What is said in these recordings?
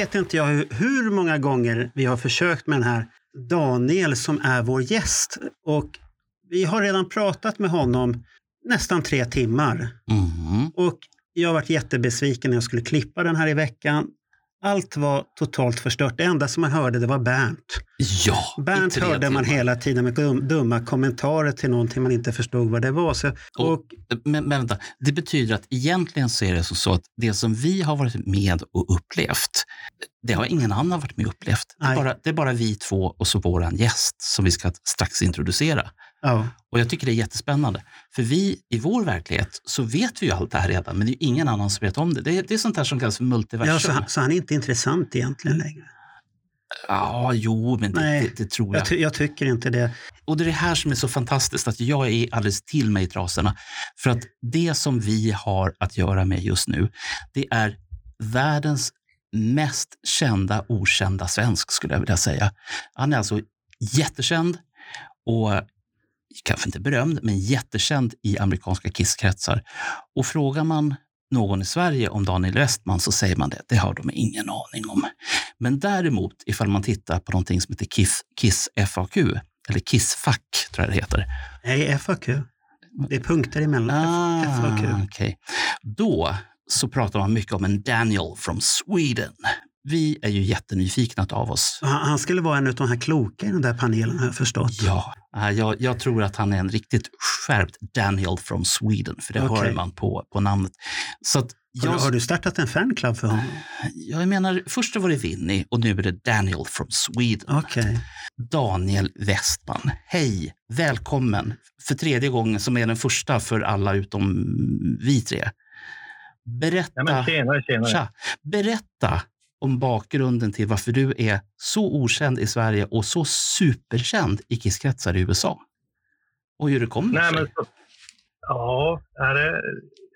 Vet inte jag hur, många gånger vi har försökt med den här Daniel som är vår gäst. Och vi har redan pratat med honom nästan tre timmar. Mm. Och jag varit jättebesviken när jag skulle klippa den här i veckan. Allt var totalt förstört. Det enda som man hörde det var Bernt. Ja, Bernt hörde man hela tiden med dum, dumma kommentarer till någonting man inte förstod vad det var. Så, Och- och, Men, men vänta, det betyder att egentligen så är det så, så att det som vi har varit med och upplevt, det har ingen annan varit med och upplevt. Det är, bara, det är bara vi två och så vår gäst som vi ska strax introducera. Ja, Och jag tycker det är jättespännande. För vi i vår verklighet så vet vi ju allt det här redan, men det är ju ingen annan som vet om det. Det är, det är sånt här som kallas för multiversum. ja, så, han- så han är inte intressant egentligen längre. Ja, jo, men det, Nej, det, det tror jag. Jag, ty, jag tycker inte det. Och det är det här som är så fantastiskt, att jag är alldeles till mig i trasorna. För att det som vi har att göra med just nu, det är världens mest kända okända svensk, skulle jag vilja säga. Han är alltså jättekänd och kanske inte berömd, men jättekänd i amerikanska Kiss-kretsar. Och frågar man någon i Sverige om Daniel Westman så säger man det. Det har de ingen aning om. Men däremot, ifall man tittar på någonting som heter Kiss, Kiss FAQ, eller Kissfack tror jag det heter. Nej, FAQ. Det är punkter emellan. Ah, FAQ. okej. Då så pratar man mycket om en Daniel from Sweden. Vi är ju jättenyfikna av oss. Han, skulle vara en av de här kloka i den där panelen har jag förstått. Ja, äh, jag, jag tror att han är en riktigt skärpt Daniel from Sweden, för det Okej. hör man på, på namnet. Så att Har, jag, du, har du startat en fanclub för honom? jag menar, först var det Vinny och nu är det Daniel from Sweden. Okej. Daniel Westman. Hej, välkommen för tredje gången som är den första för alla utom vi tre. Berätta, Ja, men tjenare, tjenare. Tja, berätta om bakgrunden till varför du är så okänd i Sverige och så superkänd i kisskretsar i USA. Och hur det kommer Nej, sig. men så, ja, det,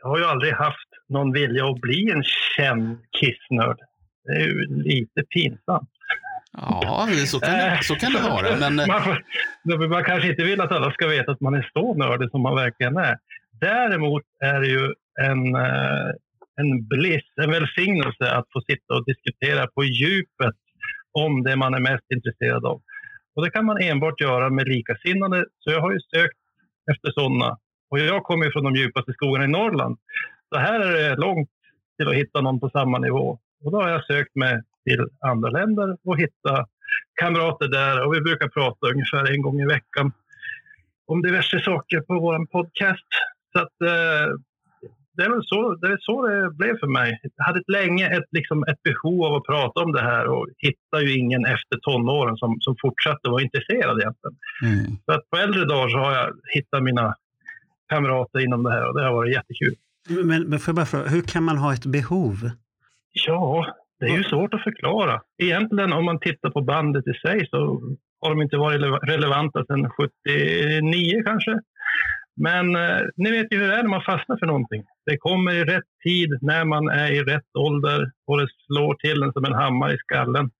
jag har ju aldrig haft någon vilja att bli en känd kissnörd. Det är ju lite pinsamt. Ja, så kan, det, så kan det vara. Men eh, man, man kanske inte vill att alla ska veta att man är så nördig som man verkligen är. Däremot är det ju en, eh, en bliss, en välsignelse att få sitta och diskutera på djupet om det man är mest intresserad av. Och det kan man enbart göra med likasinnade. Så jag har ju sökt efter sådana. Och jag kommer ju från de djupaste skogarna i Norrland. Så här är det långt till att hitta någon på samma nivå. Och då har jag sökt mig till andra länder och hitta kamrater där. Och vi brukar prata ungefär en gång i veckan om diverse saker på vår podcast. Så att, eh, det är väl så det, är så det blev för mig. Jag hade ett länge ett, liksom ett behov av att prata om det här och hittade ju ingen efter tonåren som, som fortsatte vara intresserad egentligen. mm, Så att på äldre dagar så har jag hittat mina kamrater inom det här och det har varit jättekul. Men, men får jag bara fråga, hur kan man ha ett behov? Ja, det är ju svårt att förklara. Egentligen om man tittar på bandet i sig så har de inte varit rele- relevanta sedan 79 kanske. Men eh, ni vet ju hur det är när man fastnar för någonting. Det kommer i rätt tid, när man är i rätt ålder och det slår till en som en hammare i skallen.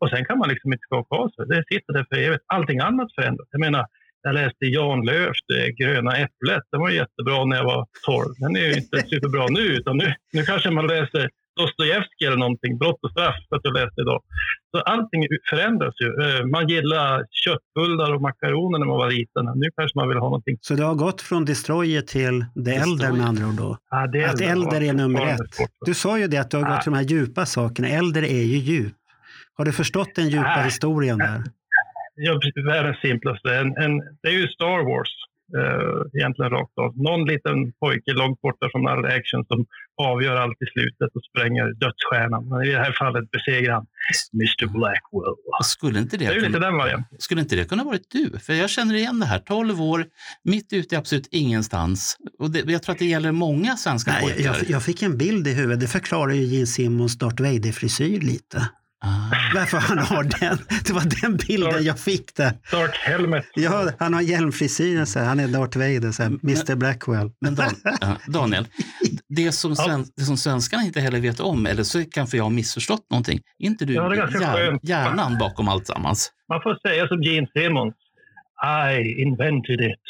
Och sen kan man liksom inte skaka av sig. Det sitter där för evigt. Allting annat förändras. Jag menar, jag läste Jan Lööfs Det eh, gröna äpplet. Den var jättebra när jag var 12. Den är ju inte superbra nu, utan nu, nu kanske man läser Dostojevskij eller någonting, Brott och straff, för att jag läste idag. Så allting förändras ju. Eh, Man gillar köttbullar och makaroner när man var liten. Nu kanske man vill ha någonting. Så du har gått från Destroyer till det Destroyer. äldre med andra ord då? Ah, det Att äldre är nummer ett. Du sa ju det att du har gått till de här djupa sakerna. Äldre är ju djup. Har du förstått den djupa Nej. historien där? Ja, världens simplaste. En, en, det är ju Star Wars. Eh, egentligen rakt av. Någon liten pojke långt borta från all action som avgör allt i slutet och spränger dödsstjärnan. Men i det här fallet besegrar han Mr Blackwell. Skulle inte det, Det är kunna, lite den varianten. skulle inte det kunna varit du? För jag känner igen det här. 12 år, mitt ute i absolut ingenstans. Och det, jag tror att det gäller många svenska Nej, pojkar. jag, jag fick en bild i huvudet. Det förklarar ju Gene Simmons Darth Vader-frisyr lite. Ah. Varför han har den. Det var den bilden jag fick där. Dark Helmet. Ja, han har hjälmfrisyren, så här. han är Darth Vader, så här. Mr Blackwell. Men Dan, ja, Daniel, det som, sven, det som svenskarna inte heller vet om, eller så kanske jag har missförstått någonting. Är inte du Ja, hjär, hjärnan bakom alltsammans? Man får säga som Gene Simmons. I invented it.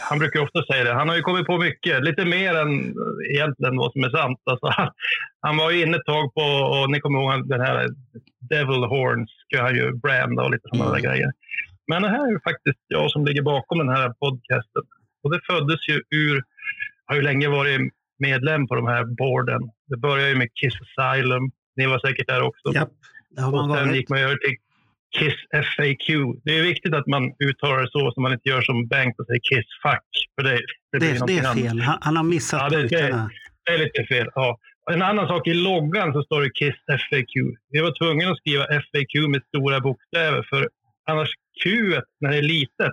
Han brukar ofta säga det. Han har ju kommit på mycket, lite mer än eh, egentligen vad som är sant. Alltså, han, var ju inne ett tag på, och ni kommer ihåg den här Devil Horns, ska han ju branda och lite sådana Mm. där grejer. Men det här är ju faktiskt jag som ligger bakom den här podcasten. Och det föddes ju ur, har ju länge varit medlem på de här boarden. Det började ju med Kiss Asylum. Ni var säkert där också. Japp, det har man Och sen varit. gick man över till Kiss FAQ. Det är viktigt att man uttalar det så, så man inte gör som Bengt och säger Kiss Fuck. För det, det, blir Det, det är annat. fel. Han, han har missat Ja, det- det-. Det är lite fel. Ja. En annan sak, i loggan så står det Kiss FAQ. Vi var tvungna att skriva FAQ med stora bokstäver, för annars Q när det är litet,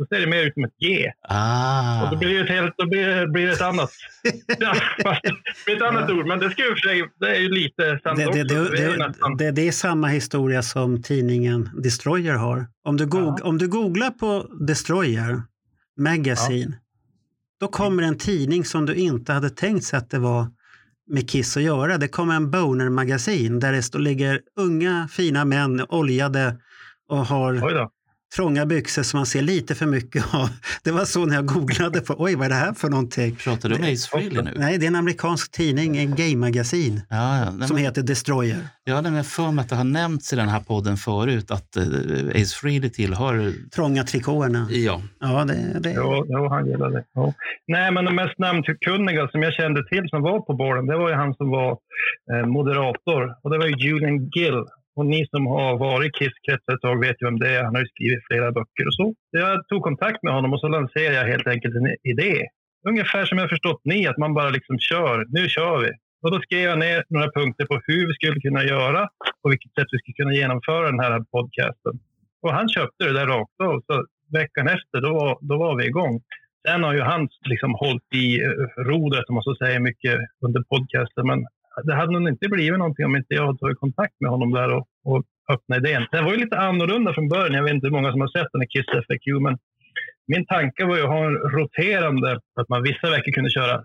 då ser det mer ut som ett G. Ah. Och då blir det ett, helt, då blir det, blir det ett annat. Ja, det ett annat ord, men det, ska sig, det är ju lite sant Det, också. det, det, det, är samma historia som tidningen Destroyer har. Om du, goog, om du googlar på Destroyer Magazine, då kommer en tidning som du inte hade tänkt sig att det var med Kiss att göra. Det kommer en Boner-magasin där det ligger unga fina män oljade och har. Trånga byxor som man ser lite för mycket av. Det var så när jag googlade på, oj vad är det här för någonting? Pratar du om Ace Frehley nu? Nej, det är en amerikansk tidning, en gay-magasin Ja, ja. Nej, som men, heter Destroyer. jag hade med för mig att det har nämnts i den här podden förut att uh, Ace Frehley tillhör... Trånga trikåerna. Ja, Ja, det, det. Jo, jo, han gillade det. Jo. Nej, men de mest namnkunniga som jag kände till som var på borden, det var ju han som var eh, moderator. Och det var ju Julian Gill. Och ni som har varit i Kiss-kretsar ett tag vet ju vem det är. Han har ju skrivit flera böcker och så. Jag tog kontakt med honom och så lanserade jag helt enkelt en idé. Ungefär som jag förstått ni, att man bara liksom kör. Nu kör vi. Och då skrev jag ner några punkter på hur vi skulle kunna göra och vilket sätt vi skulle kunna genomföra den här podcasten. Och han köpte det där rakt av. Så veckan efter, då var, då var vi igång. Sen har ju han liksom hållit i eh, rodret, om man så säger, mycket under podcasten. Men det hade nog inte blivit någonting om inte jag hade tagit kontakt med honom där och, och öppnat idén. Den var ju lite annorlunda från början. Jag vet inte hur många som har sett den här Kiss FAQ, men min tanke var ju att ha en roterande, att man vissa veckor kunde köra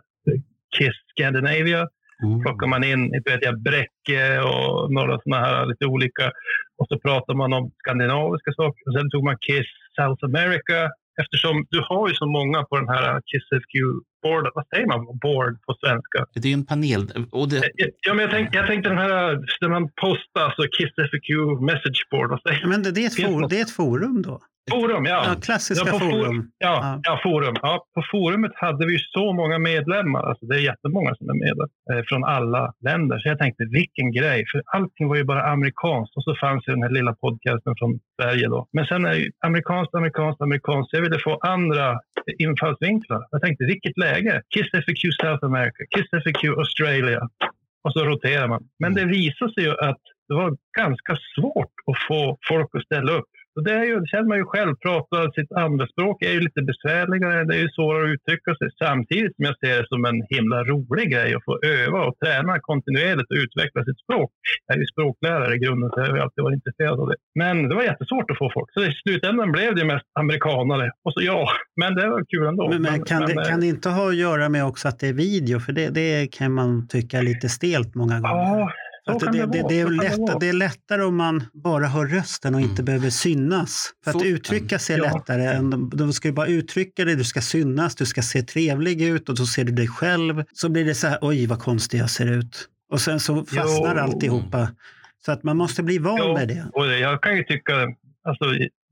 Kiss Scandinavia. Mm. Plockar man in vet jag, Bräcke och några sådana här lite olika. Och så pratar man om skandinaviska saker. Och sen tog man Kiss South America. Eftersom du har ju så många på den här Kiss FQ board. Vad säger man board på svenska? Det är en panel. Och det, Ja, men jag, tänkte, jag tänkte den här där man postar, alltså Kiss FQ message board. Vad säger Men det, det, är ett for, det är ett forum då? Forum, ja. Ja, klassiska Ja, på for- forum. Ja, Ja. forum. Ja, på forumet hade vi så många medlemmar. Alltså det är jättemånga som är med eh, från alla länder. Så jag tänkte, vilken grej. För allting var ju bara amerikanskt. Och så fanns ju den här lilla podcasten från Sverige då. Men sen är det ju amerikanskt, amerikanskt, amerikanskt. Jag ville få andra infallsvinklar. Jag tänkte, vilket läge? Kiss FAQ South America, Kiss FAQ Australia. Och så roterar man. Men det visade sig ju att det var ganska svårt att få folk att ställa upp. Och det, är ju, det känner man ju själv, prata sitt andra språk är ju lite besvärligare, det är ju svårare att uttrycka sig. Samtidigt som jag ser det som en himla rolig grej att få öva och träna kontinuerligt och utveckla sitt språk. Jag är ju språklärare i grunden så jag har alltid varit intresserad av det. Men det var jättesvårt att få folk. Så i slutändan blev det mest amerikanare. Och så ja, men det var kul ändå. Men, men kan, men, det, eh, kan det inte ha att göra med också att det är video? För det, det kan man tycka är lite stelt många gånger. Ja, Att det, det, det, det, är så lätt, det är lättare om man bara hör rösten och inte Mm. behöver synas. För att Foten. uttrycka sig är Ja. lättare. Än, de ska ju bara uttrycka det, du ska synas, du ska se trevlig ut och så ser du dig själv. Så blir det så här, oj vad konstig jag ser ut. Och sen så fastnar Jo. alltihopa. Så att man måste bli van Jo. med det. Och jag kan ju tycka, alltså,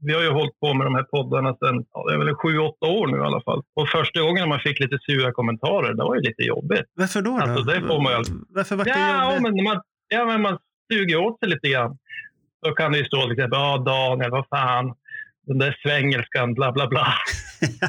vi har ju hållit på med de här poddarna sedan, ja, det är väl sju, åtta år nu i alla fall. Och första gången man fick lite sura kommentarer, det var ju lite jobbigt. Varför då? då? Alltså, det får man ju Varför var det Ja, jobbigt? men man, ja, men man suger åt sig lite grann. Då kan det ju stå till exempel, ja Daniel, vad fan. den där svängelskan, bla bla bla.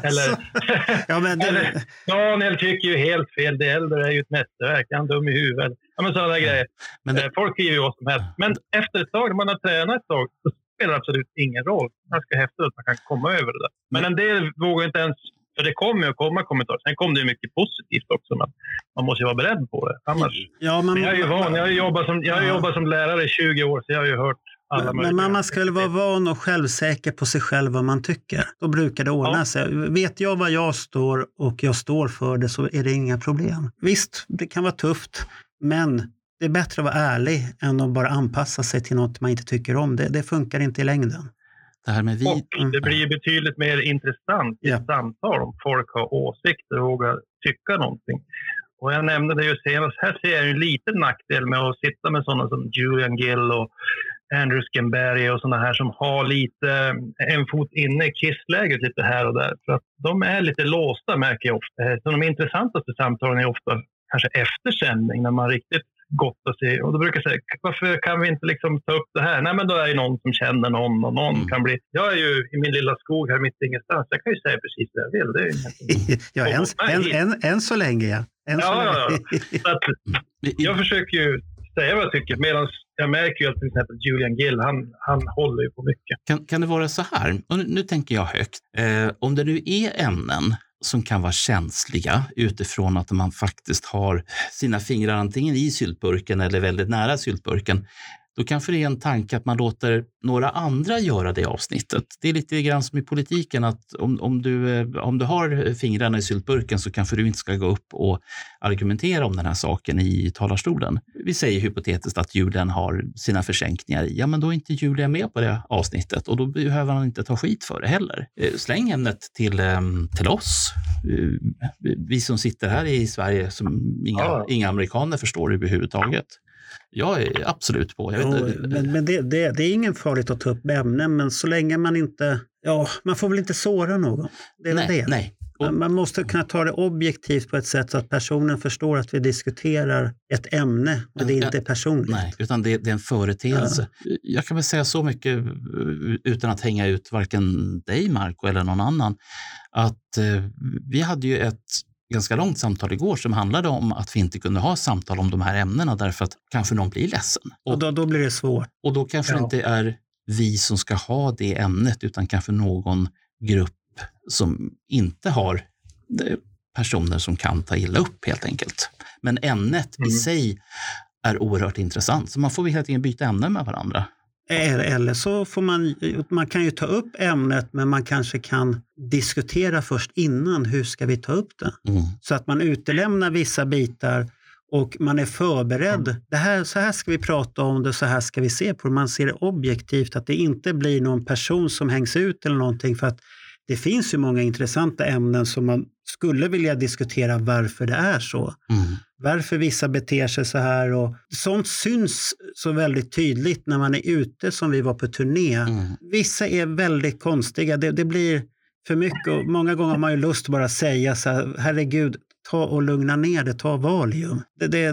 Eller, ja, men det... eller Daniel tycker ju helt fel, det äldre är ju ett mästerverk, han är dum i huvudet. Ja, men sådana grejer. Men det... Eh, folk skriver ju vad som helst. Men efter ett tag, när man har tränat ett tag, så spelar det absolut ingen roll. Ganska häftigt att man kan komma över det där. Men en del vågar inte ens för det kommer att komma kommentarer. Sen kommer det mycket positivt också, men man måste ju vara beredd på det. Annars, ja, man, jag är ju van. Jag har jobbat som, jag har jobbat som lärare i 20 år, så jag har ju hört alla men, men man ska väl vara van och självsäker på sig själv vad man tycker. Då brukar det ordna ja. sig. Vet jag vad jag står och jag står för det så är det inga problem. Visst, det kan vara tufft, men det är bättre att vara ärlig än att bara anpassa sig till något man inte tycker om. Det, det funkar inte i längden. Det här med vi... Och det blir betydligt mer intressant i ja. samtal om folk har åsikter och vågar tycka någonting. Och jag nämnde det ju senast, här ser jag en liten nackdel med att sitta med sådana som Julian Gill och Andrew Scamberi och sådana här som har lite en fot inne i kissläget lite här och där. För att de är lite låsta märker jag ofta. Så de intressantaste samtalen är ofta kanske efter sändning när man riktigt gottar sig. Och då brukar jag säga, varför kan vi inte liksom ta upp det här? Nej, men då är det någon som känner någon och någon mm. kan bli... Jag är ju i min lilla skog här mitt ingenstans. Jag kan ju säga precis vad jag vill. Det är ja, än, än, än, än, så länge, ja. Än ja, ja, ja. jag försöker ju säga vad jag tycker. Medan jag märker ju att till exempel Julian Gill, han, han håller ju på mycket. Kan, kan det vara så här, och nu, nu tänker jag högt, eh, om det nu är ämnen som kan vara känsliga utifrån att man faktiskt har sina fingrar antingen i syltburken eller väldigt nära syltburken då kanske det är en tanke att man låter några andra göra det avsnittet. Det är lite grann som i politiken att om, om, du, eh, om du har fingrarna i syltburken så kanske du inte ska gå upp och argumentera om den här saken i talarstolen. Vi säger hypotetiskt att Julian har sina försänkningar i. Ja, men då är inte Julian med på det avsnittet och då behöver han inte ta skit för det heller. Eh, släng ämnet till, ehm, till oss. Eh, vi som sitter här i Sverige som inga, ja. inga amerikaner förstår överhuvudtaget. Jag är absolut på. Jo, men, men det, det, det, är ingen farligt att ta upp ämnen, men så länge man inte... Ja, man får väl inte såra någon. Det är nej, det. Nej. Och, man måste kunna ta det objektivt på ett sätt så att personen förstår att vi diskuterar ett ämne och det inte är personligt. Nej, utan det, det är en företeelse. Ja. Jag kan väl säga så mycket eh, utan att hänga ut varken dig, Marco, eller någon annan, att eh, vi hade ju ett ganska långt samtal igår som handlade om att vi inte kunde ha samtal om de här ämnena därför att kanske någon blir ledsen. Och, och då, då, blir det svårt. Och då kanske ja. det inte är vi som ska ha det ämnet utan kanske någon grupp som inte har personer som kan ta illa upp helt enkelt. Men ämnet mm. i sig är oerhört intressant, så man får helt enkelt byta ämne med varandra. Eller så får man, man kan ju ta upp ämnet men man kanske kan diskutera först innan, hur ska vi ta upp det? Mm. Så att man utelämnar vissa bitar och man är förberedd. Mm. Det här, så här ska vi prata om det, så här ska vi se på det. Man ser det objektivt, att det inte blir någon person som hängs ut eller någonting. För att det finns ju många intressanta ämnen som man skulle vilja diskutera varför det är så. Mm. Varför vissa beter sig så här. Och sånt syns så väldigt tydligt när man är ute som vi var på turné. Mm. Vissa är väldigt konstiga. Det, det, blir för mycket och många gånger har man ju lust att bara säga så här, herregud, ta och lugna ner det, ta Valium. Det, det,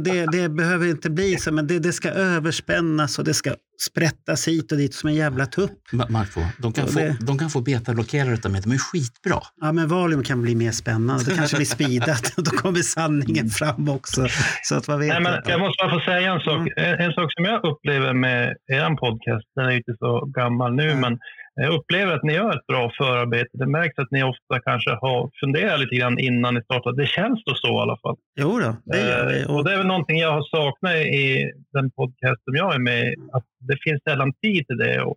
det, det behöver inte bli så, men det, ska överspännas och det ska sprättas hit och dit som en jävla tupp. Marco, de kan, få, det... de kan få betablockerare utav mig, de är skitbra. Ja, men Valium kan bli mer spännande. Det kanske blir speedat. Då kommer sanningen fram också. Så att vad vet Nej, men jag måste bara få säga en sak. Mm. En, en, sak som jag upplever med er podcast, den är ju inte så gammal nu, mm. men jag upplever att ni gör ett bra förarbete. Det märks att ni ofta kanske har funderat lite grann innan ni startade. Det känns då så i alla fall. Jo då, det gör vi. Och... och det är väl någonting jag har saknat i den podcast som jag är med i. Att det finns sällan tid till det. Och,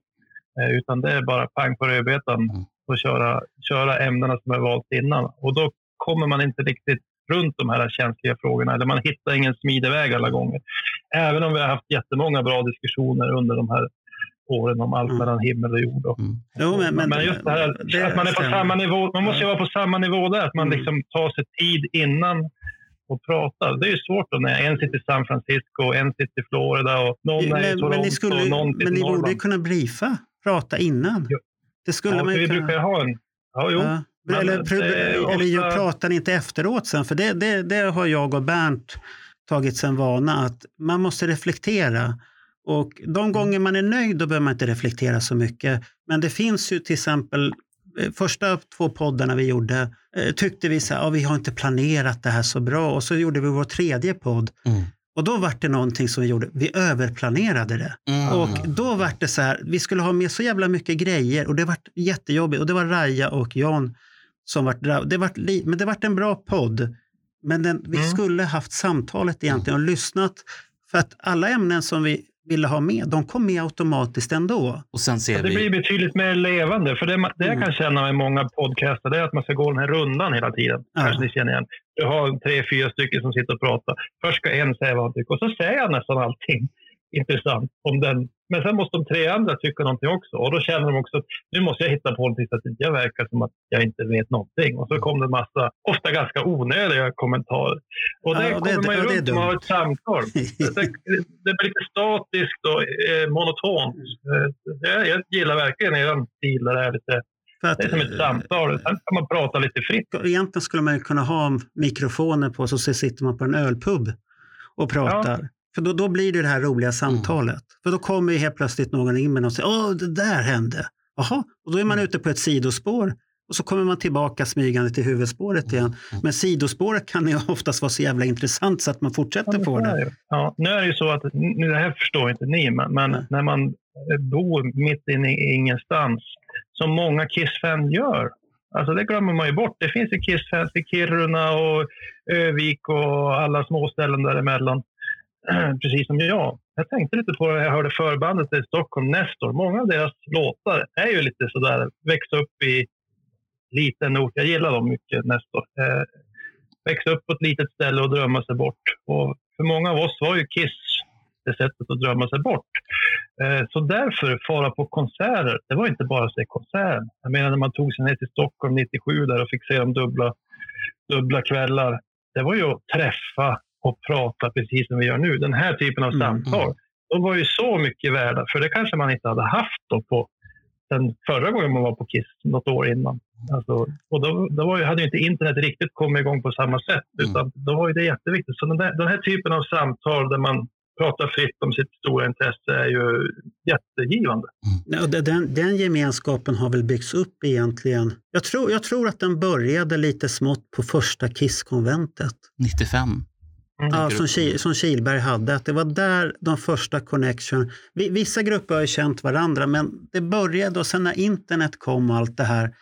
eh, utan det är bara pang på rödbetan mm. och köra, köra ämnena som är valt innan. Och då kommer man inte riktigt runt de här känsliga frågorna. Eller man hittar ingen smidig alla gånger. Även om vi har haft jättemånga bra diskussioner under de här åren om allt mm. mellan himmel och jord. Och, mm. jo, men, men, men, just det här det, att man är på samma nivå. Man måste ju vara på samma nivå där. Att man mm. liksom tar sig tid innan och prata. Det är ju svårt då när en sitter i San Francisco, en sitter i Florida och någon men, är i Toronto men ni, skulle, och någon Men ni borde ju kunna briefa, prata innan. Jo. Det skulle ja, man ju vi kunna. brukar ha en... Ja, jo. Ja. eller, ofta... eller pratar ni inte efteråt sen? För det, det, det har jag och Bernt tagit som vana att man måste reflektera Och de gånger man är nöjd, då behöver man inte reflektera så mycket. Men det finns ju till exempel eh, första två poddarna vi gjorde eh, tyckte vi så här, ja, vi har inte planerat det här så bra och så gjorde vi vår tredje podd. Mm. Och då var det någonting som vi gjorde, vi överplanerade det. Mm. Och då var det så här, vi skulle ha med så jävla mycket grejer och det var jättejobbigt. Och det var Raja och Jan som var det var, Men det var en bra podd. Men den, vi Mm. skulle haft samtalet egentligen och lyssnat. För att alla ämnen som vi ville ha med, de kom med automatiskt ändå. Och sen ser Det vi... blir betydligt mer levande. För det, det jag Mm. kan känna med många podcaster det är att man ska gå den här rundan hela tiden. Ja. Kanske ni känner igen. Du har tre, fyra stycken som sitter och pratar. Först ska en säga vad han tycker och så säger han nästan allting intressant om den. Men sen måste de tre andra tycka någonting också. Och då känner de också att nu måste jag hitta på någonting så att jag verkar som att jag inte vet någonting. Och så kommer det en massa, ofta ganska onödiga kommentarer. Och Ja, det och det- kommer man ju runt har dumt. ett samtal. Det, det blir lite statiskt och eh, monotont. Eh, Jag, jag gillar verkligen er stil där det är lite att, det är som ett samtal. Sen kan man prata lite fritt. Egentligen skulle man kunna ha mikrofoner på så sitter man på en ölpub och pratar. För då, då blir det det här roliga samtalet. För då kommer ju helt plötsligt någon in med något och säger åh, det där hände. Jaha, och då är man ute på ett sidospår. Och så kommer man tillbaka smygande till huvudspåret igen. Men sidospåret kan ju oftast vara så jävla intressant så att man fortsätter på det. Ja, nu är det ju så att, nu det här förstår inte ni, men, men när man bor mitt inne i ingenstans, som många Kiss-fans gör, alltså det glömmer man ju bort. Det finns ju Kiss-fans i Kiruna och Övik och alla småställen däremellan, precis som jag. Jag tänkte lite på det, jag hörde förbandet i Stockholm, Nestor. Många av deras låtar är ju lite sådär, växa upp i liten ort. Jag gillar dem mycket, Nestor. Eh, växa upp på ett litet ställe och drömma sig bort. Och för många av oss var ju Kiss det sättet att drömma sig bort. Eh, så därför, fara på konserter, det var inte bara att se konserten. Jag menar när man tog sig ner till Stockholm 97 där och fick se dem dubbla, dubbla kvällar. Det var ju att träffa och prata precis som vi gör nu. Den här typen av Mm, samtal. De var ju så mycket värda, för det kanske man inte hade haft då på den förra gången man var på Kiss, något år innan. Alltså, och då, då var ju, hade ju inte internet riktigt kommit igång på samma sätt, Mm. utan då var ju det jätteviktigt. Så den, där, den här typen av samtal där man pratar fritt om sitt stora intresse är ju jättegivande. Det- Den, den gemenskapen har väl byggts upp egentligen. Jag tror, jag tror att den började lite smått på första Kiss-konventet. 95. Mm. Ja, som, du? Ki- som Kilberg hade, att det var där de första connection. Vi- Vissa grupper har ju känt varandra, men det började och sen när internet kom och allt det här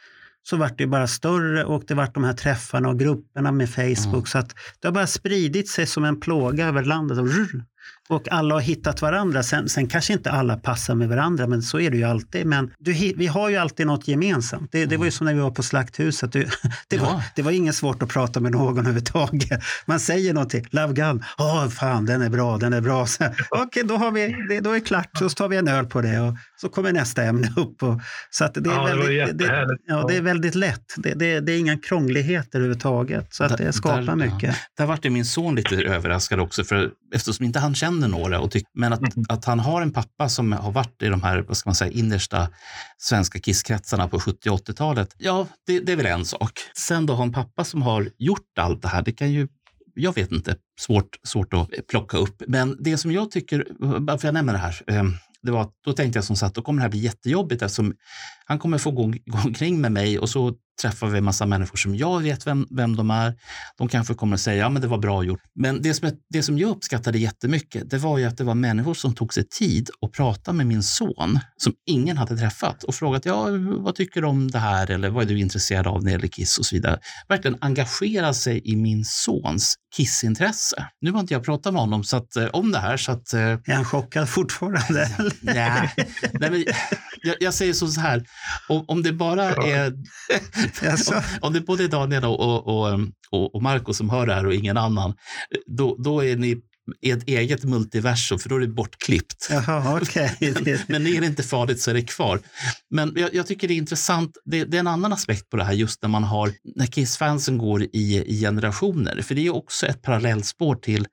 så vart det bara större och det vart de här träffarna och grupperna med Facebook. Mm. Så att det har bara spridit sig som en plåga över landet. Och, rrr, och alla har hittat varandra. Sen, sen kanske inte alla passar med varandra, men så är det ju alltid. Men du, vi har ju alltid något gemensamt. Det, det var ju som när vi var på Slakthuset. Det, det, var, Ja. det var inget svårt att prata med någon överhuvudtaget. Man säger någonting, Love Gun, åh fan den är bra, den är bra. Okej, då, har vi, det, då är det klart, så tar vi en öl på det och så kommer nästa ämne upp. Och, så att det, är Ja, det väldigt, det, jättehärligt. ja, det är väldigt lätt. Det, det, det är inga krångligheter överhuvudtaget. Så att det skapar där- mycket. Där vart min son lite överraskad också, för eftersom inte han känner några. Och tyck, men att, Mm. att han har en pappa som har varit i de här vad ska man säga, innersta svenska kisskretsarna på 70 och 80-talet. Ja, det, det är väl en sak. Sen då ha en pappa som har gjort allt det här. Det kan ju, jag vet inte, svårt, svårt att plocka upp. Men det som jag tycker, varför jag nämner det här, eh, det var att då tänkte jag som sagt, då kommer det här bli jättejobbigt eftersom han kommer få gå, gå omkring med mig och så träffar vi en massa människor som jag vet vem, vem de är. De kanske kommer att säga, ja men det var bra gjort. Men det som, jag- det som jag uppskattade jättemycket, det var ju att det var människor som tog sig tid att prata med min son, som ingen hade träffat och frågat, ja vad tycker du om det här eller vad är du intresserad av när det gäller Kiss och så vidare. Verkligen engagera sig i min sons Kissintresse. Nu har inte jag pratat med honom så att, eh, om det här så att eh, Är han chockad fortfarande? Nej, nej men jag, jag säger så här, om, om det bara är om, om det både är Daniel och, och, och, och, Marco som hör det här och ingen annan, då, då är ni i ett eget multiversum, för då är det bortklippt. Jaha, okej. Det- Men är det inte farligt så är det kvar. Men jag, jag tycker det är intressant, det, det är en annan aspekt på det här, just när man har, när Kiss-fansen går i, i generationer. För det är också ett parallellspår till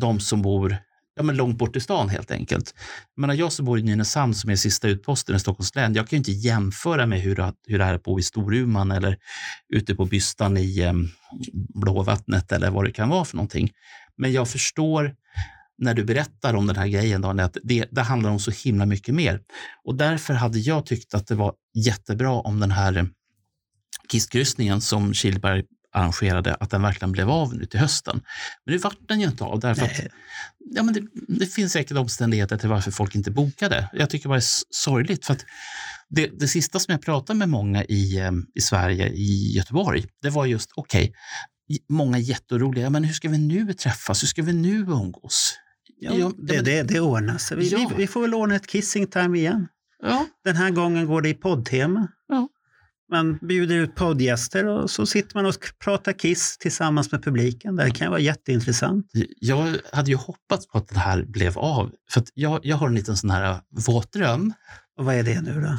de som bor ja, men långt bort i stan helt enkelt. Men jag som bor i Nynäshamn som är sista utposten i Stockholms län, jag kan ju inte jämföra med hur, det- hur det är att bo i Storuman eller ute på Bystan i eh, Blåvattnet eller vad det kan vara för någonting. Men jag förstår när du berättar om den här grejen, Daniel, att det, det handlar om så himla mycket mer. Och därför hade jag tyckt att det var jättebra om den här eh, kisskryssningen som Kilberg arrangerade, att den verkligen blev av nu till hösten. Men det vart den ju inte av därför att ja, men det, det, finns säkert omständigheter till varför folk inte bokade. Jag tycker det var sorgligt för att det, det sista som jag pratade med många i, eh, i Sverige, i Göteborg, det var just okej, okay, många jätteroliga, men hur ska vi nu träffas? Hur ska vi nu umgås? Ja, ja, det, det, det ordnar sig. Vi, ja. vi, vi, får väl ordna ett kissing time igen. Ja. Den här gången går det i poddtema. Man bjuder ut poddgäster och så sitter man och pratar Kiss tillsammans med publiken. Det kan vara jätteintressant. Jag hade ju hoppats på att det här blev av. För jag, jag har en liten sån här våt dröm. Och vad är det nu då?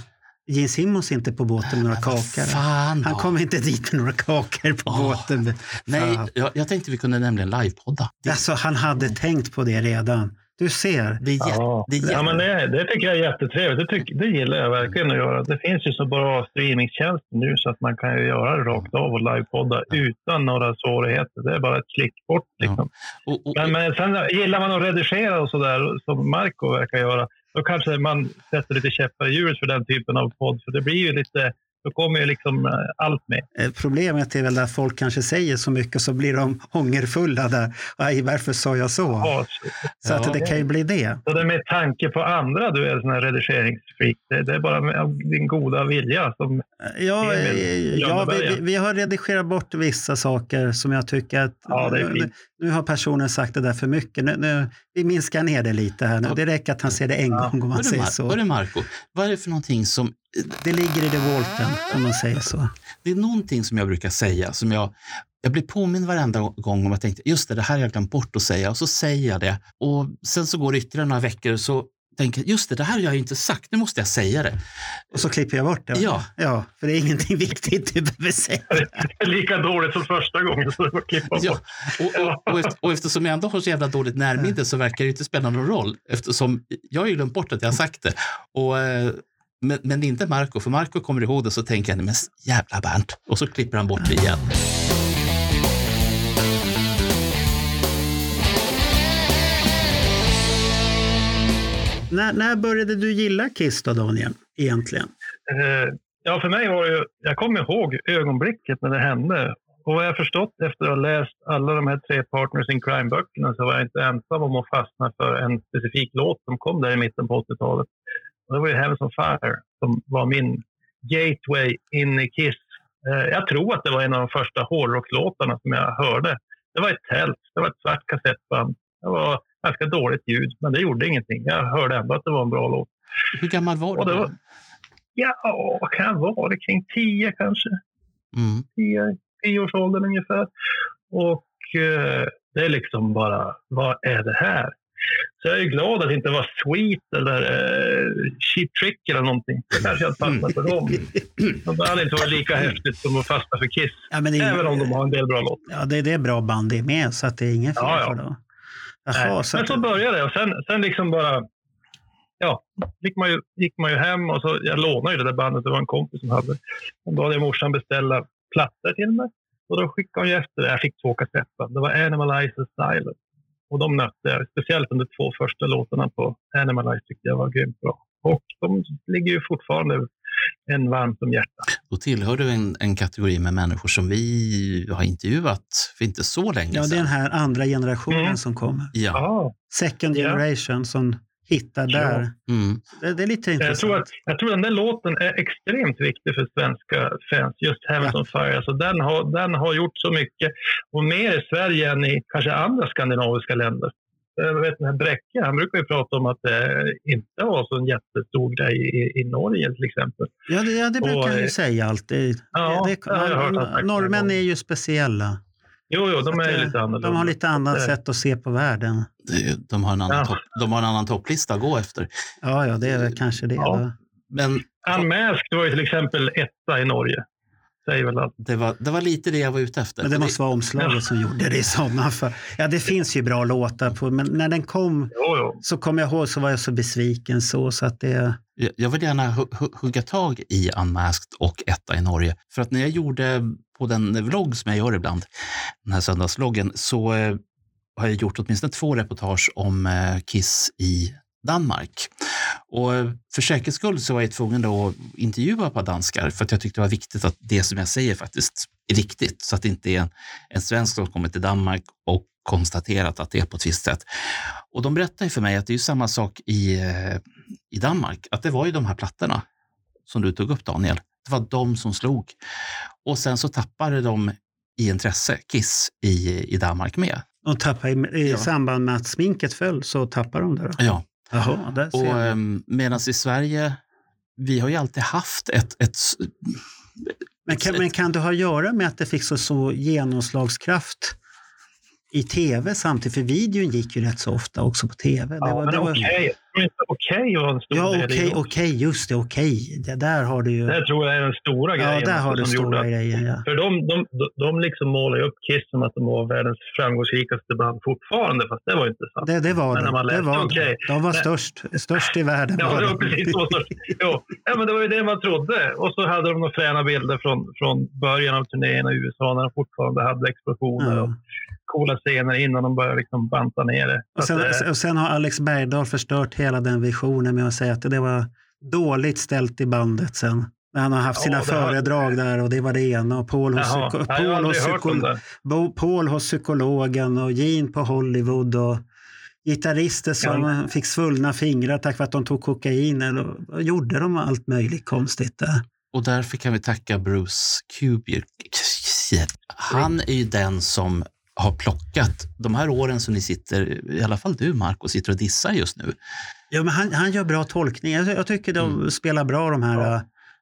Gene Simmons inte på båten med några kakor. Fan, Han kommer inte dit med några kakor på oh, båten. Nej, jag, jag, tänkte vi kunde nämligen livepodda. Alltså, han hade tänkt på det redan. Du ser. Det, är ja. Det, är ja, men det, det tycker jag är jättetrevligt. Det, tycker, det gillar jag verkligen att göra. Det finns ju så bra streamingtjänster nu så att man kan göra det rakt av och livepodda ja. utan några svårigheter. Det är bara ett klick bort. Liksom. Ja. Och, och, men, men sen gillar man att redigera och sådär, som Marco verkar göra, då kanske man sätter lite käppar i hjulet för den typen av podd. För det blir ju lite då kommer ju liksom eh, allt med. Eh, problemet är väl att folk kanske säger så mycket så blir de ångerfulla där. Aj, varför sa jag så? Ja, så att det kan ju bli det. Så det med tanke på andra du är sån här redigeringsfreak. Det, det är bara din goda vilja som... Ja, ja vi, vi, har redigerat bort vissa saker som jag tycker att ja, nu, nu, har personen sagt det där för mycket. Nu, nu, vi minskar ner det lite här. Nu. Det räcker att han ser det en gång om man säger så. Är Marco? Vad är det för någonting som det ligger i devolten, om man säger så. Det är någonting som jag brukar säga, som jag, jag blir påminn varenda gång om att jag tänkte, just det, det här har jag glömt bort att säga, och så säger jag det. Och sen så går det ytterligare några veckor så tänker just det, det här har jag inte sagt, nu måste jag säga det. Och så klipper jag bort det? Ja. ja för det är ingenting viktigt du behöver säga. Det är lika dåligt som första gången. Så det klippa ja. och, och, och, efter, och eftersom jag ändå har så jävla dåligt närminne så verkar det inte spela någon roll eftersom jag har ju glömt bort att jag har sagt det. Och eh, men, men inte Marco, för Marco kommer ihåg det så tänker han, men jävla Bernt. Och så klipper han bort det igen. När, när började du gilla Kiss då, Daniel, egentligen? Eh, ja, för mig var det ju, jag kommer ihåg ögonblicket när det hände. Och vad jag förstått efter att ha läst alla de här tre Partners in Crime-böckerna så var jag inte ensam om att fastna för en specifik låt som kom där i mitten på 80-talet. Och det var ju Heavens on Fire som var min gateway in i Kiss. Eh, jag tror att det var en av de första hårdrocklåtarna som jag hörde. Det var ett tält, det var ett svart kassettband. Det var ganska dåligt ljud, men det gjorde ingenting. Jag hörde ändå att det var en bra låt. Hur gammal var du? då? ja, vad kan jag vara? Kring tio kanske. Mm. Tio, tioårsåldern ungefär. Och eh, det är liksom bara, vad är det här? Så jag är glad att det inte var Sweet eller eh, Cheap Trick eller någonting. Det kanske hade fastnat för dem. Det hade inte varit lika häftigt som att fastna för Kiss. Ja, är, Även om de har en del bra låtar. Ja, det, det är bra band det med, så att det är ingen fel ja, ja. för det. Jaha, men så började det och sen, sen liksom bara ja, gick man, ju, gick man ju hem och så, jag lånade ju det där bandet, det var en kompis som hade. Och då hade jag morsan beställa plattor till mig. Och då skickade hon ju efter det. Jag fick två kassettband. Det var Animalize Silence och de nötte jag. Speciellt de två första låtarna på Animalize tyckte jag var grymt bra. Och de ligger ju fortfarande en varmt om hjärtat. Då tillhör du en, en kategori med människor som vi har intervjuat för inte så länge sedan. Ja, det är den här andra generationen mm. som kommer. Ja. Second generation som hittar där. Mm. Det, det, är lite intressant. Jag tror, att, jag tror att den där låten är extremt viktig för svenska fans. Just Heavens ja. on Fire. Alltså den, har, den har gjort så mycket och mer i Sverige än i kanske andra skandinaviska länder. Vet den här Bräcke, han brukar ju prata om att det inte var så en jättestor grej i, i Norge till exempel. Ja, det, ja, det brukar han ju eh, säga alltid. Ja, det, det, norrmän är ju speciella. Jo, jo, de är lite annorlunda. De har lite annat sätt att se på världen. De har en annan, ja. topp, de har en annan topplista att gå efter. Ja, ja, det är väl kanske det. Ja. Men, Unmasked var ju till exempel etta i Norge. Det var, det var lite det jag var ute efter. Men det måste vara omslaget ja. som gjorde det i sådana fall. Ja, det finns ju bra låtar på, men när den kom jo, jo. så kom jag ihåg så var jag så besviken så, så att det... Jag vill gärna hugga tag i Unmasked och etta i Norge. För att när jag gjorde på den vlogg som jag gör ibland, den här söndagsvloggen, så eh, har jag gjort åtminstone två reportage om eh, Kiss i Danmark. Och för säkerhets skull så var jag tvungen att intervjua ett par danskar för att jag tyckte det var viktigt att det som jag säger faktiskt är riktigt så att det inte är en, en svensk som kommer till Danmark och konstaterat att det är på ett visst sätt. Och de berättar för mig att det är samma sak i, eh, i Danmark, att det var ju de här plattorna som du tog upp Daniel. Det var de som slog. Och sen så tappade de i intresse, Kiss, i, i Danmark med. Och tappade i, i ja. samband med att sminket föll så tappade de det? Då. Ja. Jaha, där och um, medan i Sverige, vi har ju alltid haft ett, ett men kan, men kan det ha att göra med att det fick så, så genomslagskraft i tv samtidigt, för videon gick ju rätt så ofta också på tv. Ja, det var, men det var... okej okej var en stor ja, okej, okej, just det, okej. Det där har du ju... Det tror jag är den stora grejen. Ja, där har du stora grejen. Ja. För de, de, de, liksom målar ju upp Kiss som att de var världens framgångsrikaste band fortfarande, fast det var inte sant. Det, det var de. Det var, okay. De var störst, störst i världen. Ja, var det var precis så störst. Jo. Ja, men det var ju det man trodde. Och så hade de några fräna bilder från, från början av turnéerna i USA när de fortfarande hade explosioner. Ja. Coola scener innan de börjar liksom banta ner det. Och sen, att, och sen, har Alex Bergdahl förstört hela den visionen med att säga att det var dåligt ställt i bandet sen. När han har haft sina ja, föredrag har... där och det var det ena. Och Paul hos, Jaha, psyko... Paul hos, psyko... Paul hos psykologen och Gene på Hollywood. Och gitarrister som ja. fick svullna fingrar tack vare att de tog kokain. Eller gjorde de allt möjligt konstigt där. Och därför kan vi tacka Bruce Kubiak. Han är ju den som har plockat de här åren som ni sitter, i alla fall du Marco, sitter och dissar just nu. Ja, men han, han gör bra tolkningar. Jag, jag tycker de mm. spelar bra de här ja. Uh,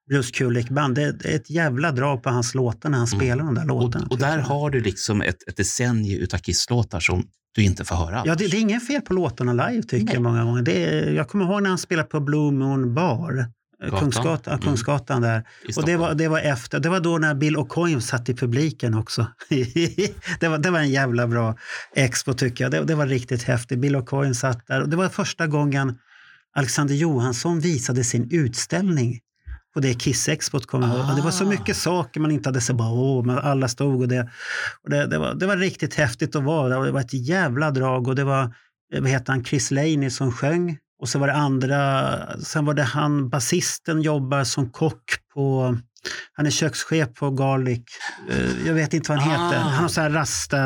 Bruce Kulick-band. Det, är ett jävla drag på hans låtar när han mm. spelar de där låtarna. Och, och där jag. har du liksom ett, ett decennium utav Kiss-låtar som du inte får höra. Ja, det, det, är inget fel på låtarna live tycker Nej. jag många gånger. Det är, jag kommer ihåg när han spelade på Blue Moon Bar. Kungsgatan, mm. Kungsgatan där. Och det var, det var efter, det var då när Bill O'Coin satt i publiken också. det, var, det var en jävla bra expo tycker jag. Det, det var riktigt häftigt. Bill O'Coin satt där och det var första gången Alexander Johansson visade sin utställning på det Kiss-expot. Ah. Det var så mycket saker man inte hade sett. Bara, åh, men alla stod och det. Och det, det, var, det var riktigt häftigt att vara Det var ett jävla drag och det var vad heter han, Chris Laney som sjöng och så var det andra, sen var det han, basisten jobbar som kock på, han är kökschef på Garlic. Eh, jag vet inte vad han ah, heter. Han har så här rasta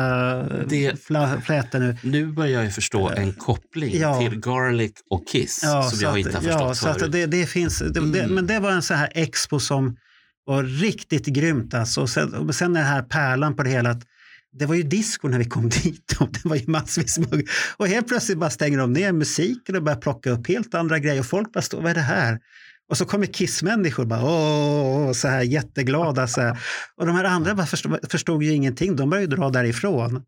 det, flätor nu. Nu börjar jag förstå en koppling ja. till Garlic och Kiss ja, som jag att, inte har förstått ja, förut. Så att det, det finns, det, mm. det, men det var en så här expo som var riktigt grymt. Alltså. Och sen, och sen den här pärlan på det hela. Att det var ju disco när vi kom dit. Och det var ju massvis med Och helt plötsligt bara stänger de ner musiken och börjar plocka upp helt andra grejer. Och folk bara står, vad är det här? Och så kommer Kiss-människor bara åh, så här jätteglada. Så här. Och de här andra bara förstod, förstod ju ingenting. De började dra därifrån.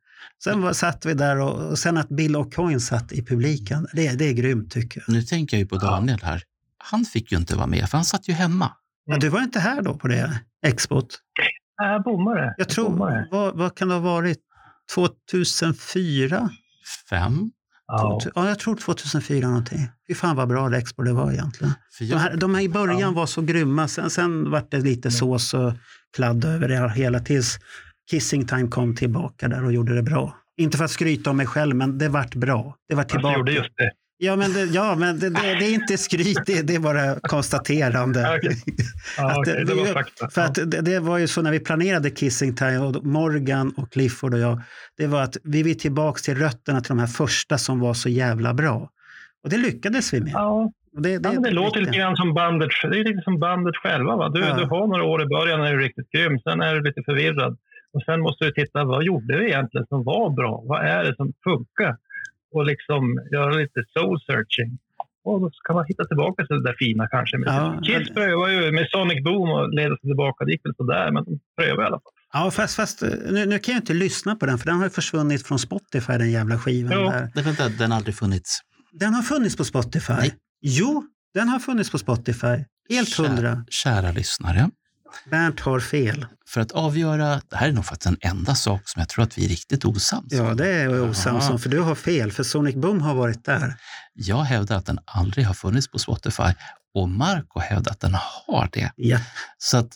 Sen var, satt vi där och, och sen att Bill O'Coin satt i publiken. Det, det är grymt tycker jag. Nu tänker jag ju på Daniel här. Han fick ju inte vara med, för han satt ju hemma. Men du var inte här då på det expot? Jag bommade. Jag tror, bommade. Vad, vad kan det ha varit? 2004? Fem? Ja. ja, jag tror 2004 någonting. Fy fan vad bra Expo det var egentligen. De, här, de här i början ja. var så grymma, sen, sen var det lite sås och kladd över det hela tills Kissing Time kom tillbaka där och gjorde det bra. Inte för att skryta om mig själv, men det vart bra. Det var tillbaka. Jag gjorde just det. Ja, men, det, ja, men det, det, det, är inte skryt, det, det är bara konstaterande. Okay. Ja, okay. det, var fakta. För att det, var ju så när vi planerade Kissing Time, och Morgan och Clifford och jag, det var att vi vill tillbaka till rötterna till de här första som var så jävla bra. Och det lyckades vi med. Ja. Det, det, ja, det låter lite grann som bandet, det är lite som bandet själva. Va? Du, ja. du har några år i början när du är riktigt grym, sen är du lite förvirrad. Och sen måste du titta, vad gjorde vi egentligen som var bra? Vad är det som funkar? Och liksom göra lite soul searching. Och då kan man hitta tillbaka till det där fina kanske. Ja, Kiss men... prövar ju med Sonic Boom och leda sig tillbaka. Det gick väl sådär, men de prövar i alla fall. Ja, fast, fast nu, nu, kan jag inte lyssna på den för den har försvunnit från Spotify, den jävla skivan. Jo. Där. Den, vänta, den har aldrig funnits? Den har funnits på Spotify. Nej. Jo, den har funnits på Spotify. Helt hundra. Kära lyssnare. Bernt har fel. För att avgöra, det här är nog faktiskt den enda sak som jag tror att vi är riktigt osams. Ja, det är jag osams om, för du har fel, för Sonic Boom har varit där. Jag hävdar att den aldrig har funnits på Spotify och Marco hävdar att den har det. Ja. Så att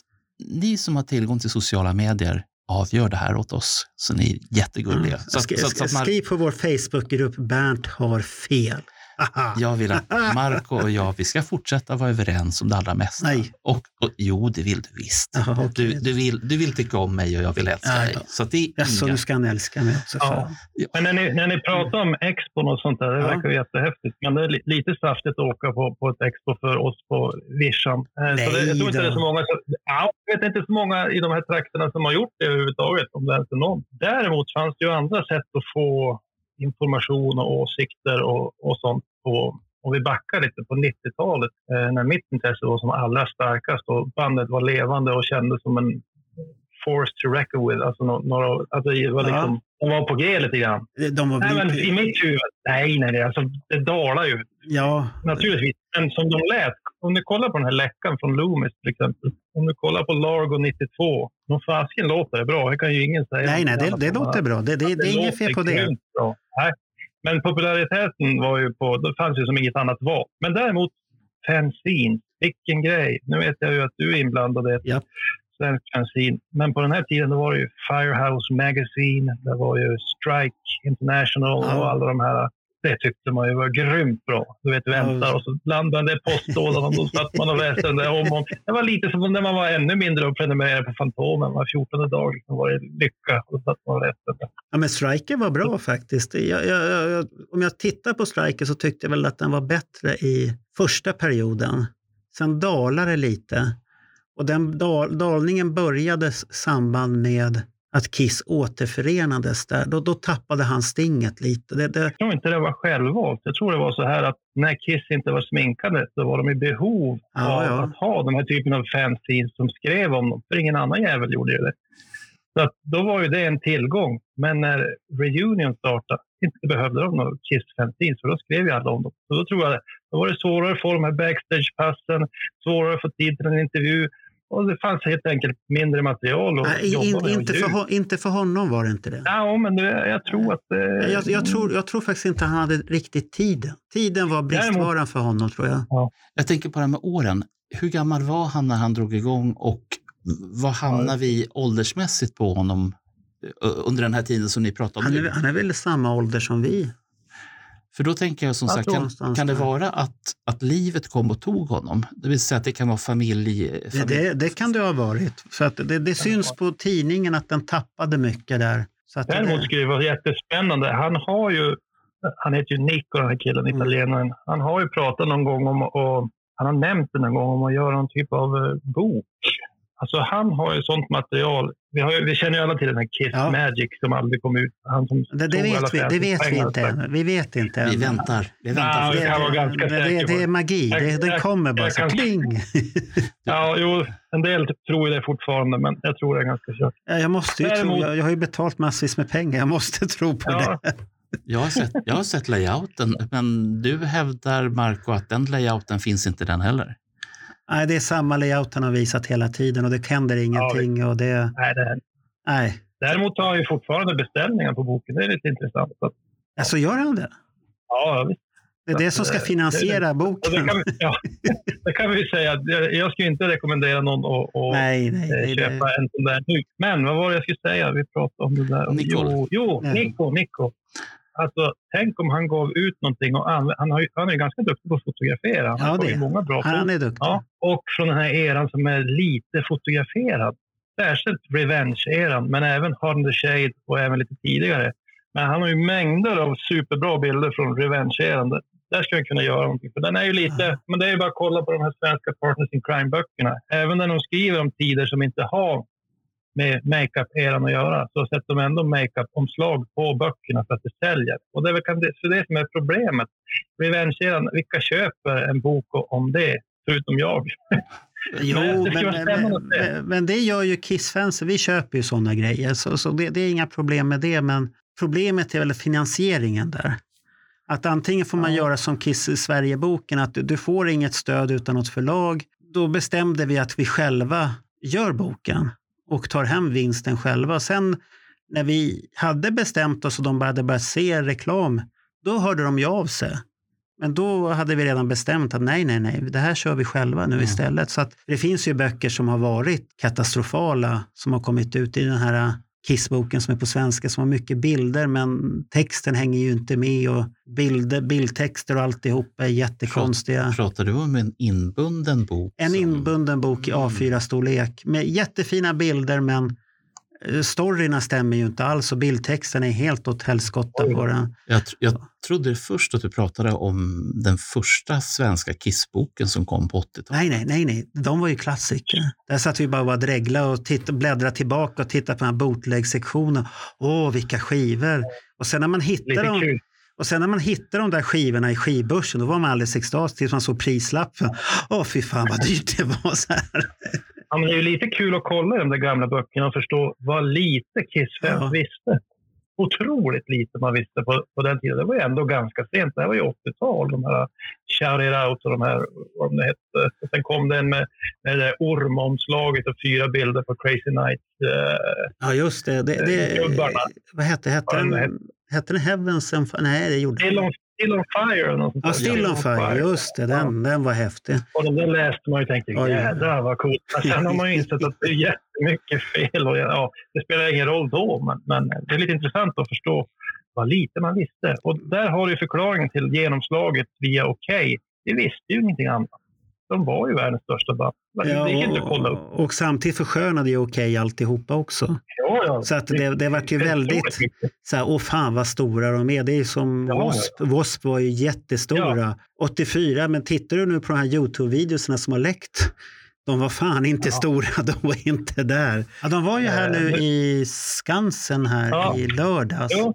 ni som har tillgång till sociala medier avgör det här åt oss. Så ni är jättegulliga. Mm. Så, att- så, att- så att Mar- Skriv på vår Facebookgrupp Bernt har fel. Aha. jag vill att Marco och jag vi ska fortsätta vara överens om det allra mesta. Nej. Och, och, jo, det vill du visst. Jaha, okej. Du, du, vill, du vill tycka om mig och jag vill älska Ja, dig. ja. Så att det är Jaså, inga... nu ska han älska mig också. Ja. Men när ni, när ni pratar om expon och sånt där, det Ja. verkar ju jättehäftigt. Men det är li- lite saftigt att åka på, på ett expo för oss på Vischan. Eh, så det, jag tror inte då. det är så många, som- ja, jag vet inte så många i de här trakterna som har gjort det överhuvudtaget, om det ens är någon. Däremot fanns det ju andra sätt att få information och åsikter och, och sånt på. Om vi backar lite på 90-talet eh, när mitt intresse var som allra starkast och bandet var levande och kändes som en force to reckon with. Alltså, nå- några, alltså det var Ja. liksom, de var på G lite grann. De var Nej, men I mitt huvud, nej, nej, nej. Alltså, det dalar ju Ja, naturligtvis. Men som de lät, om du kollar på den här läckan från Loomis till exempel. Om du kollar på Largo 92. Någon fasken låter det bra. Det kan ju ingen säga. nej, nej, det, det Annat låter bra. Det, det, att det är inget fel på det. Nej. Men populariteten var ju på, det fanns ju som inget annat val. Men däremot fanzine, vilken grej. Nu vet jag ju att du är inblandad i ett Japp. svenskt fanzine. Men på den här tiden då var det ju Firehouse Magazine, det var ju Strike International Ja. och alla de här. Det tyckte man ju var grymt bra. Du vet, väntar och så landade det i postlådan och då satt man och läste den där om och. Det var lite som när man var ännu mindre och prenumererade på Fantomen. Var 14 dag liksom var det lycka och satt man och läste den. Ja, men Striker var bra faktiskt. Jag, jag, jag, om jag tittar på Striker så tyckte jag väl att den var bättre i första perioden. Sen dalade det lite. Och den dal, dalningen började samband med att Kiss återförenades där. Då, då tappade han stinget lite. Det, det, Jag tror inte det var självvalt. Jag tror det var så här att när Kiss inte var sminkade så var de i behov Ja, av ja. att ha den här typen av fanzines som skrev om dem. För ingen annan jävel gjorde ju det. Så då var ju det en tillgång. Men när Reunion startade inte behövde de några Kiss-fanzines för då skrev ju alla om dem. Så då tror jag då var det svårare att få de här backstage-passen, svårare att få tid till en intervju och det fanns helt enkelt mindre material att nej, jobba in, med. inte, för, inte för honom var det inte det. Ja, men det, jag tror att det... Jag, jag, tror, jag tror faktiskt inte han hade riktigt tiden. Tiden var bristvaran för honom tror jag. Jag tänker på det här med åren. Hur gammal var han när han drog igång och vad hamnar vi åldersmässigt på honom eh, under den här tiden som ni pratar om Han nu? är, han är väl samma ålder som vi. För då tänker jag som Jag sagt, kan, kan det vara att, att livet kom och tog honom? Det vill säga att det kan vara familj... Det, familj. det, det kan det ha varit. För att det, det syns på tidningen att den tappade mycket där. Så att Däremot skulle det vara jättespännande. Han har ju, han heter ju Nico den här killen, Mm. italienaren. Han har ju pratat någon gång om, och han har nämnt det någon gång om att göra någon typ av eh, bok. Alltså han har ju sånt material. Vi, har, vi känner ju alla till den här Kiss Ja. Magic som aldrig kom ut. Han som det, det vet vi, det vet vi inte än. Vi vet inte än. Vi väntar. Vi väntar. Ja, det. det, det, det är magi. Jag- Det, den jag- kommer bara jag så kan- pling. Ja, jo, en del tror ju det fortfarande, men jag tror det är ganska kört. Ja, Jag, måste ju tro, Däremot- jag, jag har ju betalt massvis med pengar. Jag måste tro på Ja. det. Jag, har sett, jag har sett layouten, men du hävdar, Marco, att den layouten finns inte den heller. Nej, det är samma layout han har visat hela tiden och det händer ingenting. Och det, Nej, det, nej. däremot har han ju fortfarande beställningar på boken. Det är lite intressant. Så, Alltså gör han det? ja, visst. Det är det som ska det- finansiera Och boken. det, kan, vi- ja, det kan vi säga. Jag, jag skulle inte rekommendera någon att, att Nej, nej, eh, köpa nej. en sån där nu. Men vad var det jag skulle säga? Vi pratade om det där. Nicole. Jo, jo Ja. Nico, Nico. Alltså, tänk om han gav ut någonting och anv- han, har han är ganska duktig på att fotografera. Han Ja, har det många bra Han, han är duktig. Ja, och från den här eran som är lite fotograferad. Särskilt Revenge-eran, men även Hard the Shade och även lite tidigare. Men han har ju mängder av superbra bilder från Revenge-eran. Där- Där ska jag kunna göra någonting. För den är ju lite, Ja. men det är ju bara att kolla på de här svenska Partners in Crime-böckerna. Även när de skriver om tider som inte har med makeup-eran att göra så sätter de ändå makeup-omslag på böckerna för att det säljer. Och det är väl så det som är problemet. Revenge-eran, vilka köper en bok om det? Förutom jag. Jo, Men det men, men, men det gör ju Kiss-fans. Vi köper ju sådana grejer, så, så det, det är inga problem med det. Men problemet är väl finansieringen där. Att antingen får man Ja. göra som Kiss i Sverige-boken, att du, du får inget stöd utan något förlag. Då bestämde vi att vi själva gör boken och tar hem vinsten själva. Sen när vi hade bestämt oss och de började börja se reklam, då hörde de ju av sig. Men då hade vi redan bestämt att nej, nej, nej, det här kör vi själva nu Mm. istället. Så att det finns ju böcker som har varit katastrofala som har kommit ut i den här Kissboken som är på svenska som har mycket bilder men texten hänger ju inte med och bilder, bildtexter och alltihopa är jättekonstiga. Pratar du om en inbunden bok? En som- inbunden bok i Mm. A4-storlek med jättefina bilder men storyna stämmer ju inte alls och bildtexten är helt åt helskotta på den. Jag, jag trodde först att du pratade om den första svenska Kissboken som kom på 80-talet. Nej, nej, nej, nej, de var ju klassiker. Där satt vi bara och var dregla och titta, bläddra tillbaka och titta på den här bootleg-sektionen. Åh, vilka skivor! Och sen när man hittar dem, och sen när man hittar de där skivorna i skivbörsen, då var man alldeles extas tills man såg prislappen. Åh, fy fan vad dyrt det var. Så här. Ja, men det är ju lite kul att kolla i de där gamla böckerna och förstå vad lite Kiss-fans Ja. visste. Otroligt lite man visste på, på den tiden. Det var ju ändå ganska sent. Det här var ju 80-tal. De här Shout It Out och de här, vad de hette. Och sen kom den med, med det där ormomslaget och fyra bilder på Crazy Nights. Eh, Ja, just det. det, det Gubbarna. vad hette, hette, den hette den Heavens Nej, det gjorde den Still on Fire. eller något Ja. Still on Fire, just det. Den, den var häftig. Och de där läste man ju och tänkte Oj. jädrar vad coolt. Men sen har man ju insett att det är jättemycket fel. Och ja, det spelar ingen roll då, men, men det är lite intressant att förstå vad lite man visste. Och där har du förklaringen till genomslaget via Okej. Vi visste ju ingenting annat. De var ju världens största band. Men det gick inte att kolla upp. och, samtidigt förskönade ju Okej alltihopa också. Ja, ja. Så att det, det vart ju väldigt så här, åh fan vad stora de är. Det är som Ja, ja. W.A.S.P. W.A.S.P. var ju jättestora. 84, men tittar du nu på de här Youtube-videorna som har läckt, de var fan inte Ja. stora, de var inte där. Ja, de var ju här Eh, nu i Skansen här Ja. i lördags. Jo,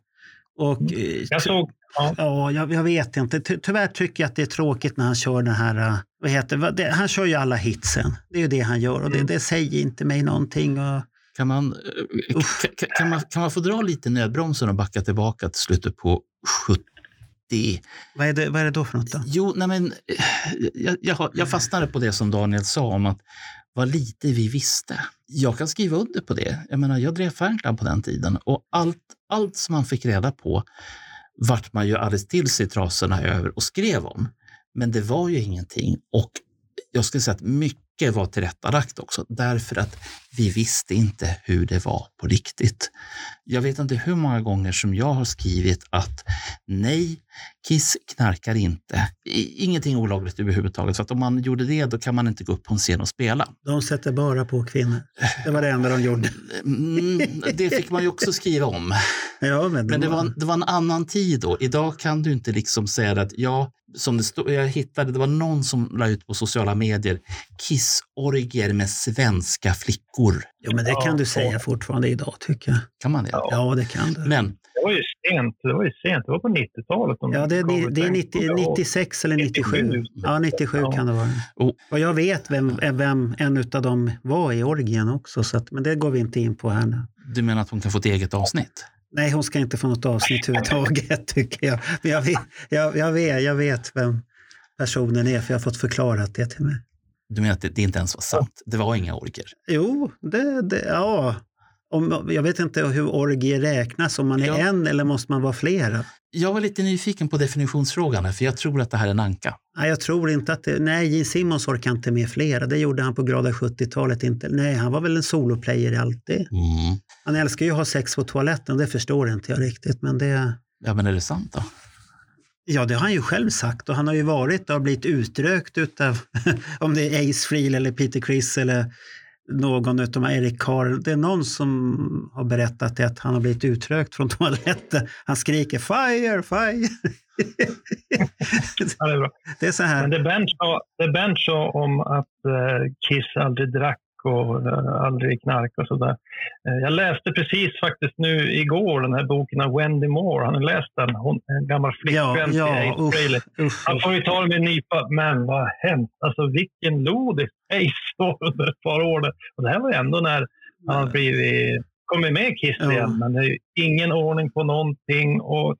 Och, eh, jag såg... Ja. Ja, jag, jag vet inte. Ty, tyvärr tycker jag att det är tråkigt när han kör den här, eh, vad heter det? Han kör ju alla hitsen. Det är ju det han gör och det, Mm. det säger inte mig någonting. Och, Kan man, eh, Uff. ka- ka- kan, man, kan man få dra lite nödbromsen och backa tillbaka till slutet på 70? vad, är det, vad är det då för något då? Jo, nej men, eh, jag, jag, jag fastnade på det som Daniel sa om att vad lite vi visste. Jag kan skriva under på det. Jag menar, jag drev Fanclub på den tiden och allt, allt som man fick reda på vart man ju alldeles till sig trasorna över och skrev om. Men det var ju ingenting och jag skulle säga att mycket var tillrättalagt också därför att vi visste inte hur det var på riktigt. Jag vet inte hur många gånger som jag har skrivit att nej, Kiss knarkar inte. Ingenting olagligt överhuvudtaget. Så att om man gjorde det, då kan man inte gå upp på en scen och spela. De sätter bara på kvinnor. Det var det enda de gjorde. Mm, det fick man ju också skriva om. Ja, men det, Men det var... var, det var en annan tid då. Idag kan du inte liksom säga att ja, som det stod, jag hittade, det var någon som la ut på sociala medier, kissorgier med svenska flickor. Jo, men det kan Ja, du säga ja. fortfarande idag tycker jag. Kan man det? Ja. Ja, det kan du. Men Det var ju sent. Det var ju sent. Det var på 90-talet. de Ja, det ut det är den. 90, Kommer jag ihåg. 96 eller 97. 97. Ja, 97 Ja. kan det vara. Oh. Och jag vet vem, vem en av dem var i orgien också, så att, men det går vi inte in på här nu. du menar att hon kan få ett eget avsnitt? Nej, hon ska inte få något avsnitt överhuvudtaget tycker jag. Men jag vet, jag, jag, vet, jag vet vem personen är, för jag har fått förklarat det till mig. Du menar att det, det inte ens var sant? Det var inga orger? Jo, det, det, ja. Om, jag vet inte hur orgie räknas, om man är Ja. en eller måste man vara flera? Jag var lite nyfiken på definitionsfrågan, här, för jag tror att det här är en anka. Nej, jag tror inte att det... Nej, Gene Simmons orkar inte med flera. Det gjorde han på glada 70-talet inte. Nej, han var väl en soloplayer alltid. Mm. Han älskar ju att ha sex på toaletten och det förstår inte jag riktigt. Men det... Ja, men är det sant då? Ja, det har han ju själv sagt och han har ju varit och blivit utrökt utav om det är Ace Frehley eller Peter Criss eller någon utav de här Eric Carr. Det är någon som har berättat det att han har blivit utrökt från toaletten. Han skriker fire, fire. Ja, det är bra. Det är så Men här. det Ben sa, det ben sa om att eh, Kiss aldrig drack och eh, aldrig knark och sådär. Eh, jag läste precis faktiskt nu igår den här boken av Wendy Moore. Har ni läst den? Hon, en gammal Ja, flickvän till ja, Frehley. usch, Han får ju ta det med en nypa, men vad hemskt. Alltså vilken lodis Ace var under ett par år. Och det här var ändå när han har blivit, kommit med i Kiss Ja. igen, men det är ingen ordning på någonting. Och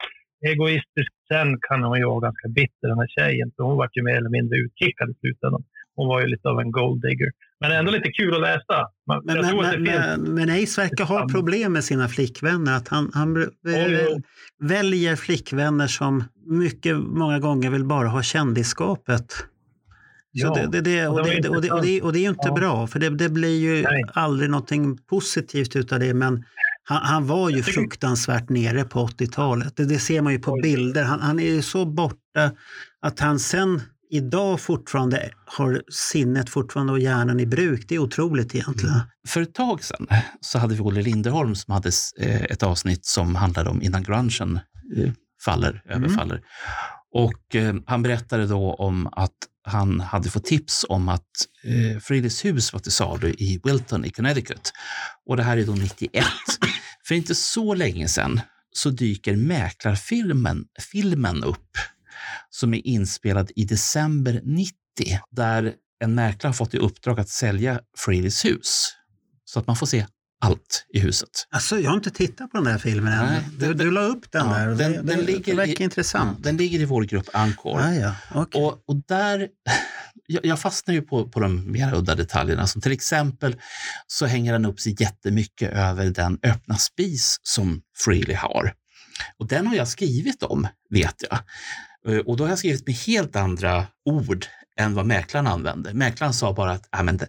egoistisk sen kan hon ju vara ganska bitter den här tjejen, för hon var ju mer eller mindre utkickad i slutändan. hon var ju lite av en gold digger. Men ändå lite kul att läsa. Men, men, men, men, men Ace verkar ha problem med sina flickvänner. Att han, han oh, väljer flickvänner som mycket, många gånger vill bara ha kändisskapet. Ja, det, det, det, och, det, och, det, och, det, och det är ju inte ja. bra, för det, det blir ju Nej. aldrig någonting positivt utav det. Men han, han var ju fruktansvärt nere på 80-talet. Det, det, ser man ju på bilder. Han, han är ju så borta att han sen idag fortfarande har sinnet fortfarande och hjärnan i bruk. Det är otroligt egentligen. Mm. För ett tag sedan så hade vi Olle Linderholm som hade eh, ett avsnitt som handlade om innan grungen eh, faller, mm. överfaller. Och eh, han berättade då om att han hade fått tips om att eh, Frehley's hus var till salu i Wilton i Connecticut. Och det här är då 91. För inte så länge sedan så dyker Mäklarfilmen filmen upp som är inspelad i december 90 där en mäklare har fått i uppdrag att sälja Frehley's hus. Så att man får se allt i huset. Alltså, jag har inte tittat på den där filmen än. Nej, du, den, du la upp den ja, där. Den, det, den, ligger verkar i, intressant. Ja, den ligger i vår grupp Encore. Ah, ja. okay. och, och där, jag, jag fastnar ju på, på de mer udda detaljerna. Som till exempel så hänger den upp sig jättemycket över den öppna spis som Freely har. Och den har jag skrivit om, vet jag. Eh, och då har jag skrivit med helt andra ord än vad mäklaren använde. Mäklaren sa bara att ah, men det,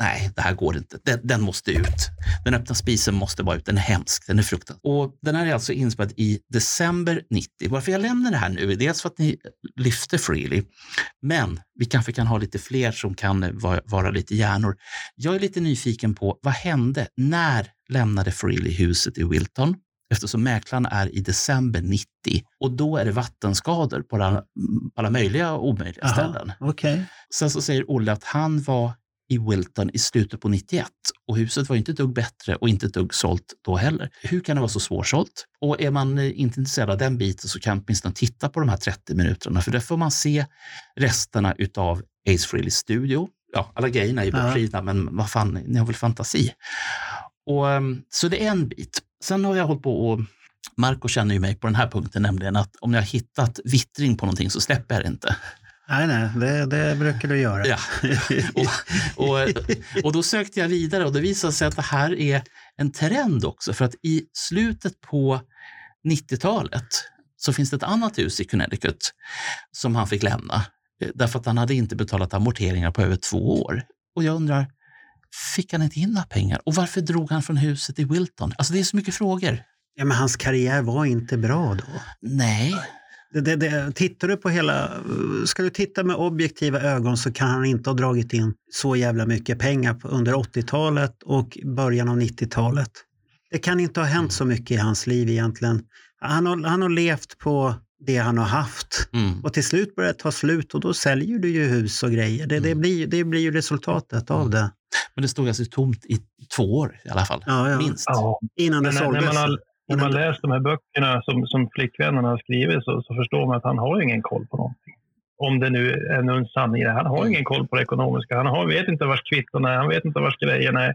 nej, det här går inte. Den, den, måste ut. Den öppna spisen måste vara ut. Den är hemsk. Den är fruktansvärd. Och den här är alltså inspelad i december 90. Varför jag lämnar det här nu är dels för att ni lyfter Freely, men vi kanske kan ha lite fler som kan eh, vara, vara lite hjärnor. Jag är lite nyfiken på vad hände? När lämnade Freely huset i Wilton? Eftersom mäklaren är i december 90 och då är det vattenskador på alla, alla möjliga och omöjliga Aha, ställen. Okay. Sen så säger Olle att han var i Wilton i slutet på 91 och huset var inte ett dugg bättre och inte ett dugg sålt då heller. Hur kan det vara så svårsålt? Och är man eh, inte intresserad av den biten så kan man åtminstone titta på de här 30 minuterna för där får man se resterna utav Ace Frehleys studio. Ja, alla grejerna är ju bortridna, men vad fan, ni har väl fantasi? Och, ehm, så det är en bit. Sen har jag hållit på och Marco känner ju mig på den här punkten, nämligen att om jag har hittat vittring på någonting så släpper jag det inte. Nej, nej, det, det brukar du göra. Ja. Och, och, och då sökte jag vidare och det visade sig att det här är en trend också. För att i slutet på 90-talet så finns det ett annat hus i Connecticut som han fick lämna eh, därför att han hade inte betalat amorteringar på över två år. Och jag undrar, fick han inte in några pengar? Och varför drog han från huset i Wilton? Alltså det är så mycket frågor. Ja, men hans karriär var inte bra då. Nej. Det, det, det, tittar du på hela, ska du titta med objektiva ögon så kan han inte ha dragit in så jävla mycket pengar under 80-talet och början av 90-talet. Det kan inte ha hänt så mycket i hans liv egentligen. Han har, han har levt på det han har haft. Mm. Och till slut börjar det ta slut och då säljer du ju hus och grejer. Det, mm. det, blir, det blir ju resultatet av det. Men det stod alltså tomt i två år i alla fall, ja, ja. minst. Ja. Innan det såldes. När man har, när man läst de här böckerna som, som flickvännerna har skrivit så, så förstår man att han har ingen koll på någonting. Om det nu är någon sanning Han har ingen koll på det ekonomiska. Han har, vet inte vars kvitton är, han vet inte vars grejerna är.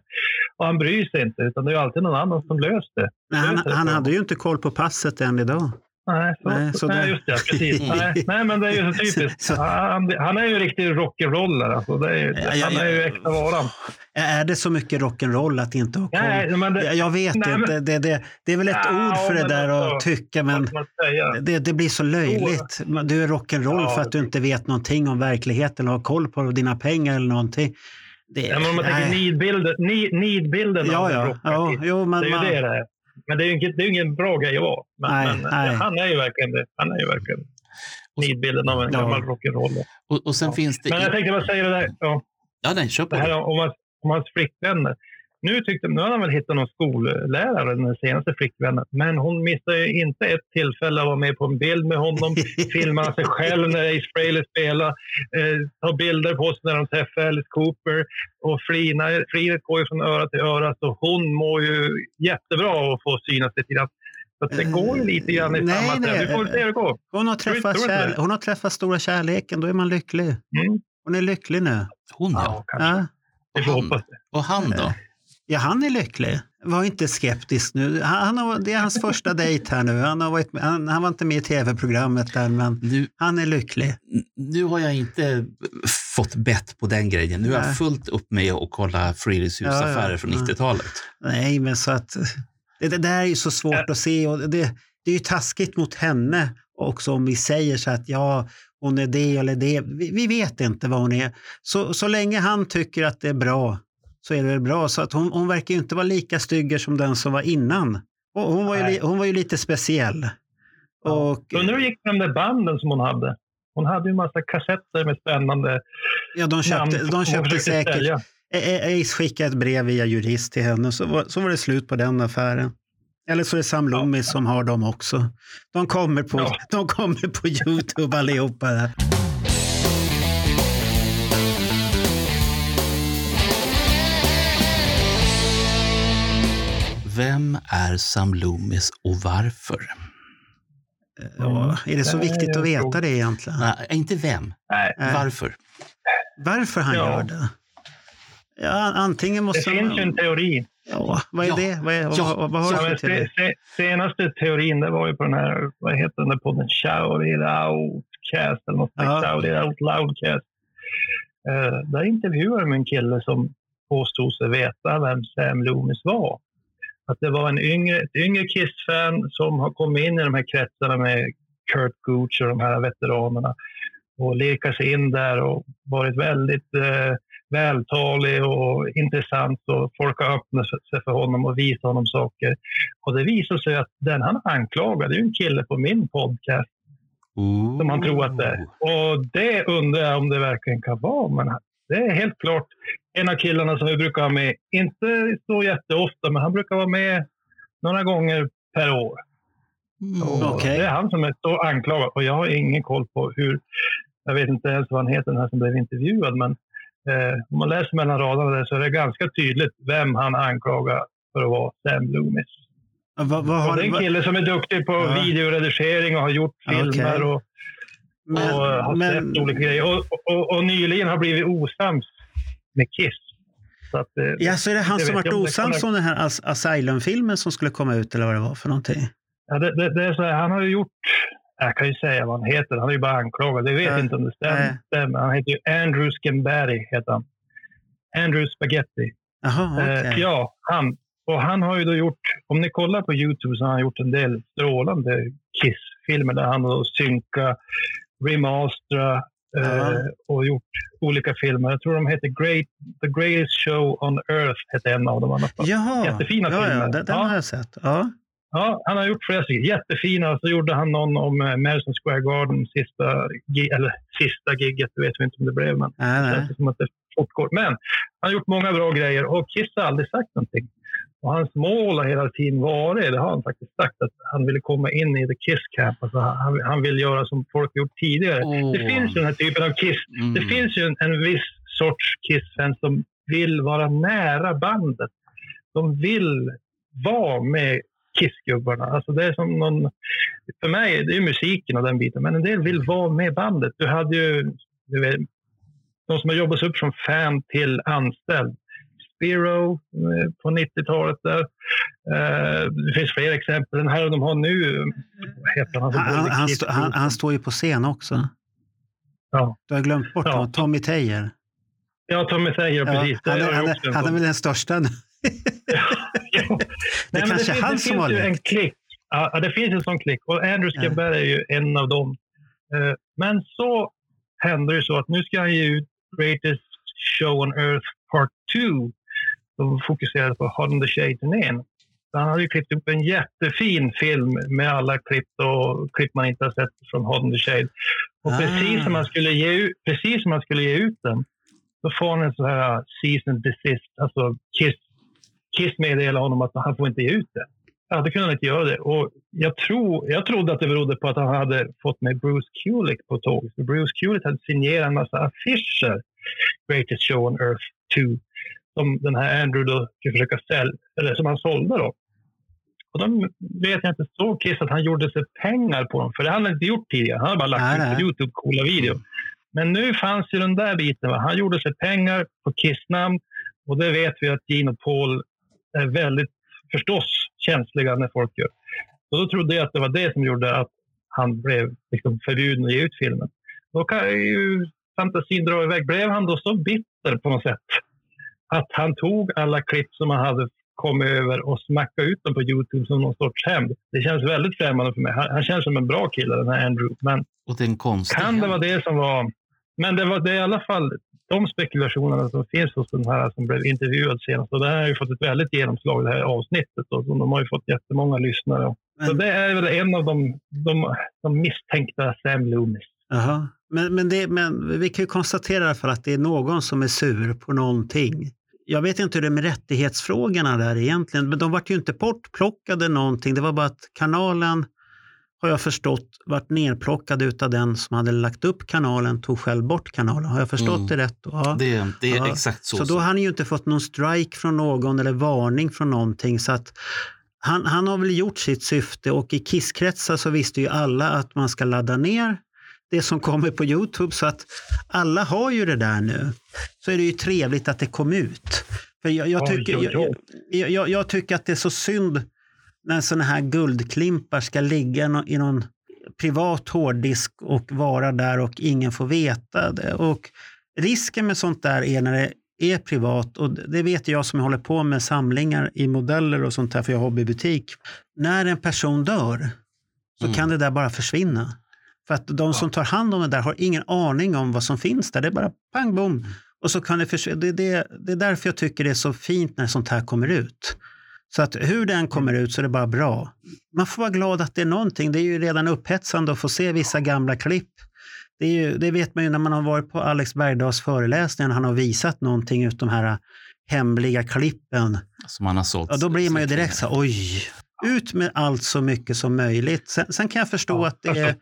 Och han bryr sig inte, utan det är alltid någon annan som löser det. Nej, han, han hade ju inte koll på passet än idag. Nej, så, nej, så nej just det. Precis. nej, nej, men det är ju så typiskt. Han, han, är ju en riktig rock'n'roller. Alltså. Det är, ja, han är ju äkta varan. Är det så mycket rock'n'roll att inte ha koll? Nej, men det, jag vet nej, inte. Det, det, det, är väl ett ja, ord för det där att tycka, men det, det blir så löjligt. Du är rock'n'roll ja, för att du inte vet någonting om verkligheten och har koll på dina pengar eller någonting. Det, ja, men om man tänker nidbilden, need ja, ja, ja, jo, men, det är ju det det är. Men det är ju ingen, det är ingen bra grej att vara. Men, nej, men nej. han är ju verkligen det. Han är ju verkligen nidbilden av en ja. gammal rock'n'roll. Och, och sen ja. finns det... Men jag tänkte bara säga det där. Ja, ja nej, kör på det. Här om, hans, om hans flickvänner. Nu, tyckte, nu har han väl hittat någon skollärare, den senaste flickvännen. Men hon missade inte ett tillfälle att vara med på en bild med honom, filma sig själv när Ace Frehley spelar, eh, ta bilder på sig när de träffar Alice Cooper. Och Frina, Frinet går ju från öra till öra, så hon mår ju jättebra att få synas lite grann. Så det går ju lite grann i nej, samma nej. Vi får se hur det går. Hon har, träffat kär, hon har träffat stora kärleken, då är man lycklig. Mm. Hon är lycklig nu. Hon ja. ja, ja. Hoppas det. Och han då? Ja, han är lycklig. Var inte skeptisk nu. Han har, det är hans första dejt här nu. Han, har varit, han, han var inte med i tv-programmet där, men nu, han är lycklig. Nu har jag inte fått bett på den grejen. Nu har jag fullt upp med att kolla fritidshusaffärer ja, ja, från 90-talet. Nej, men så att det, det där är ju så svårt att se och det, det är ju taskigt mot henne också om vi säger så att ja, hon är det eller det. Vi, vi, vet inte vad hon är. Så, så länge han tycker att det är bra så är det väl bra. Så att hon, hon verkar ju inte vara lika stygger som den som var innan. Och hon, var ju, hon var ju lite speciell. Ja. Och, Undrar hur det gick med de där banden som hon hade? Hon hade ju en massa kassetter med spännande Ja, de köpte, de köpte säkert. Sälja. Ace skickade ett brev via jurist till henne, så var, så var det slut på den affären. Eller så är det Sam Loomis ja. som har dem också. De kommer på, ja. de kommer på Youtube allihopa. Där. Vem är Sam Loomis och varför? Ja, är det så viktigt att veta det egentligen? Nej, inte vem. Nej. Varför? Varför han ja. gör det? Ja, antingen måste det finns ju en teori. Ja, vad är ja. det? Vad, är, ja. vad, vad har du för teori? Se, senaste teorin det var ju på den här, vad heter den där podden? Shout it outcast eller något ja. Shout it out loudcast. Uh, där intervjuade de en kille som påstod sig veta vem Sam Loomis var. Att det var en yngre, ett yngre Kiss-fan som har kommit in i de här kretsarna med Kurt Gooch och de här veteranerna och lekat sig in där och varit väldigt eh, vältalig och intressant och folk har öppnat sig för honom och visat honom saker. Och det visar sig att den han anklagade är en kille på min podcast Ooh. som han tror att det är. Och det undrar jag om det verkligen kan vara. Men det är helt klart en av killarna som vi brukar ha med. Inte så jätteofta, men han brukar vara med några gånger per år. Mm, okay. Det är han som är så anklagad och jag har ingen koll på hur, jag vet inte ens vad han heter den här som blev intervjuad, men eh, om man läser mellan raderna där så är det ganska tydligt vem han anklagar för att vara Sam Loomis. Va, va, har, det är en kille som är duktig på ja. videoredigering och har gjort filmer okay. och, men, och har men, sett olika grejer. Och, och, och, nyligen har blivit osams med Kiss. Så att, eh, ja, så är det han som varit osams om den här As Asylum-filmen som skulle komma ut eller vad det var för någonting? Ja, det, det, det är så här, han har ju gjort jag kan ju säga vad han heter. Han är ju bara anklagad. Jag vet äh, inte om det stämmer. stämmer. Han heter ju Andrew Scambari. Heter han. Andrew Spaghetti. Aha, okay. eh, ja, han. Och han har ju då gjort, om ni kollar på Youtube så har han gjort en del strålande Kiss-filmer där han har synkat, remastrat eh, och gjort olika filmer. Jag tror de heter Great, The Greatest Show on Earth, hette en av dem. Jaha, Jättefina ja, filmer. Ja, den, den har jag sett. Ja. Ja, han har gjort flera stycken. Jättefina. Så gjorde han någon om eh, Madison Square Garden, sista, eller sista gigget. Det vet vi inte om det blev, men nej, nej. det som att det fortgår. Men han har gjort många bra grejer och Kiss har aldrig sagt någonting. Och hans mål har hela tiden varit, det har han faktiskt sagt, att han ville komma in i the Kiss Camp. Alltså han, han vill göra som folk gjort tidigare. Oh. Det finns ju den här typen av Kiss. Mm. Det finns ju en, en viss sorts Kiss-fans som vill vara nära bandet. De vill vara med Kissgubbarna. Alltså det är som någon, för mig det är musiken och den biten, men en del vill vara med bandet. Du hade ju du vet, de som har jobbat sig upp från fan till anställd. Spiro eh, på 90-talet där. Uh, det finns fler exempel. Den här de har nu, heter han? Han, han, stå, han, han, står ju på scen också. Ja. Du har glömt bort ja. Tommy Tejer. Ja, Tommy Tejer, ja, precis. Han, han, han är väl den största ja. Det Nej, kanske är han som har en klick. Ja, det finns en sån klick och Andrew Skabberg är ju en av dem. Eh, men så händer det så att nu ska han ge ut Greatest Show on Earth Part 2 som fokuserar på the Shade-turnén. Han hade ju klippt upp en jättefin film med alla klipp och klipp man inte har sett från the Shade. Och ah. precis, som man skulle ge ut, precis som man skulle ge ut den så får han en sån här season desist, alltså Kiss Kiss meddelade honom att han får inte ge ut det. Ja, då kunde han inte göra det. Och jag, tror, jag trodde att det berodde på att han hade fått med Bruce Kulick på tåget. Bruce Kulick hade signerat en massa affischer, Greatest Show on Earth 2, som den här Andrew då skulle försöka sälja, eller som han sålde då. Och de vet jag inte, såg Kiss att han gjorde sig pengar på dem, för det hade han inte gjort tidigare. Han hade bara lagt ut på Youtube coola video. Men nu fanns ju den där biten. Va? Han gjorde sig pengar på Kiss-namn och det vet vi att Gene och Paul är väldigt, förstås, känsliga när folk gör. Så då trodde jag att det var det som gjorde att han blev liksom förbjuden att ge ut filmen. Då kan ju fantasin dra iväg. Blev han då så bitter på något sätt att han tog alla klipp som han hade kommit över och smackade ut dem på Youtube som någon sorts hämnd? Det känns väldigt främmande för mig. Han, han, känns som en bra kille, den här Andrew. Men och den konstiga. kan det vara det som var... Men det var det i alla fall de spekulationerna som finns hos den här som blev intervjuad senast. Och det här har ju fått ett väldigt genomslag det här avsnittet. Och de har ju fått jättemånga lyssnare. Men... Så det är väl en av de, de, de misstänkta Sam Loomis. Aha. Men, men, det, men vi kan ju konstatera i alla fall att det är någon som är sur på någonting. Jag vet inte hur det är med rättighetsfrågorna där egentligen, men de var ju inte bortplockade någonting. Det var bara att kanalen, har jag förstått, vart nerplockad utav den som hade lagt upp kanalen, tog själv bort kanalen. Har jag förstått mm. det rätt? Ja. Det, det är ja. exakt så. Så då har han ju inte fått någon strike från någon eller varning från någonting. Så att han, han har väl gjort sitt syfte och i kisskretsar så visste ju alla att man ska ladda ner det som kommer på Youtube så att alla har ju det där nu. Så är det ju trevligt att det kom ut. För jag, jag tycker, jag, jag, jag, tycker att det är så synd när sådana här guldklimpar ska ligga i någon privat hårddisk och vara där och ingen får veta det. Och risken med sånt där är när det är privat och det vet jag som håller på med samlingar i modeller och sånt här för jag har hobbybutik. När en person dör så mm. kan det där bara försvinna. För att de som tar hand om det där har ingen aning om vad som finns där. Det är bara pang bom. Mm. Och så kan det. Det, det, det är därför jag tycker det är så fint när sånt här kommer ut. Så att hur den kommer ut så är det bara bra. Man får vara glad att det är någonting. Det är ju redan upphetsande att få se vissa gamla klipp. Det, ju, det vet man ju när man har varit på Alex Bergdahls föreläsningar. Han har visat någonting ut de här hemliga klippen. Som han har sålt. Ja, då blir man ju direkt så här, oj, ut med allt så mycket som möjligt. Sen, sen kan jag förstå ja, att det är,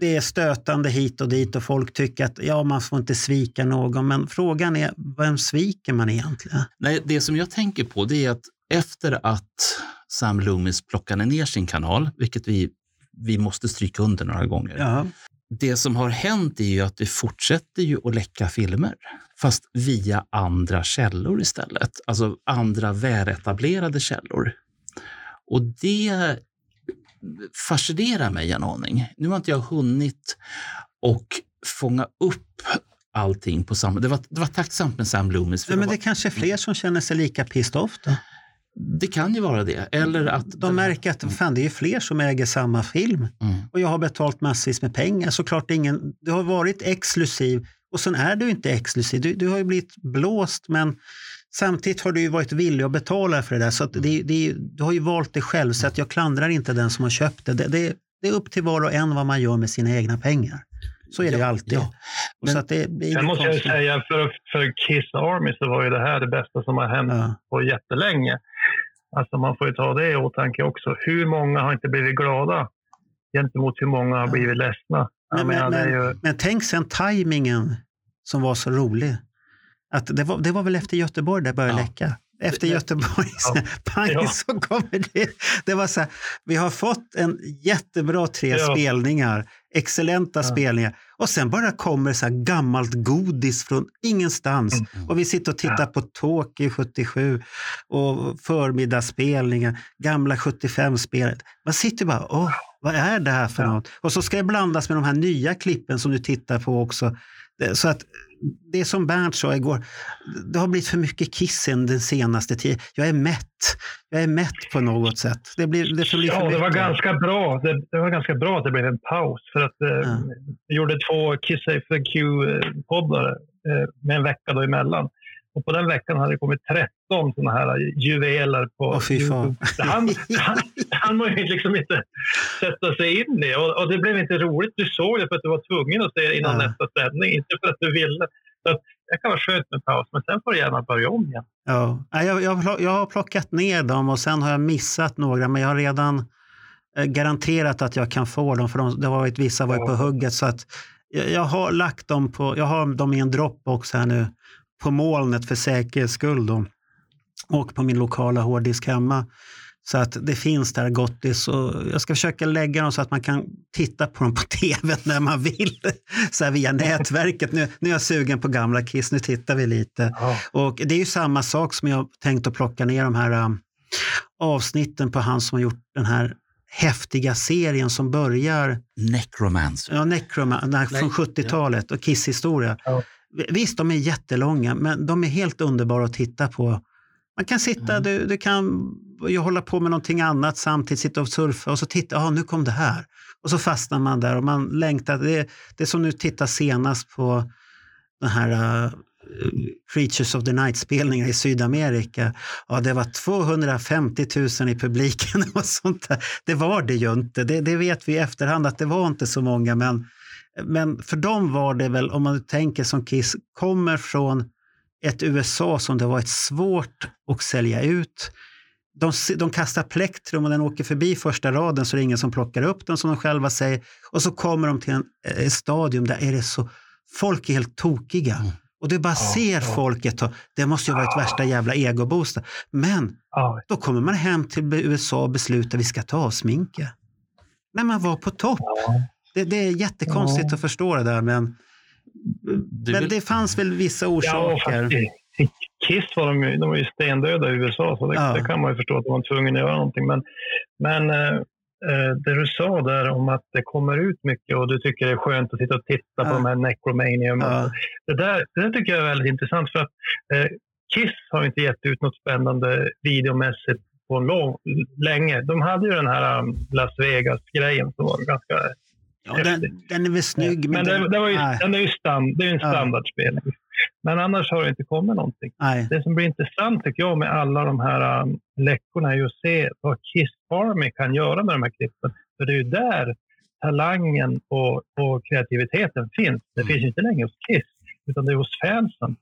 det är stötande hit och dit och folk tycker att ja, man får inte svika någon. Men frågan är, vem sviker man egentligen? Nej, det som jag tänker på det är att efter att Sam Loomis plockade ner sin kanal, vilket vi, vi måste stryka under några gånger. Ja. Det som har hänt är ju att det fortsätter ju att läcka filmer, fast via andra källor istället. Alltså andra väletablerade källor. Och det fascinerar mig en aning. Nu har inte jag hunnit och fånga upp allting på samma... Det var, det var tacksamt med Sam Loomis. Ja, men det var... kanske är fler som känner sig lika pissed off då? Det kan ju vara det. Eller att de märker att fan, det är fler som äger samma film mm. och jag har betalt massvis med pengar. Såklart ingen, du har varit exklusiv och sen är du inte exklusiv. Du, du har ju blivit blåst men Samtidigt har du ju varit villig att betala för det där. Så att det, det, du har ju valt det själv, så att jag klandrar inte den som har köpt det. Det, det, det är upp till var och en vad man gör med sina egna pengar. Så är det ju alltid. Ja. Men, så att det, det sen måste jag säga, för, för Kiss Army så var ju det här det bästa som har hänt ja. på jättelänge. Alltså man får ju ta det i åtanke också. Hur många har inte blivit glada gentemot hur många har blivit ledsna? Men, men, men, ju... men tänk sen tajmingen som var så rolig. Att det, var, det var väl efter Göteborg det började ja. läcka? Efter Göteborg, ja. pang ja. så kommer det. Det var så här, vi har fått en jättebra tre ja. spelningar, excellenta spelningar. Och sen bara kommer så här gammalt godis från ingenstans. Mm. Och vi sitter och tittar på Tokyo 77 och förmiddagsspelningar, gamla 75-spelet. Man sitter bara, åh, vad är det här för något? Och så ska det blandas med de här nya klippen som du tittar på också. Så att det är som Bernt sa igår, det har blivit för mycket kissen den senaste tiden. Jag är mätt. Jag är mätt på något sätt. Det, blir, det får bli ja, det var ganska bra. Det, det, var ganska bra att det blev en paus. För att eh, ja. jag gjorde två Kiss FQ-poddar eh, med en vecka då emellan. Och på den veckan hade det kommit 13 sådana här juveler på oh, Youtube. Han, han, han må ju liksom inte sätta sig in i och, och det blev inte roligt. Du såg det för att du var tvungen att se det innan ja. nästa sändning, inte för att du ville. Så att, det kan vara skönt med paus, men sen får du gärna börja om igen. Ja, jag, jag, jag har plockat ner dem och sen har jag missat några, men jag har redan eh, garanterat att jag kan få dem, för de, det har varit, vissa var på hugget. Så att jag, jag har lagt dem på, jag har dem i en Dropbox här nu på molnet för säkerhets skull. Då. Och på min lokala hårddisk hemma. Så att det finns där gottis och jag ska försöka lägga dem så att man kan titta på dem på tv när man vill. Så här via nätverket. Nu, nu är jag sugen på gamla Kiss, nu tittar vi lite. Ja. Och det är ju samma sak som jag tänkt att plocka ner de här um, avsnitten på han som har gjort den här häftiga serien som börjar, Necromancer. ja, Necroma, den här Nej, från 70-talet och Kiss historia. Ja. Visst, de är jättelånga, men de är helt underbara att titta på. Man kan sitta, Mm. du, du kan ju hålla på med någonting annat samtidigt, sitta och surfa och så titta, ja nu kom det här. Och så fastnar man där och man längtar. Det, det är som nu titta senast på den här uh, Creatures of the Night-spelningen i Sydamerika. Ja, det var 250 000 i publiken och sånt där. Det var det ju inte. Det, det vet vi i efterhand att det var inte så många, men men för dem var det väl, om man tänker som Kiss, kommer från ett USA som det varit svårt att sälja ut. De, de kastar plektrum och den åker förbi första raden så det är ingen som plockar upp den som de själva säger. Och så kommer de till en, ett stadium där är det så, folk är helt tokiga. Mm. Och du bara Ja, ser ja. folket. Och det måste ju ha varit värsta jävla egoboosten. Men Ja, då kommer man hem till USA och beslutar att vi ska ta av sminket. När man var på topp. ja. Det, det är jättekonstigt Ja. att förstå det där, men, Du men vill- det fanns väl vissa Ja, orsaker. faktiskt. Kiss var de, ju- de var ju stendöda i USA, så det, Ja. det kan man ju förstå att de var tvungna att göra någonting. Men, men eh, eh, det du sa där om att det kommer ut mycket och du tycker det är skönt att sitta och titta Ja. på de här Necromanium. Ja, Det, där, det där tycker jag är väldigt intressant för att eh, Kiss har inte gett ut något spännande videomässigt på en lång, länge. De hade ju den här um, Las Vegas-grejen som var ganska ja den, den är väl snygg, men, men den, det, var ju, nej, den är ju stand, det är en standardspelning. Men annars har det inte kommit någonting. nej. Det som blir intressant tycker jag med alla de här um, läckorna är ju att se vad Kiss Army kan göra med de här klippen. För det är ju där talangen och, och kreativiteten finns. Det Mm. finns inte längre hos Kiss, utan det är hos fansen.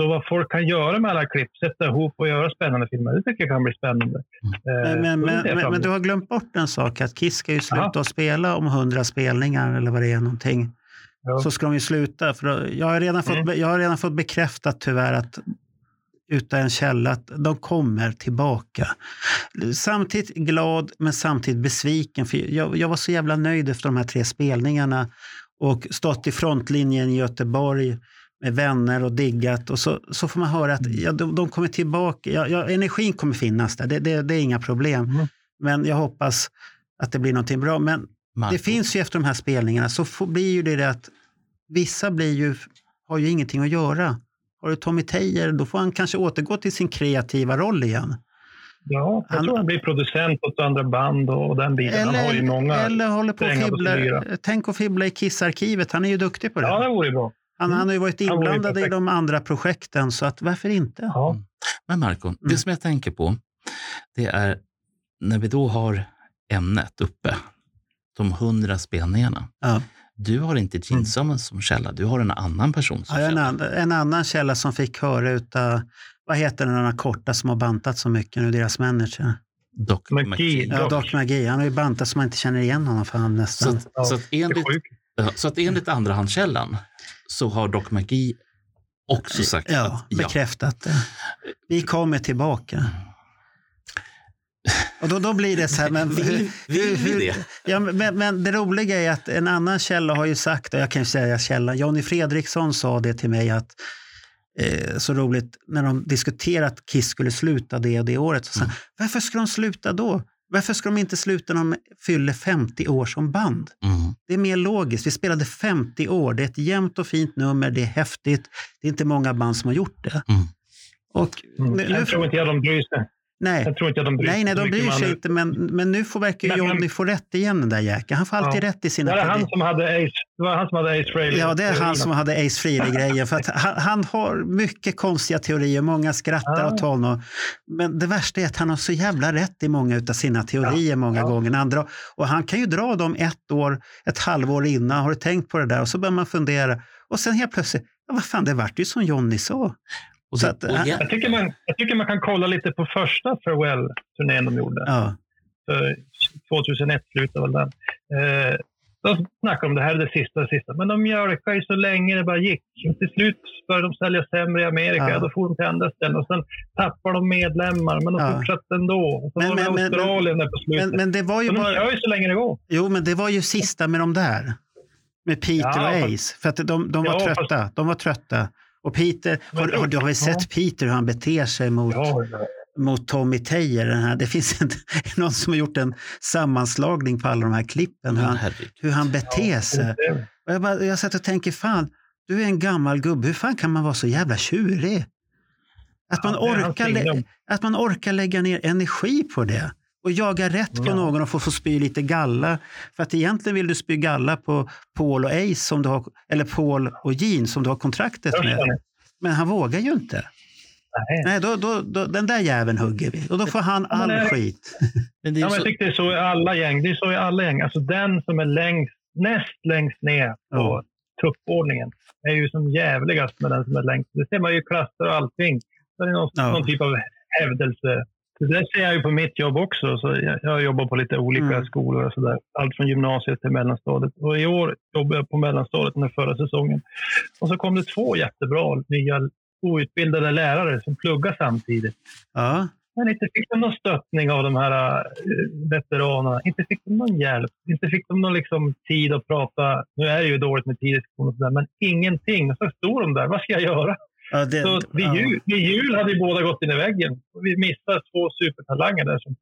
Så vad folk kan göra med alla klipp, sätta ihop och göra spännande filmer, det tycker jag kan bli spännande. Eh, Men, men, men, men, du har glömt bort en sak, att Kiss ska ju sluta att spela om hundra spelningar eller vad det är någonting. Ja. Så ska de ju sluta. För jag, har redan fått, Mm. jag har redan fått bekräftat tyvärr att utan en källa att de kommer tillbaka. Samtidigt glad men samtidigt besviken. För jag, jag var så jävla nöjd efter de här tre spelningarna och stått i frontlinjen i Göteborg med vänner och diggat och så, så får man höra att ja, de, de kommer tillbaka. Ja, ja, energin kommer finnas där, det, det, det är inga problem. Mm. Men jag hoppas att det blir någonting bra. Men Marco. det finns ju efter de här spelningarna så får, blir ju det att vissa blir ju, har ju ingenting att göra. Har du Tommy Teijer, då får han kanske återgå till sin kreativa roll igen. Ja, jag Han- tror han blir producent åt andra band och den biten. han har ju många... eller håller på och fibblar. Tänk att fibbla i Kissarkivet, han är ju duktig på det. Ja, det vore bra. Han, han har ju varit inblandad i de andra projekten, så att varför inte? Ja. Men Marco, det Mm. som jag tänker på, det är när vi då har ämnet uppe, de hundra spelningarna. Ja. Du har inte Gene Simmons som källa, du har en annan person som Ja, en, källa. an, en annan källa som fick höra utav, vad heter den där korta som har bantat så mycket nu, deras manager? Doc McGee. McGee. Ja, Doc. McGee. Han har ju bantat så man inte känner igen honom för han Så, nästan. att, Ja, så, att enligt, så att enligt andrahandskällan så har Doc McGee också sagt Ja, att ja, bekräftat det. Vi kommer tillbaka. Och då, då blir det så här, men Vill- vill vi det? Ja, men, men det roliga är att en annan källa har ju sagt, och jag kan ju säga källan, Jonny Fredriksson sa det till mig att eh, så roligt, när de diskuterade att Kiss skulle sluta det och det året. Så sa han, Varför ska de sluta då? Varför ska de inte sluta när de fyller 50 år som band? Mm. Det är mer logiskt. Vi spelade 50 år. Det är ett jämnt och fint nummer. Det är häftigt. Det är inte många band som har gjort det. Mm. Och Mm. nu, nu, Jag tror inte jag de bryr sig. Nej, Jag tror inte att de bryr nej, nej, de bryr sig han- inte. Men, men nu får verkar Men- men- Johnny få rätt igen, den där jäkeln. Han får alltid Ja. rätt i sina Var det han predikt- som hade Ace, det var han som hade Ace Frehley? Ja, det är han som hade Ace Frehley-grejen. För att han, han har mycket konstiga teorier, många skrattar Ja. åt honom. Men det värsta är att han har så jävla rätt i många av sina teorier många Ja. gånger. Andra, och han kan ju dra dem ett år, ett halvår innan. Har du tänkt på det där? Och så börjar man fundera. Och sen helt plötsligt, ja, vad fan, det vart ju som Johnny sa. Och Så att, och Jag tycker, man, jag tycker man kan kolla lite på första Farewell-turnén de gjorde. Ja, För 2001 slutade väl den. Eh, de snackade om det här är det sista, det sista. Men de mjölkade ju så länge det bara gick. Till slut började de sälja sämre i Amerika. Ja. Då får de till andra ställen. Och sen tappade de medlemmar, men de Ja. fortsatte ändå. Och så Men- var det men- men- Australien där på slutet. Men, men det var ju så de bara... kör ju så länge det går. Jo, men det var ju sista med de där. Med Peter Ja, och fast- Ace. För att de, de var Ja, fast- trötta. De var trötta. Och Peter, har, har, du har väl ja. sett Peter hur han beter sig mot, Ja, ja. mot Tommy? Den här. Det finns en, någon som har gjort en sammanslagning på alla de här klippen. Hur han, hur han beter sig. Och jag, bara, jag satt och tänker, fan, du är en gammal gubbe. Hur fan kan man vara så jävla tjurig? Att man, orkar, att man orkar lägga ner energi på det och jaga rätt på Ja. någon och få, få spy lite galla. För att egentligen vill du spy galla på Paul och Ace, som du har, eller Paul och Jean som du har kontraktet med. Men han vågar ju inte. Nej. Nej, då, då, då, den där jäveln hugger vi och då får han all är- skit. Men det är Ja, men jag så, tycker det är så i alla gäng. Det är så i alla gäng. Alltså den som är längst, näst längst ner på Ja. tuppordningen är ju som jävligast med den som är längst. Det ser man ju i klasser och allting. Det är någon, Ja. någon typ av hävdelse. Det där ser jag ju på mitt jobb också. Så jag, jag jobbar på lite olika Mm. skolor och sådär. Allt från gymnasiet till mellanstadiet. Och i år jobbade jag på mellanstadiet den förra säsongen. Och så kom det två jättebra nya outbildade lärare som pluggar samtidigt. Ja. Men inte fick de någon stöttning av de här äh, veteranerna. Inte fick de någon hjälp. Inte fick de någon liksom, tid att prata. Nu är det ju dåligt med tid i skolan men ingenting. Så stod de där. Vad ska jag göra? Ja, det, Så vid, ja. jul, vid jul hade vi båda gått in i väggen. Vi missade två supertalanger där som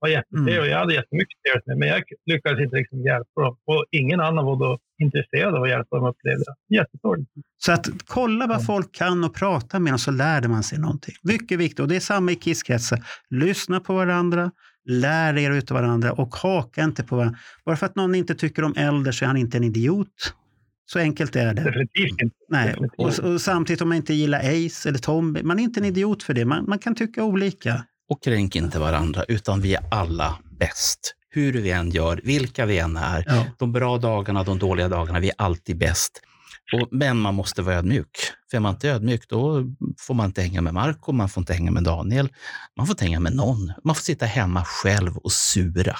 var jättetrevliga. Mm. Jag hade jättemycket trevligt med men jag lyckades inte liksom hjälpa dem. Och ingen annan var då intresserad av att hjälpa dem upplevde jag. Jättesorgligt. Så att kolla vad folk kan och prata med dem så lärde man sig någonting. Mycket viktigt och det är samma i kisskretsen. Lyssna på varandra, lär er utav varandra och haka inte på varandra. Bara för att någon inte tycker om äldre så är han inte en idiot. Så enkelt är det. Definitivt inte. Nej. definitivt. Och, och samtidigt om man inte gillar Ace eller Tom, man är inte en idiot för det. Man, man kan tycka olika. och kränk inte varandra, utan vi är alla bäst. Hur vi än gör, vilka vi än är. Ja. De bra dagarna, de dåliga dagarna, vi är alltid bäst. Och, men man måste vara ödmjuk. För är man inte ödmjuk, då får man inte hänga med Marco, man får inte hänga med Daniel. Man får inte hänga med någon. Man får sitta hemma själv och sura.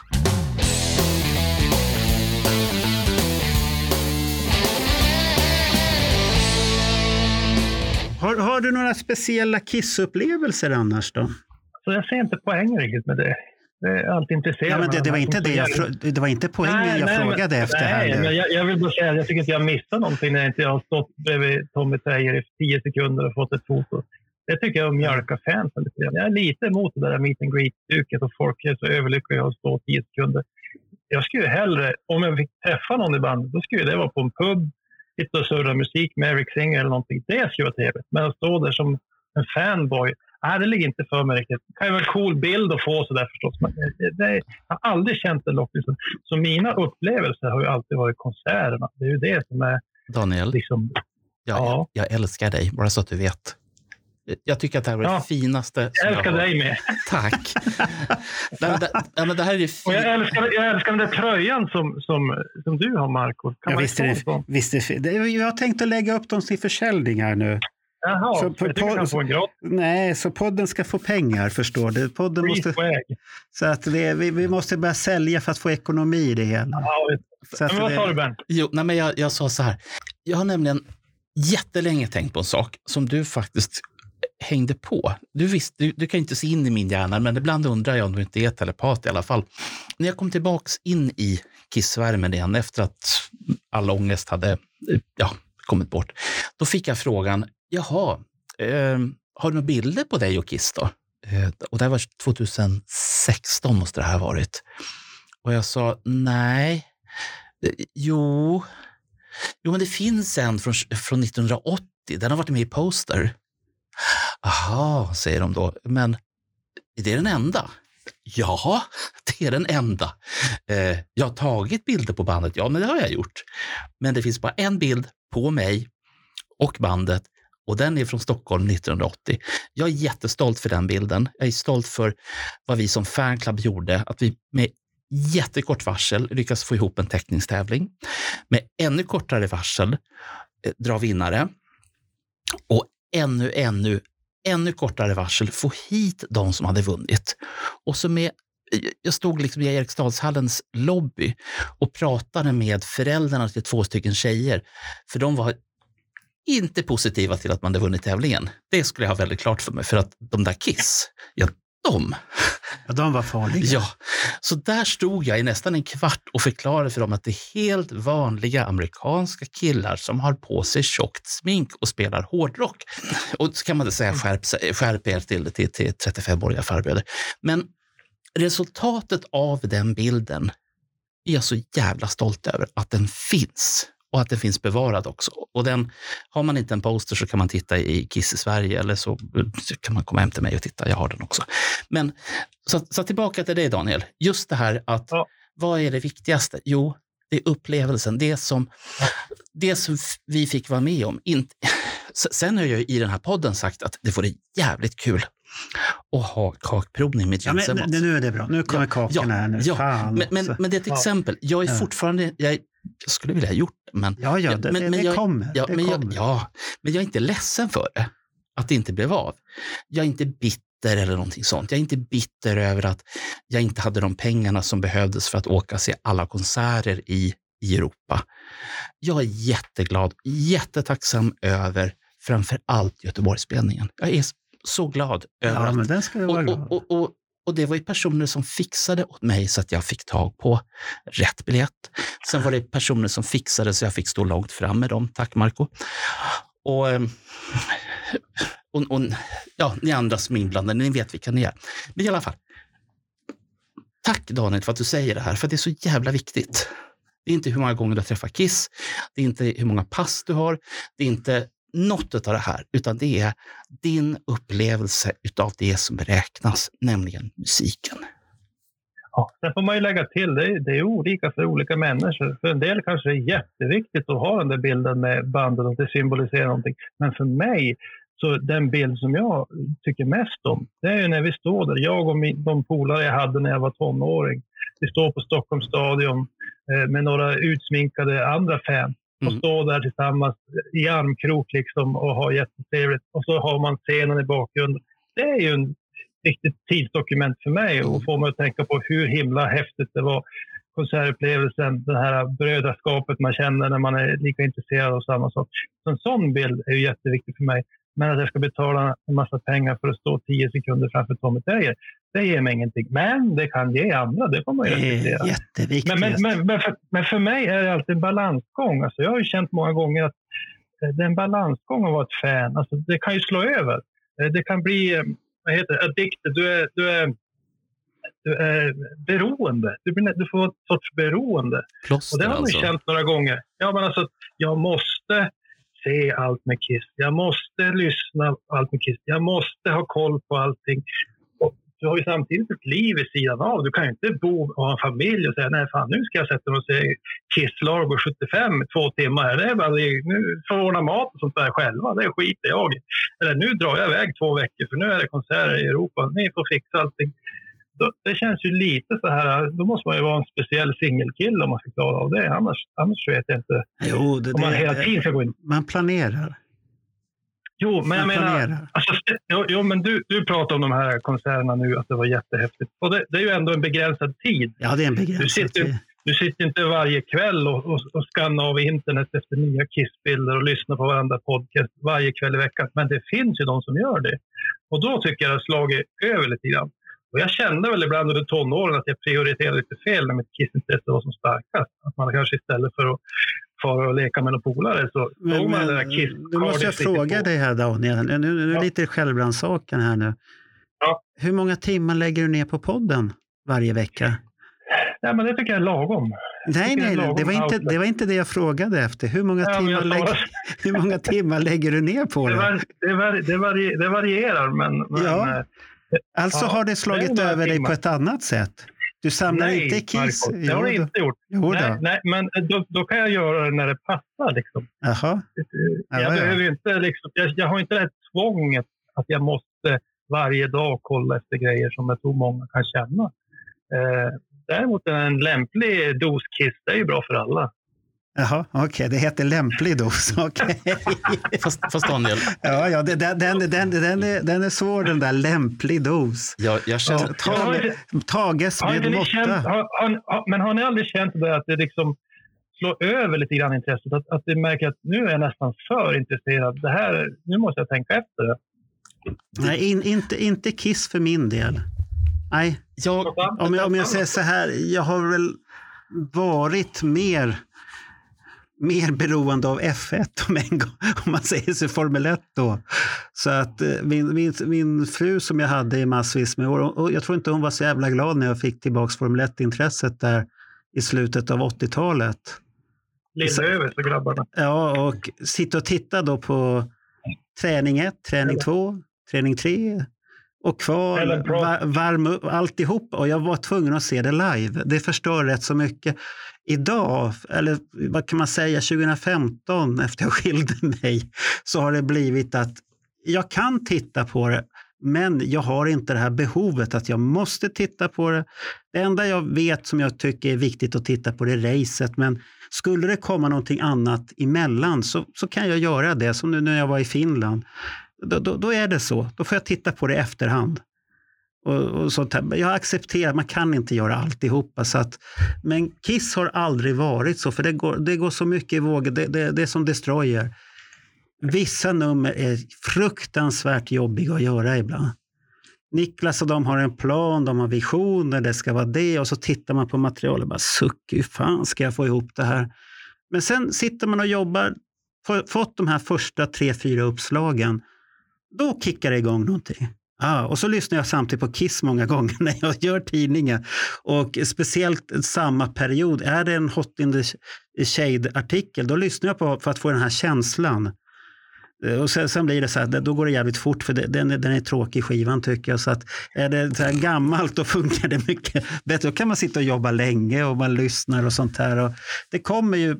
Har, har du några speciella kissupplevelser annars då? Så jag ser inte poängen riktigt med det. Det är alltid intresserad. Ja, men det, det, var inte det, jag, det var inte poängen Nej, jag nej, frågade men, efter nej, här. Men jag, jag vill bara säga att jag tycker inte jag missar någonting när jag inte har stått bredvid Tommy Tejer i tio sekunder och fått ett foto. Det tycker jag är att mjölka fansen lite grann. Jag är lite emot det där meet and greet-duket och folk är så överlyckliga att stå tio sekunder. Jag skulle hellre, om jag fick träffa någon i bandet, då skulle det vara på en pub, sitta och surra musik med Eric Singer eller någonting. Det skulle vara trevligt. Men att stå där som en fanboy, nej, det ligger inte för mig riktigt. Det kan ju vara en cool bild att få sådär förstås, men det, det, jag har aldrig känt den lockelsen. Så mina upplevelser har ju alltid varit konserterna. Det är ju det som är Daniel, liksom... jag, Ja. jag älskar dig, bara så att du vet. Jag tycker att det här var det Ja. finaste. som Jag älskar har- dig med. Tack. Nej, men det, ja, men det här är det Och jag älskar, jag älskar den där tröjan som, som, som du har, Marco. Kan Ja, visst det, visst är det, det, jag har tänkt att lägga upp dem till försäljning här nu. Jaha, Så jag tycker på- du kan få en gratis Nej, så podden ska få pengar förstår du. Podden free måste, swag. så att det, vi, vi måste börja sälja för att få ekonomi i det hela. Ja, Så men vad det- sa du, Bernt? Jo, nej, men jag, jag sa så här. Jag har nämligen jättelänge tänkt på en sak som du faktiskt hängde på. Du, visst, du, du kan inte se in i min hjärna, men ibland undrar jag om du inte är telepat i alla fall. När jag kom tillbaks in i kissvärmen igen efter att all ångest hade ja, kommit bort, då fick jag frågan, jaha, eh, har du några bilder på dig och Kiss då? Eh, och det här var 2016 måste det här ha varit. Och jag sa, nej, Eh, Jo, jo men det finns en från, från 1980. Den har varit med i Poster. Aha, säger de då. Men det är den enda? Ja, det är den enda. Eh, jag har tagit bilder på bandet. Ja, men det har jag gjort. Men det finns bara en bild på mig och bandet och den är från Stockholm 1980. Jag är jättestolt för den bilden. Jag är stolt för vad vi som fanclub gjorde, att vi med jättekort varsel lyckas få ihop en teckningstävling. Med ännu kortare varsel eh, dra vinnare och ännu, ännu, ännu kortare varsel få hit de som hade vunnit. Och så med jag stod liksom i Eriksdalshallens lobby och pratade med föräldrarna till två stycken tjejer. För de var inte positiva till att man hade vunnit tävlingen. Det skulle jag ha väldigt klart för mig. För att de där Kiss, ja, de. Ja, de var farliga. Ja, så där stod jag i nästan en kvart och förklarade för dem att det är helt vanliga amerikanska killar som har på sig tjockt smink och spelar hårdrock. Och så kan man inte säga skärp, skärp er till, till, till 35-åriga farbröder. Men resultatet av den bilden är jag så jävla stolt över att den finns och att den finns bevarad också. Och den, har man inte en poster så kan man titta i Kiss i Sverige eller så kan man komma hem till mig och titta. Jag har den också. Men så, så tillbaka till dig Daniel. Just det här att ja. vad är det viktigaste? Jo, det är upplevelsen. Det som, det som vi fick vara med om. Inte, sen har jag i den här podden sagt att det vore jävligt kul att ha kakprovning med Jens ja, men, Nu är det bra. Nu kommer ja, kakorna ja, här. Nu. Ja, Fan, men, men, men, det är ett exempel. Jag är fortfarande... Jag, jag skulle vilja ha gjort det. Men, ja, ja, det, men, det, men jag, kommer. Ja, det men kommer. Jag, ja, men jag är inte ledsen för det, att det inte blev av. Jag är inte bitter eller någonting sånt. Jag är inte bitter över att jag inte hade de pengarna som behövdes för att åka och se alla konserter i, i Europa. Jag är jätteglad, jättetacksam över framför allt Göteborgsspelningen. Jag är så glad över ja, men den ska vara glad. Och, och, och, och det var ju personer som fixade åt mig så att jag fick tag på rätt biljett. Sen var det personer som fixade så jag fick stå långt fram med dem. Tack Marco. Och, ehm, och, och, ja, ni andra som är inblandade, ni vet vilka ni är. Men i alla fall. Tack Daniel för att du säger det här, för det är så jävla viktigt. Det är inte hur många gånger du har träffat Kiss, det är inte hur många pass du har, det är inte något av det här, utan det är din upplevelse av det som räknas, nämligen musiken. Ja, sen får man ju lägga till, det är, det är olika för olika människor. För en del kanske det är jätteviktigt att ha den där bilden med bandet att det symboliserar någonting. Men för mig, så den bild som jag tycker mest om, det är ju när vi står där, jag och min, de polare jag hade när jag var tonåring. Vi står på Stockholms stadion eh, med några utsminkade andra fans och mm. stå där tillsammans i armkrok liksom och ha jättetrevligt. Och så har man scenen i bakgrunden. Det är ju en riktigt tidsdokument för mig och får mig att tänka på hur himla häftigt det var. Konsertupplevelsen, det här brödraskapet man känner när man är lika intresserad av samma sak. Så en sån bild är ju jätteviktig för mig. Men att jag ska betala en massa pengar för att stå tio sekunder framför Tommy Terrier, det ger mig ingenting. Men det kan ge andra, det får man ju respektera. Jätteviktigt. Men, men, men, men, för, men för mig är det alltid en balansgång. Alltså jag har ju känt många gånger att eh, det är en balansgång att vara ett fan. Alltså det kan ju slå över. Eh, det kan bli, eh, vad heter det, addicted. Du är, du är, du är beroende. Du, blir, du får ett sorts beroende. Kloster, och det har man alltså. känt några gånger. Ja, men alltså, jag måste se allt med Kiss. Jag måste lyssna på allt med Kiss. Jag måste ha koll på allting. Och du har ju samtidigt ett liv i sidan av. Du kan ju inte bo och ha en familj och säga nej fan nu ska jag sätta mig och se Kiss Largo 75 två timmar. Det är bara, nu får jag ordna mat och sånt där själva. Det skiter jag i. Eller nu drar jag iväg två veckor för nu är det konserter i Europa. Ni får fixa allting det känns ju lite så här, då måste man ju vara en speciell singelkille om man ska klara av det. Annars, annars vet jag inte jo, det, om man det, hela tiden ska gå in. Man planerar. Jo, men jag menar, alltså, jo, jo, men du, du pratar om de här konserterna nu, att det var jättehäftigt. Och det, det är ju ändå en begränsad tid. Ja, det är en begränsad du sitter, tid. Du sitter inte varje kväll och, och, och skannar av internet efter nya Kissbilder och lyssnar på varandra podcast varje kväll i veckan. Men det finns ju de som gör det. Och då tycker jag det har slagit över lite grann. Och jag kände väl ibland under tonåren att jag prioriterade lite fel när mitt kissintresse var som starkast. Att man kanske istället för att fara och leka med några polare så men, man men, kiss Nu måste jag fråga dig här Daniel, nu, nu, nu ja. lite självrannsakan här nu. Ja. Hur många timmar lägger du ner på podden varje vecka? Nej, men det tycker jag är lagom. Nej, nej, lagom det, var inte, det var inte det jag frågade efter. Hur många, ja, timmar, lägger, hur många timmar lägger du ner på det? Det, var, det, var, det, var, det varierar, men, men ja. Eh, Alltså ja, har det slagit det över dig på ett annat sätt? Du samlar nej, inte Kiss? Marco, det har jag inte gjort. Jo, nej, nej, men då, då, kan jag göra det när det passar. Liksom. Jaha. Jag, ja, behöver ja. inte, liksom, jag, jag, har inte det här tvånget att jag måste varje dag kolla efter grejer som jag tror många kan känna. Eh, däremot en lämplig dos Kiss, det är ju bra för alla. Jaha, okej, okay. det heter lämplig dos. Okay. fast, fast Daniel. Ja, ja den, den, den, den, är, den är svår den där lämplig dos. Jag, jag känner... Tage, tages med måtta. Känt, har, har, men har ni aldrig känt det att det liksom slår över lite grann intresset? Att, att du märker att nu är jag nästan för intresserad. Det här, nu måste jag tänka efter. Nej, in, inte, inte Kiss för min del. Nej, jag, om, jag, om jag säger så här, jag har väl varit mer mer beroende av F1 om, en om man säger sig Formel 1 då. Så att eh, min, min, min fru som jag hade i massvis med år, och jag tror inte hon var så jävla glad när jag fick tillbaka Formel 1-intresset där i slutet av 80-talet. Lilla över för grabbarna. Ja, och sitta och titta då på träning 1, träning 2, träning 3, och kval, var, varm upp, alltihop. Och jag var tvungen att se det live. Det förstör rätt så mycket. Idag, eller vad kan man säga, 2015 efter jag skilde mig, så har det blivit att jag kan titta på det, men jag har inte det här behovet att jag måste titta på det. Det enda jag vet som jag tycker är viktigt att titta på det är racet, men skulle det komma någonting annat emellan så, så kan jag göra det, som nu när jag var i Finland då, då, då, är det så. Då får jag titta på det i efterhand. Och, och sånt här. Jag accepterar, man kan inte göra alltihopa. Så att, men Kiss har aldrig varit så, för det går, det går så mycket i vågor. Det, det, det är som Destroyer. Vissa nummer är fruktansvärt jobbiga att göra ibland. Niklas och de har en plan, de har visioner, det ska vara det och så tittar man på materialet och bara suck, hur fan ska jag få ihop det här? Men sen sitter man och jobbar, fått de här första tre, fyra uppslagen då kickar det igång någonting. Ah, och så lyssnar jag samtidigt på Kiss många gånger när jag gör tidningen. Och speciellt samma period, är det en Hot in the Shade-artikel, då lyssnar jag på för att få den här känslan. Eh, och sen, sen, blir det så här, då går det jävligt fort för det, den, den är tråkig skivan tycker jag. Så att är det så här gammalt då funkar det mycket bättre. Då kan man sitta och jobba länge och man lyssnar och sånt här. Och det kommer ju,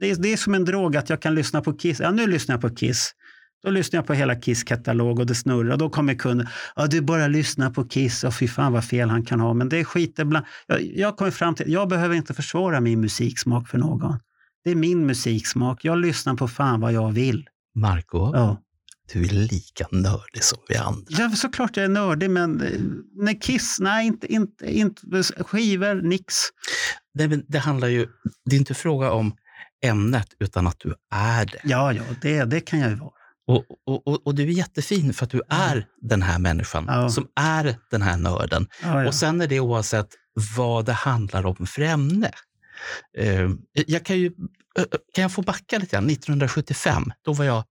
det är, det är som en drog att jag kan lyssna på Kiss. Ja, nu lyssnar jag på Kiss. Då lyssnar jag på hela Kiss-katalog och det snurrar. Då kommer kunden, ja du bara lyssnar på Kiss och fy fan vad fel han kan ha. Men det är skit ibland. Jag, jag kommer fram till, jag behöver inte försvara min musiksmak för någon. Det är min musiksmak. Jag lyssnar på fan vad jag vill. Marco, ja. du är lika nördig som vi andra. Ja, såklart jag är nördig, men eh, när Kiss, nej, inte, inte, inte skivor, nix. Det, det handlar ju, det är inte fråga om ämnet, utan att du är det. Ja, ja, det, det kan jag ju vara. Och, och, och, och, du är jättefin för att du är den här människan ja. som är den här nörden. Ja, ja. Och sen är det oavsett vad det handlar om för ämne. Uh, jag kan, ju, uh, kan jag få backa lite grann? 1975, då var jag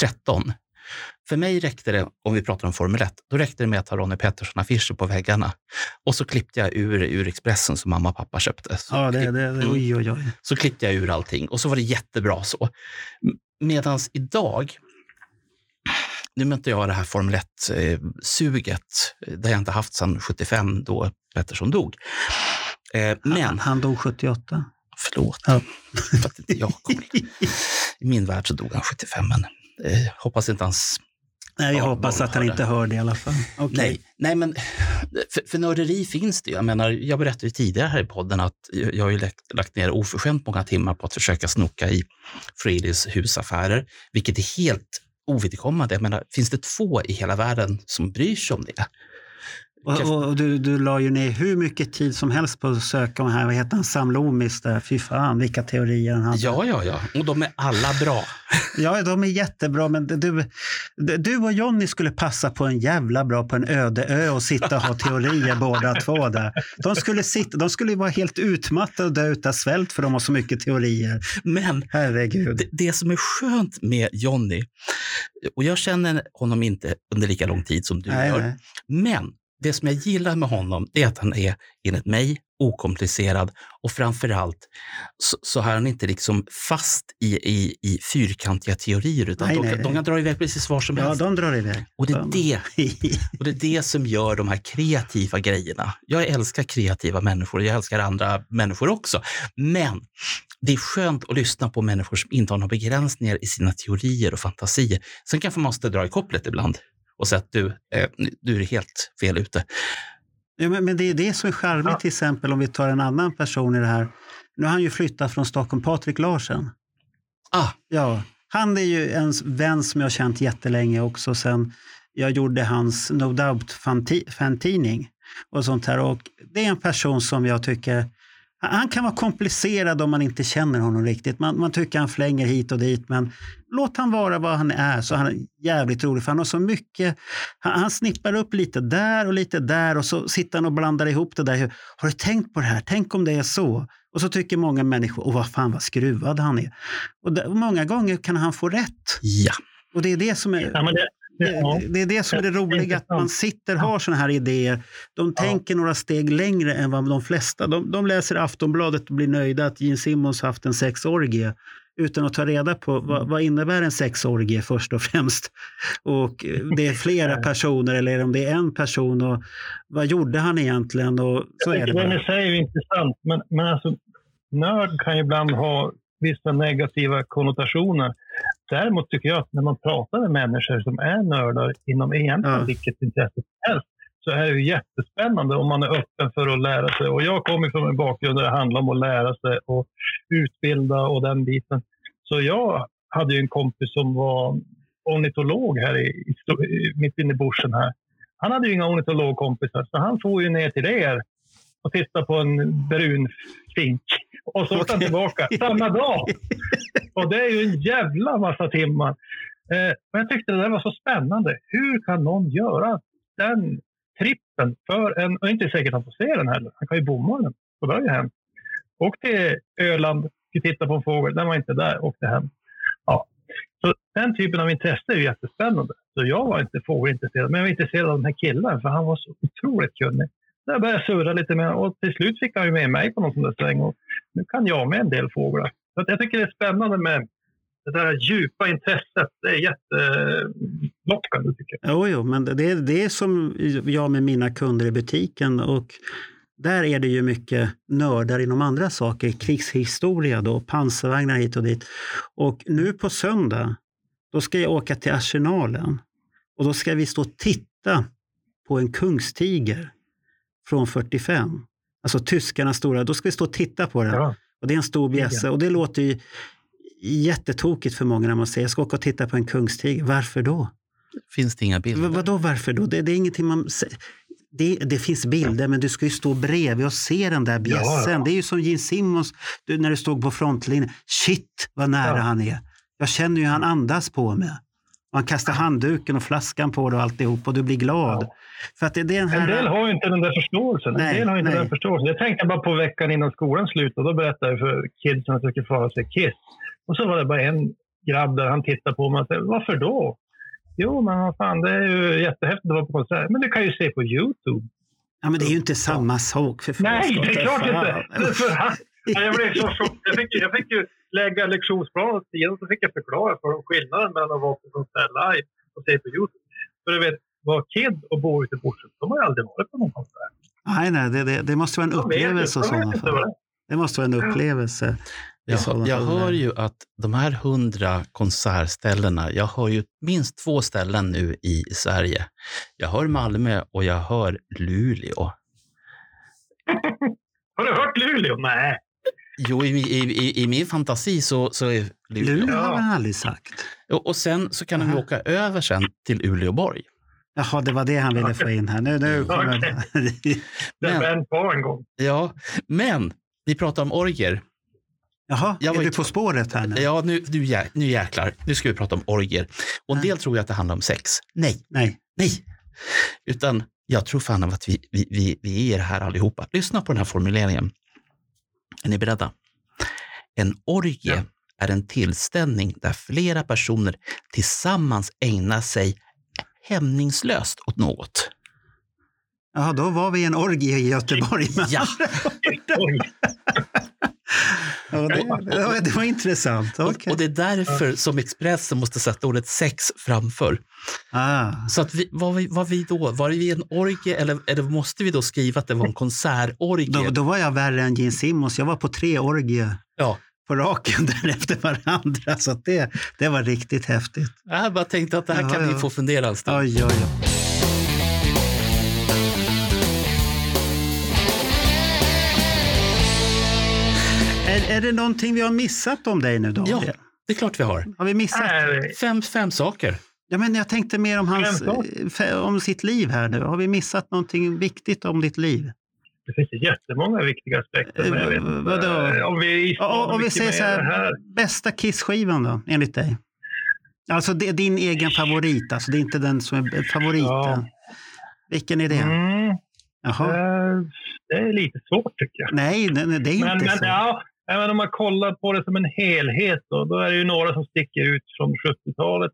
13. För mig räckte det, om vi pratar om Formel 1, då räckte det med att ha Ronnie Peterson-affischer på väggarna. Och så klippte jag ur, ur Expressen som mamma och pappa köpte. Så, ja, det, det, det, oj, oj, oj. så klippte jag ur allting och så var det jättebra så. Medan idag, nu möter jag det här Formel 1-suget. Det har jag inte haft sedan 75 då Pettersson dog. Eh, men, han, han dog 78. Förlåt. Ja. För att inte jag kom I min värld så dog han 75, men eh, hoppas inte hans Nej, jag hoppas att han inte hör det i alla fall. Okay. Nej, nej, men för, för nörderi finns det ju. Jag, menar, jag berättade ju tidigare här i podden att jag har ju lagt, lagt ner oförskämt många timmar på att försöka snoka i Freddys husaffärer, vilket är helt ovidkommande. Jag menar, finns det två i hela världen som bryr sig om det? Och, och, du, du la ju ner hur mycket tid som helst på att söka om här, vad heter han, Sam Loomis där. Fy fan vilka teorier han hade. Ja, ja, ja. Och de är alla bra. ja, de är jättebra. Men du, du och Jonny skulle passa på en jävla bra på en öde ö och sitta och ha teorier båda två där. De skulle, sitta, de skulle vara helt utmattade och dö utav svält för de har så mycket teorier. Men Herregud. Det, det som är skönt med Jonny, och jag känner honom inte under lika lång tid som du nej, gör, nej. men det som jag gillar med honom är att han är, enligt mig, okomplicerad och framför allt så, så har han inte liksom fast i, i, i fyrkantiga teorier utan nej, de, nej, de, kan dra iväg precis var som ja, helst. Ja, de drar iväg. Och det, är det, och det är det som gör de här kreativa grejerna. Jag älskar kreativa människor och jag älskar andra människor också. Men det är skönt att lyssna på människor som inte har några begränsningar i sina teorier och fantasier. Sen kanske man måste dra i kopplet ibland och säga att du, eh, du är helt fel ute. Ja, men, men det är det som är charmigt Ja. till exempel om vi tar en annan person i det här. Nu har han ju flyttat från Stockholm, Patrik Larsen. Ah, Ja, han är ju en vän som jag har känt jättelänge också sen jag gjorde hans No Doubt-fantidning och sånt här. Och det är en person som jag tycker, han kan vara komplicerad om man inte känner honom riktigt. Man, man tycker han flänger hit och dit, men låt han vara vad han är så han är jävligt rolig. För han har så mycket, han, han snippar upp lite där och lite där och så sitter han och blandar ihop det där. Har du tänkt på det här? Tänk om det är så? Och så tycker många människor, åh vad fan vad skruvad han är. Och, och många gånger kan han få rätt. ja. Och det är det som är, Ja, men det, ja. det, det är det som är det roliga, att man sitter har sådana här idéer. De Ja. tänker några steg längre än vad de flesta. De, de läser Aftonbladet och blir nöjda att Gene Simmons haft en sexorgie utan att ta reda på vad, vad innebär en sexorgie först och främst. Och eh, det är flera personer eller om det är en person och vad gjorde han egentligen? Och så är det Det ni bara. säger är intressant, men, men alltså, nörd kan ju ibland ha vissa negativa konnotationer. Däremot tycker jag att när man pratar med människor som är nördar inom egentligen Ja. vilket intresse som helst så är det ju jättespännande om man är öppen för att lära sig. Och jag kommer från en bakgrund där det handlar om att lära sig och utbilda och den biten. Så jag hade ju en kompis som var ornitolog här i, i- mitt inne i bushen här. Han hade ju inga ornitologkompisar så han får ju ner till er och tittade på en brun fink. Och så åkte han Okej. tillbaka samma dag. Och det är ju en jävla massa timmar. Eh, men jag tyckte det där var så spännande. Hur kan någon göra den trippen för en... Och inte säkert att han får se den heller. Han kan ju bomma den. Och det har ju hänt. Åk till Öland, ska titta på en fågel. Den var inte där, åkte hem. Ja. Så den typen av intresse är ju jättespännande. Så jag var inte fågelintresserad, men jag var intresserad av den här killen för han var så otroligt kunnig. Jag började surra lite med och till slut fick han ju med mig på någon sån där sväng och nu kan jag med en del fåglar. Så att jag tycker det är spännande med det där djupa intresset. Det är jättelockande tycker jag. Jo, jo, men det, är det som jag med mina kunder i butiken och där är det ju mycket nördar inom andra saker, krigshistoria då, pansarvagnar hit och dit. Och nu på söndag, då ska jag åka till Arsenalen och då ska vi stå och titta på en kungstiger från 45. Alltså tyskarnas stora, då ska vi stå och titta på den. Ja. Och det är en stor bjässe och det låter ju jättetokigt för många när man säger jag ska åka och titta på en kungstiger. Varför då? Finns det inga bilder? V- vadå varför då? Det, det är ingenting man... Det, det finns bilder, men du ska ju stå bredvid och se den där bjässen. Ja, ja. Det är ju som Gene Simmons du, när du stod på frontlinjen. Shit, vad nära Ja. han är. Jag känner ju hur han andas på mig. Och han kastar handduken och flaskan på dig och alltihop och du blir glad. Ja. För att det, det är den En här... del har ju inte den där förståelsen. Nej, en del har inte nej. den förståelsen. Jag tänkte bara på veckan innan skolan slutade. Då berättade jag för kidsen att jag skulle få sig Kiss. Och så var det bara en grabb där han tittade på mig och sa varför då? Jo, men vad fan, det är ju jättehäftigt att vara på konsert. Men du kan ju se på Youtube. Ja, men det är ju inte samma sak för Nej, det är klart inte. För han, jag blev så. Jag fick, jag fick ju lägga lektionsplanen åt sidan och så fick jag förklara för dem skillnaden mellan att vara på konsert live och se på Youtube. För du vet, vara kid och bo ute i bushen, de har ju aldrig varit på någon konsert. Nej, nej, det, det, det måste vara en De upplevelse vet sådana fall. det måste vara en upplevelse. Jag, jag hör ju att de här hundra konsertställena, jag hör ju minst två ställen nu i Sverige. Jag hör Malmö och jag hör Luleå. Har du hört Luleå? Nej. Jo, i, i, i, i min fantasi så, så är Luleå. Luleå har man aldrig sagt. Och, och sen så kan de åka över sen till Uleåborg. Jaha, det var det han ville få in här. Nu, nu kommer Det Men- är Ben var en gång. Ja, men vi pratar om orger. Jaha, Jag är var du på spåret här nu? Ja, nu, nu, jä- nu jäklar. Nu ska vi prata om orger. Och en del tror ju att det handlar om sex. Nej, Nej. nej. Utan jag tror fan av att vi, vi, vi, vi är här allihopa. Lyssna på den här formuleringen. Är ni beredda? En orgie Ja. är en tillställning där flera personer tillsammans ägnar sig hämningslöst åt något. Jaha, då var vi i en orgie i Göteborg. Ja. Ja, det, det, var, intressant. och, Okej. och det är därför som Expressen måste sätta ordet sex framför. Ah. Så att vi, var, vi, var vi då? Var vi en orgie eller, eller måste vi då skriva att det var en konsertorgie? Då, då var jag värre än Gene Simmons. Jag var på tre orgier Ja, på raken där efter varandra. Så det, det var riktigt häftigt. Jag hade bara tänkt att det här ja, kan ja. vi få fundera en stund. Oj, oj, oj. Är, är det någonting vi har missat om dig nu, Daniel? Ja, det är klart vi har. Har vi missat? Fem, fem saker. Ja, men jag tänkte mer om, hans, eh, om sitt liv här nu. Har vi missat någonting viktigt om ditt liv? Det finns jättemånga viktiga aspekter. Men jag vet Eh, vadå? eh, Om vi, och, och vi säger så mer här, bästa Kiss-skivan då, enligt dig? Alltså det din egen favorit, alltså det är inte den som är favoriten. Ja. Vilken är det? Mm, Jaha. eh, det är lite svårt tycker jag. Nej, nej, nej, det är Men, inte men så. ja, även om man kollar på det som en helhet då, då är det ju några som sticker ut från 70-talet.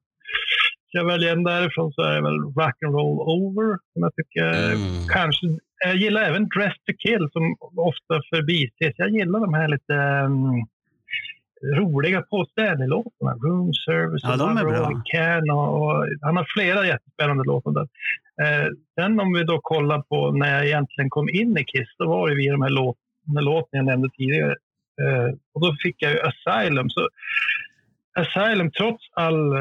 Ska jag välja en därifrån så är det väl Rock and Roll Over som jag tycker Mm. kanske... Jag gillar även Dress to Kill som ofta förbises. Jag gillar de här lite um, roliga Paul Stanley-låtarna. Room Service Ja, de är bra. Can. Och, och, han har flera jättespännande låtar där. Eh, sen om vi då kollar på när jag egentligen kom in i Kiss, då var det via de här låt, låtarna jag nämnde tidigare. Eh, och då fick jag ju Asylum. Så Asylum, trots all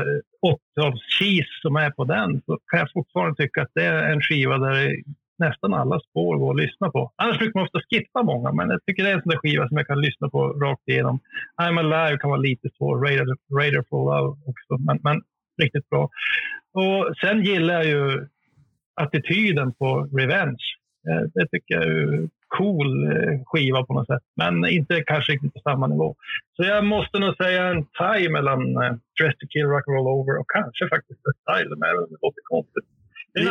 80-talskis som är på den, så kan jag fortfarande tycka att det är en skiva där det nästan alla spår går att lyssna på. Annars brukar man ofta skippa många, men jag tycker det är en sån där skiva som jag kan lyssna på rakt igenom. I'm Alive kan vara lite svår, Radar, Radar for Love också, men, men riktigt bra. Och sen gillar jag ju attityden på Revenge. Eh, det tycker jag är cool eh, skiva på något sätt, men inte kanske riktigt på samma nivå. Så jag måste nog säga en tie mellan eh, Dress to Kill, Rock and Roll Over och kanske faktiskt Asylum, även om det låter konstigt.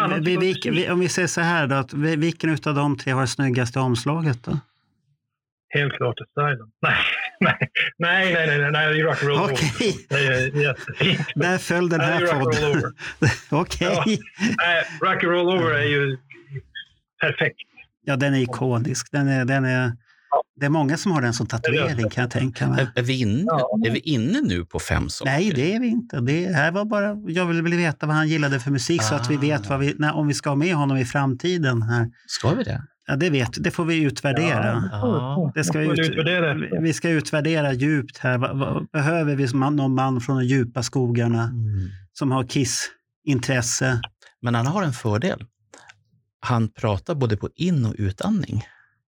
Annan Vi, vi, typ vi, om vi säger så här då, att vi- vilken av de tre har det snyggaste omslaget då? Helt klart Asylum. Nej, nej, nej, nej, nej, nej, nej det är Rock and Roll Over. Är jättefint. där föll den Nej, här podden. Okej. Ja. Nej, Rock and Roll Over är ju perfekt. Ja, den är ikonisk. Den är, den är, det är många som har den som tatuering kan jag tänka mig. Är, är, vi inne, Ja. är vi inne nu på fem saker? Nej, det är vi inte. Det här var bara, jag ville veta vad han gillade för musik så att vi Ah. vet vad vi, när, om vi ska ha med honom i framtiden. Här. Ska vi det? Ja, det vet det får vi utvärdera. Ja. Det ska vi, ut, vi ska utvärdera djupt här. Behöver vi någon man från de djupa skogarna Mm. som har Kiss-intresse? Men han har en fördel. Han pratar både på in och utandning.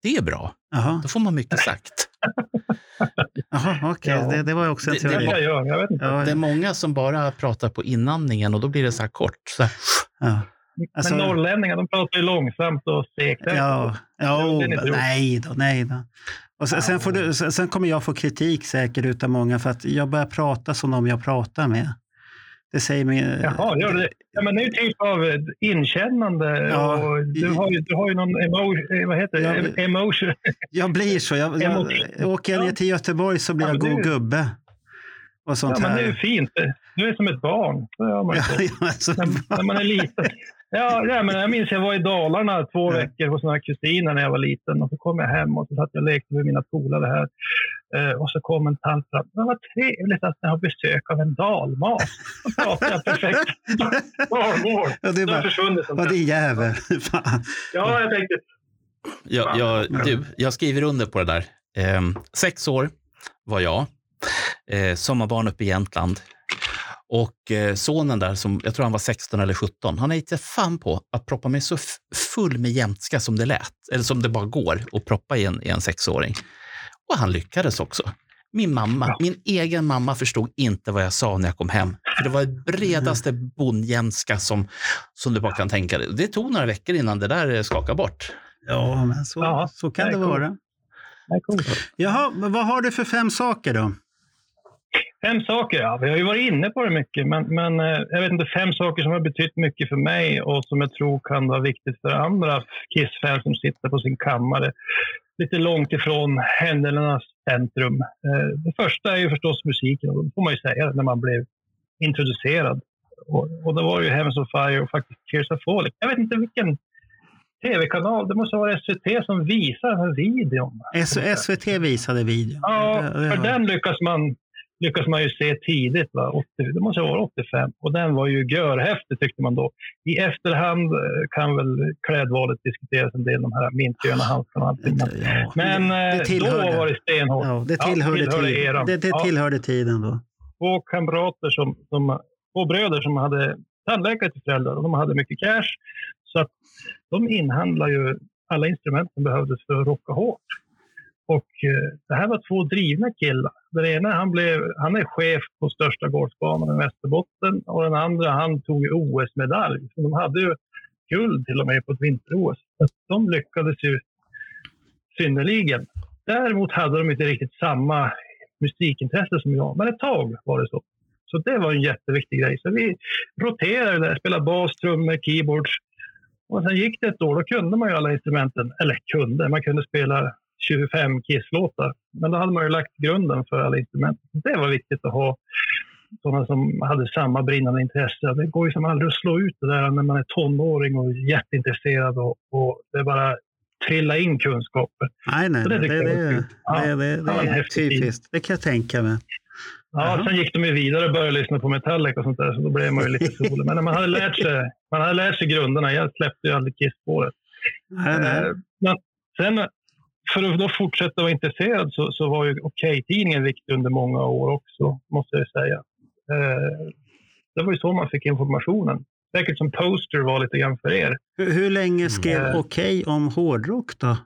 Det är bra. Jaha, Då får man mycket sagt. Jaha okej. Ja. Det, det var också en Det- det Det teori. kanske jag gör, jag vet inte. Ja, Det är många som bara pratar på inandningen och då blir det så här kort. Så här. ja. Alltså- Men norrlänningar, de pratar ju långsamt och segt. Ja, ja inte nej då, nej då. Och sen, sen, får du, sen sen kommer jag få kritik säkert utav många för att jag börjar prata som de jag pratar med. Det säger mig... Jaha, gör det. Ja, men det är ju typ av eh, inkännande. Ja. Och du, har ju, du har ju någon emo, eh, vad heter det? Ja. emotion. Jag blir så. Jag, jag, åker jag ner till Göteborg så blir Ja, jag men god det- gubbe. Och Ja, sånt men det är ju här. fint. Du är som ett barn. Så gör man ju Ja, så. ja, när, när man är liten. Ja, ja, men jag minns jag var i Dalarna två Ja. veckor hos några kusiner när jag var liten. Och så kom jag hem och så satt jag och lekte med mina polare här. Eh, och så kom en tant fram. Men vad trevligt att ni har besök av en dalmas. Då pratar jag perfekt dalmål. Ja, det är Det bara, försvunnit. vad där. din jävel. Fan. Ja, jag tänkte. Jag, jag, du, jag skriver under på det där. Ehm, sex år var jag. Eh, sommarbarn uppe i Jämtland. Och eh, sonen där, som jag tror han var 16 eller 17, han gett sig fan på att proppa mig så full med jämtska som det lät. Eller som det bara går att proppa i en, i en sexåring. Och han lyckades också. Min mamma, Ja. min egen mamma förstod inte vad jag sa när jag kom hem. För det var det bredaste bondjämtska som, som du bara kan tänka dig. Det tog några veckor innan det där skakade bort. Ja, men så, Ja, så kan det det vara. Coolt. Jaha, vad har du för fem saker då? Fem saker, ja. Vi har ju varit inne på det mycket, men, men eh, jag vet inte, fem saker som har betytt mycket för mig och som jag tror kan vara viktigt för andra Kiss-fans som sitter på sin kammare lite långt ifrån händelsernas centrum. Eh, Det första är ju förstås musiken och det får man ju säga när man blev introducerad. Och, och då var ju Heavens of Fire och faktiskt Tears of Falling. Jag vet inte vilken tv-kanal, det måste vara SVT som visar den här videon. S- SVT visade videon. Ja, för den lyckas man, lyckas man ju se tidigt. Va? 80, det måste vara 85. Och den var ju görhäftig tyckte man då. I efterhand eh, kan väl klädvalet diskuteras en del, de här mintgröna handskarna Ja, men det, eh, det tillhörde. då var det stenhårt. Ja, det Ja, tillhörde, tillhörde tiden. Det, det tillhörde tiden då. Två kamrater som, som, två bröder som hade tandläkare till föräldrar och de hade mycket cash. Så att de inhandlade ju alla instrument som behövdes för att rocka hårt. Och eh, det här var två drivna killar. Den ena han, blev, han är chef på största golfbanan i Västerbotten och den andra han tog OS-medalj. De hade ju guld till och med på ett vinter-OS. De lyckades ju synnerligen. Däremot hade de inte riktigt samma musikintresse som jag, men ett tag var det så. Så det var en jätteviktig grej. Så vi roterade där, spelade bas, trummor, keyboards. Och sen gick det ett år, då kunde man ju alla instrumenten. Eller kunde, man kunde spela 25 Kiss-låtar. Men då hade man ju lagt grunden för alla instrument. Det var viktigt att ha sådana som hade samma brinnande intresse. Det går ju som aldrig att slå ut det där när man är tonåring och jätteintresserad och, och det bara trilla in kunskaper. Nej, nej, det, det, det, det, ja, det, det, det är typiskt. Det kan jag tänka mig. Ja, sen gick de ju vidare och började lyssna på Metallica och sånt där, så då blev man ju lite solig. Men man hade lärt sig, man hade lärt sig grunderna. Jag släppte ju aldrig Kiss-spåret. Eh, men sen, för att då fortsätta vara intresserad så, så var ju Okej-tidningen viktig under många år också, måste jag säga. Eh, det var ju så man fick informationen. Säkert som poster var lite grann för er. Hur, hur länge skrev mm. Okej om hårdrock då?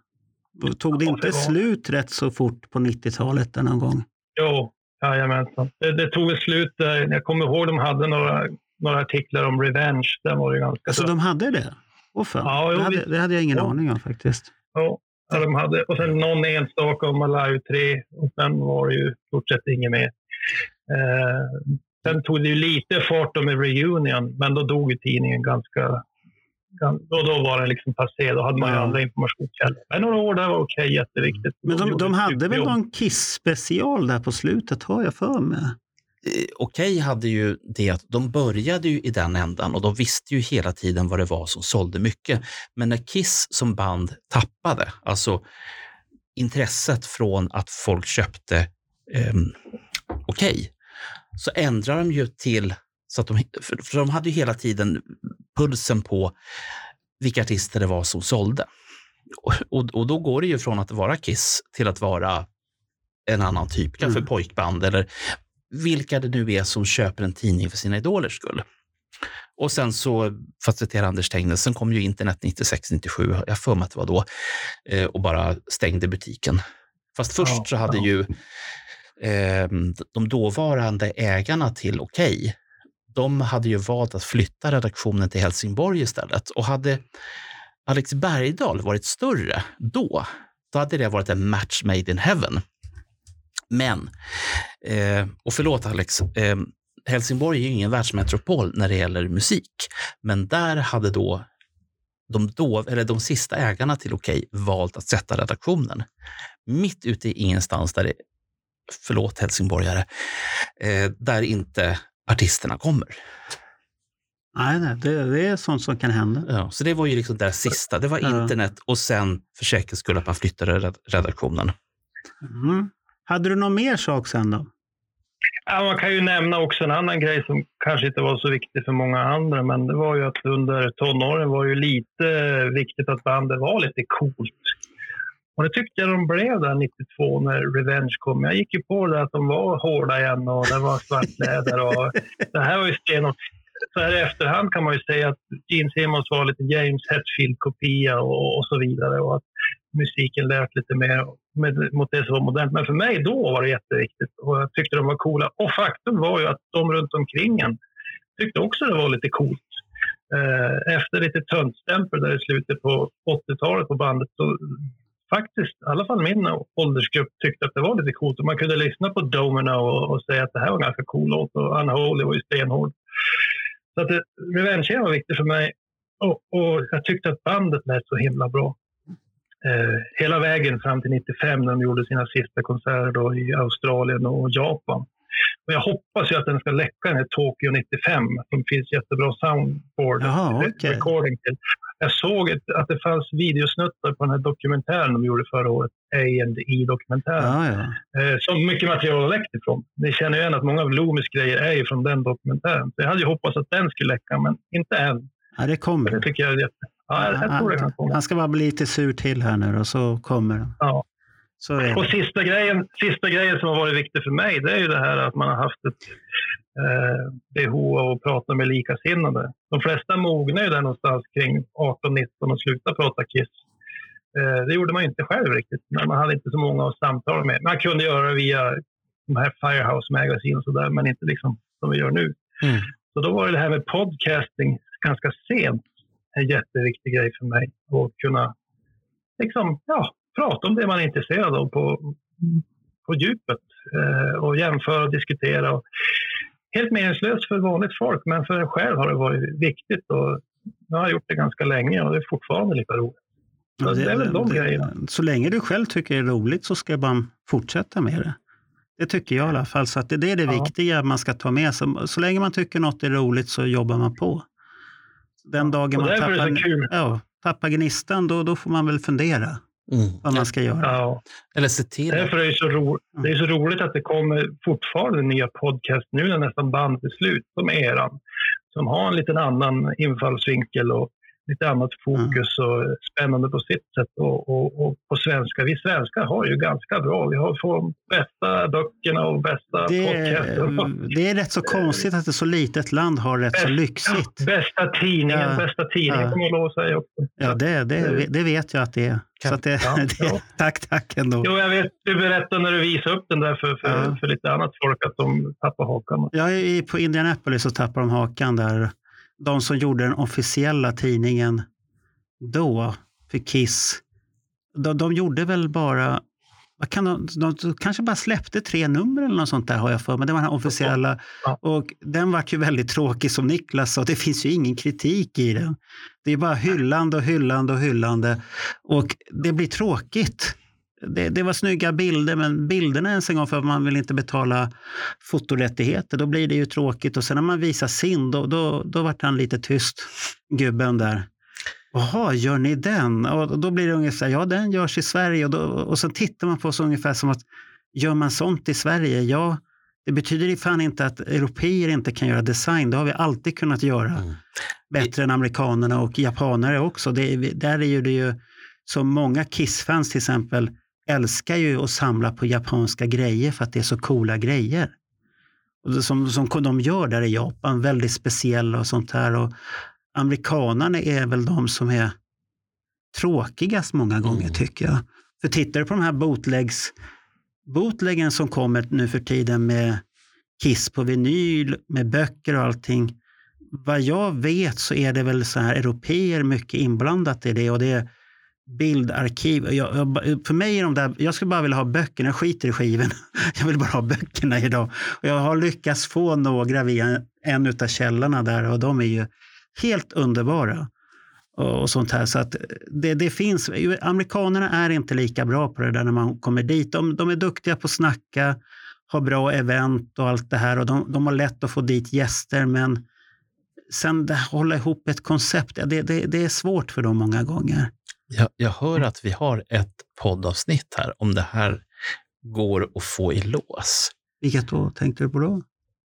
Tog det inte slut rätt så fort på 90-talet någon gång? Jo, jajamensan. Det, det tog väl slut där. Jag kommer ihåg de hade några, några artiklar om Revenge. Den var ju ganska alltså så. de hade det? Oh, fan. Ja, jo, det, hade, det hade jag ingen ja. aning om faktiskt. Ja, Ja, de hade, och sen någon enstaka om Alive 3 och sen var det ju stort sett inget mer. Eh, sen tog det ju lite fart med Reunion, men då dog ju tidningen ganska... Då, då var den liksom passé, då hade man ju ja. andra informationskällor. Men några år där var okej, jätteviktigt. Men de, de, de hade väl någon Kiss-special där på slutet, har jag för mig? Eh, Okej okay hade ju det att de började ju i den ändan och de visste ju hela tiden vad det var som sålde mycket. Men när Kiss som band tappade, alltså intresset från att folk köpte eh, Okej, så ändrade de ju till så att de, för de hade ju hela tiden pulsen på vilka artister det var som sålde. Och, och, och då går det ju från att vara Kiss till att vara en annan typ, kanske mm. pojkband eller vilka det nu är som köper en tidning för sina idolers skull. Och sen så, för att citera Anders Tegnell, sen kom ju internet 96, 97, jag för mig att det var då, eh, och bara stängde butiken. Fast först ja, så hade ja. ju eh, de dåvarande ägarna till Okej, okay, de hade ju valt att flytta redaktionen till Helsingborg istället. Och hade Alex Bergdahl varit större då, då hade det varit en match made in heaven. Men, eh, och förlåt Alex, eh, Helsingborg är ju ingen världsmetropol när det gäller musik, men där hade då de, då, eller de sista ägarna till Okej valt att sätta redaktionen. Mitt ute i ingenstans, där det, förlåt helsingborgare, eh, där inte artisterna kommer. Nej, nej det, det, är sånt som kan hända. Ja, så det var ju liksom det sista. Det var internet och sen för säkerhets skull att man flyttade redaktionen. Mm. Hade du någon mer sak sen då? Ja, man kan ju nämna också en annan grej som kanske inte var så viktig för många andra, men det var ju att under tonåren var det ju lite viktigt att bandet var lite coolt. Och det tyckte jag de blev där 92 när Revenge kom. Jag gick ju på det att de var hårda igen och det var svartläder och det här var ju stenhårt. Så här i efterhand kan man ju säga att Gene Simmons var lite James Hetfield-kopia och, och, så vidare och att musiken lät lite mer med, mot det som var modernt. Men för mig då var det jätteviktigt och jag tyckte de var coola. Och faktum var ju att de runt omkring en tyckte också det var lite coolt. Eh, efter lite töntstämpel där i slutet på 80-talet på bandet så faktiskt, i alla fall min åldersgrupp tyckte att det var lite coolt. Och man kunde lyssna på Domino och, och säga att det här var en ganska cool låt och Unholy var ju stenhård. Så att eh, Revenge var viktigt för mig och, och, jag tyckte att bandet lät så himla bra hela vägen fram till 95 när de gjorde sina sista konserter då i Australien och Japan. Och jag hoppas ju att den ska läcka den här Tokyo 95. Det finns jättebra soundboard Aha, okay. recording till. Jag såg att det fanns videosnuttar på den här dokumentären de gjorde förra året, A&E-dokumentären. Ah, ja. eh, som mycket material har läckt ifrån. Ni känner ju igen att många av Loomis grejer är ju från den dokumentären. Så jag hade ju hoppats att den skulle läcka, men inte än. Ja, det kommer. Det tycker jag är jätte... Ja, jag, jag tror det kan komma. Han ska bara bli lite sur till här nu och så kommer den. Ja. Och sista grejen, sista grejen som har varit viktig för mig, det är ju det här att man har haft ett eh, behov av att prata med likasinnade. De flesta mognar ju där någonstans kring 18-19 och slutar prata Kiss. Eh, det gjorde man inte själv riktigt. Men man hade inte så många att samtala med. Man kunde göra det via de här Firehouse Magazine och sådär, men inte liksom som vi gör nu. Mm. Så då var det här med podcasting ganska sent en jätteviktig grej för mig. Att kunna liksom, ja, prata om det man är intresserad av på, på djupet eh, och jämföra och diskutera. Och helt meningslöst för vanligt folk, men för en själv har det varit viktigt. Och jag har gjort det ganska länge och det är fortfarande lika roligt. Så det, är väl de grejerna. Så länge du själv tycker det är roligt så ska man fortsätta med det. Det tycker jag i alla fall. Så att det, det är det ja. viktiga man ska ta med sig. Så länge man tycker något är roligt så jobbar man på. Den dagen man tappar, ja, tappar gnistan, då, då får man väl fundera. Mm. vad man ska göra. Ja. Eller se till. Därför är det, så ro, det är så roligt att det kommer fortfarande nya podcast nu när nästan bandet är slut, som eran, som har en liten annan infallsvinkel och lite annat fokus och spännande på sitt sätt. Och, och, och, på svenska, vi svenskar har ju ganska bra. Vi har de bästa böckerna och bästa det, podcaster. Det är rätt så konstigt att ett så litet land har rätt bäst, så lyxigt. Ja, bästa tidningen, ja, bästa tidningen ja. får man lov att säga också. Ja, det, det, det vet jag att det är. Så det, ja, det, tack, tack ändå. Jo, jag vet. Du berättade när du visade upp den där för, för, ja. för lite annat folk att de tappar hakan. Ja, på Indianapolis så tappar de hakan där de som gjorde den officiella tidningen då för Kiss, de, de gjorde väl bara vad kan de, de, kanske bara släppte tre nummer eller något sånt där har jag för mig. Det var den officiella. Och den var ju väldigt tråkig som Niklas sa. Det finns ju ingen kritik i den. Det är bara hyllande och hyllande och hyllande. Och det blir tråkigt det, det, var snygga bilder, men bilderna ens en gång för att man vill inte betala fotorättigheter, då blir det ju tråkigt. Och sen när man visar sin, då, då, då vart han lite tyst, gubben där. Jaha, gör ni den? Och då blir det ungefär, ja den görs i Sverige. Och, då, och så tittar man på oss ungefär som att, gör man sånt i Sverige? Ja, det betyder fan inte att europeer inte kan göra design. Det har vi alltid kunnat göra. Mm. Bättre än amerikanerna och japanare också. Det, där är ju det ju, som många Kiss-fans till exempel, älskar ju att samla på japanska grejer för att det är så coola grejer. Och som, som de gör där i Japan, väldigt speciella och sånt här. Och amerikanerna är väl de som är tråkigast många gånger mm. tycker jag. För tittar du på de här bootlegs, bootleggen som kommer nu för tiden med Kiss på vinyl, med böcker och allting. Vad jag vet så är det väl så här europeer mycket inblandat i det och det är bildarkiv. Jag, jag, för mig är de där, jag skulle bara vilja ha böckerna, jag skiter i skivorna. Jag vill bara ha böckerna idag. Och jag har lyckats få några via en av källorna där och de är ju helt underbara. Och, och sånt här. Så att det, det, finns, amerikanerna är inte lika bra på det där när man kommer dit. De, de är duktiga på att snacka, har bra event och allt det här och de, de har lätt att få dit gäster men sen det, hålla ihop ett koncept, det, det, det är svårt för dem många gånger. Jag, jag hör att vi har ett poddavsnitt här om det här går att få i lås. Vilket då tänkte du på då?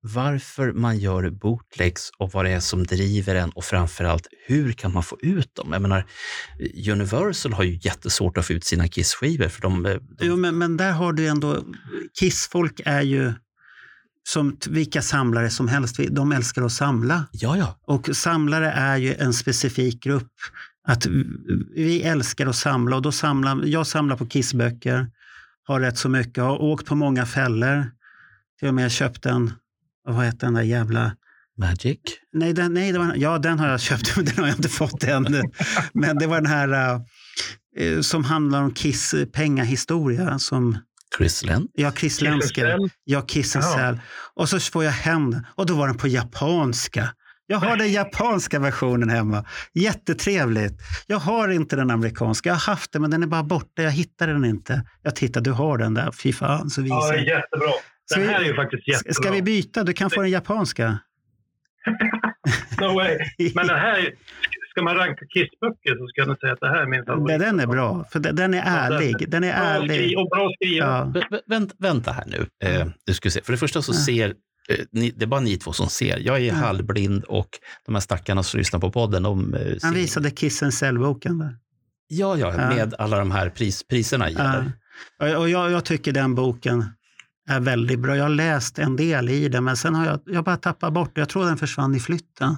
Varför man gör bootlegs och vad det är som driver en och framförallt hur kan man få ut dem? Jag menar, Universal har ju jättesvårt att få ut sina Kiss-skivor. För de, de... Jo, men, men där har du ändå, Kiss-folk är ju som vilka samlare som helst. De älskar att samla. Ja, ja. Och samlare är ju en specifik grupp att vi älskar att samla och då samlar, jag samlar på Kissböcker, har rätt så mycket, har åkt på många fällor. Till och med köpt en, vad heter den där jävla... Magic? Nej, den, nej det var, ja den har jag köpt, men den har jag inte fått än. men det var den här uh, som handlar om Kiss pengahistoria. Som, Chris Len? Ja, Chris Lensker. Ja, Kiss and Och så får jag hem den och då var den på japanska. Jag har den japanska versionen hemma. Jättetrevligt. Jag har inte den amerikanska. Jag har haft den, men den är bara borta. Jag hittade den inte. Jag tittar, du har den där. Fy fan. Så visar. Ja, det är jättebra. Den här är ju faktiskt jättebra. Ska vi byta? Du kan få den japanska. no way. Men den här, ska man ranka Kiss-böcker så ska jag säga att det här är min favorit. Den är bra, för den är ärlig. Den är ärlig. Och bra skriven. Ja. Vänta, vänta här nu. Eh, du ska se. För det första så ser det är bara ni två som ser. Jag är ja. halvblind och de här stackarna som lyssnar på podden. De eh, Han visade Kissen Cell-boken. Ja, ja, ja, med alla de här pris, priserna i. Ja. Och jag, jag, tycker den boken är väldigt bra. Jag har läst en del i den, men sen har jag, jag bara tappat bort Jag tror den försvann i flytten.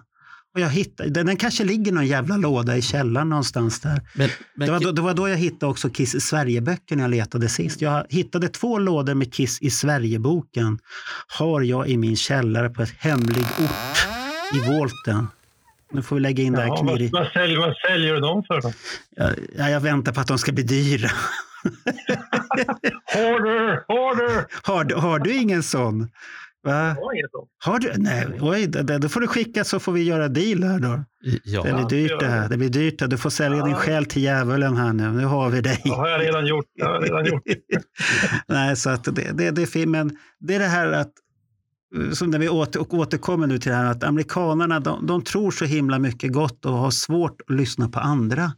Och jag hittade, den, den kanske ligger någon jävla låda i källaren någonstans där. Men, men, Det var, då, det var då jag hittade också Kiss i Sverige-böcker när jag letade sist. Jag hittade två lådor med Kiss i Sverige-boken. Har jag i min källare på ett hemlig ort i Volten. Nu får vi lägga in det här Jaha, knirri. vad, vad, säljer, vad säljer du dem för då? Ja, ja, jag väntar på att de ska bli dyra. Order, order! Har, du- har du ingen sån? Va? Har du? Nej, oj, det- då får du skicka så får vi göra deal här då. ja, Det blir dyrt det här. Det blir dyrt. Du får sälja din Ja. själ till djävulen här nu. Nu har vi dig. Det har jag redan gjort. Har jag redan gjort. Nej, så att det, det, det är fint. Men det är det här att, som när vi åter, och återkommer nu till det här att amerikanerna de, de tror så himla mycket gott och har svårt att lyssna på andra.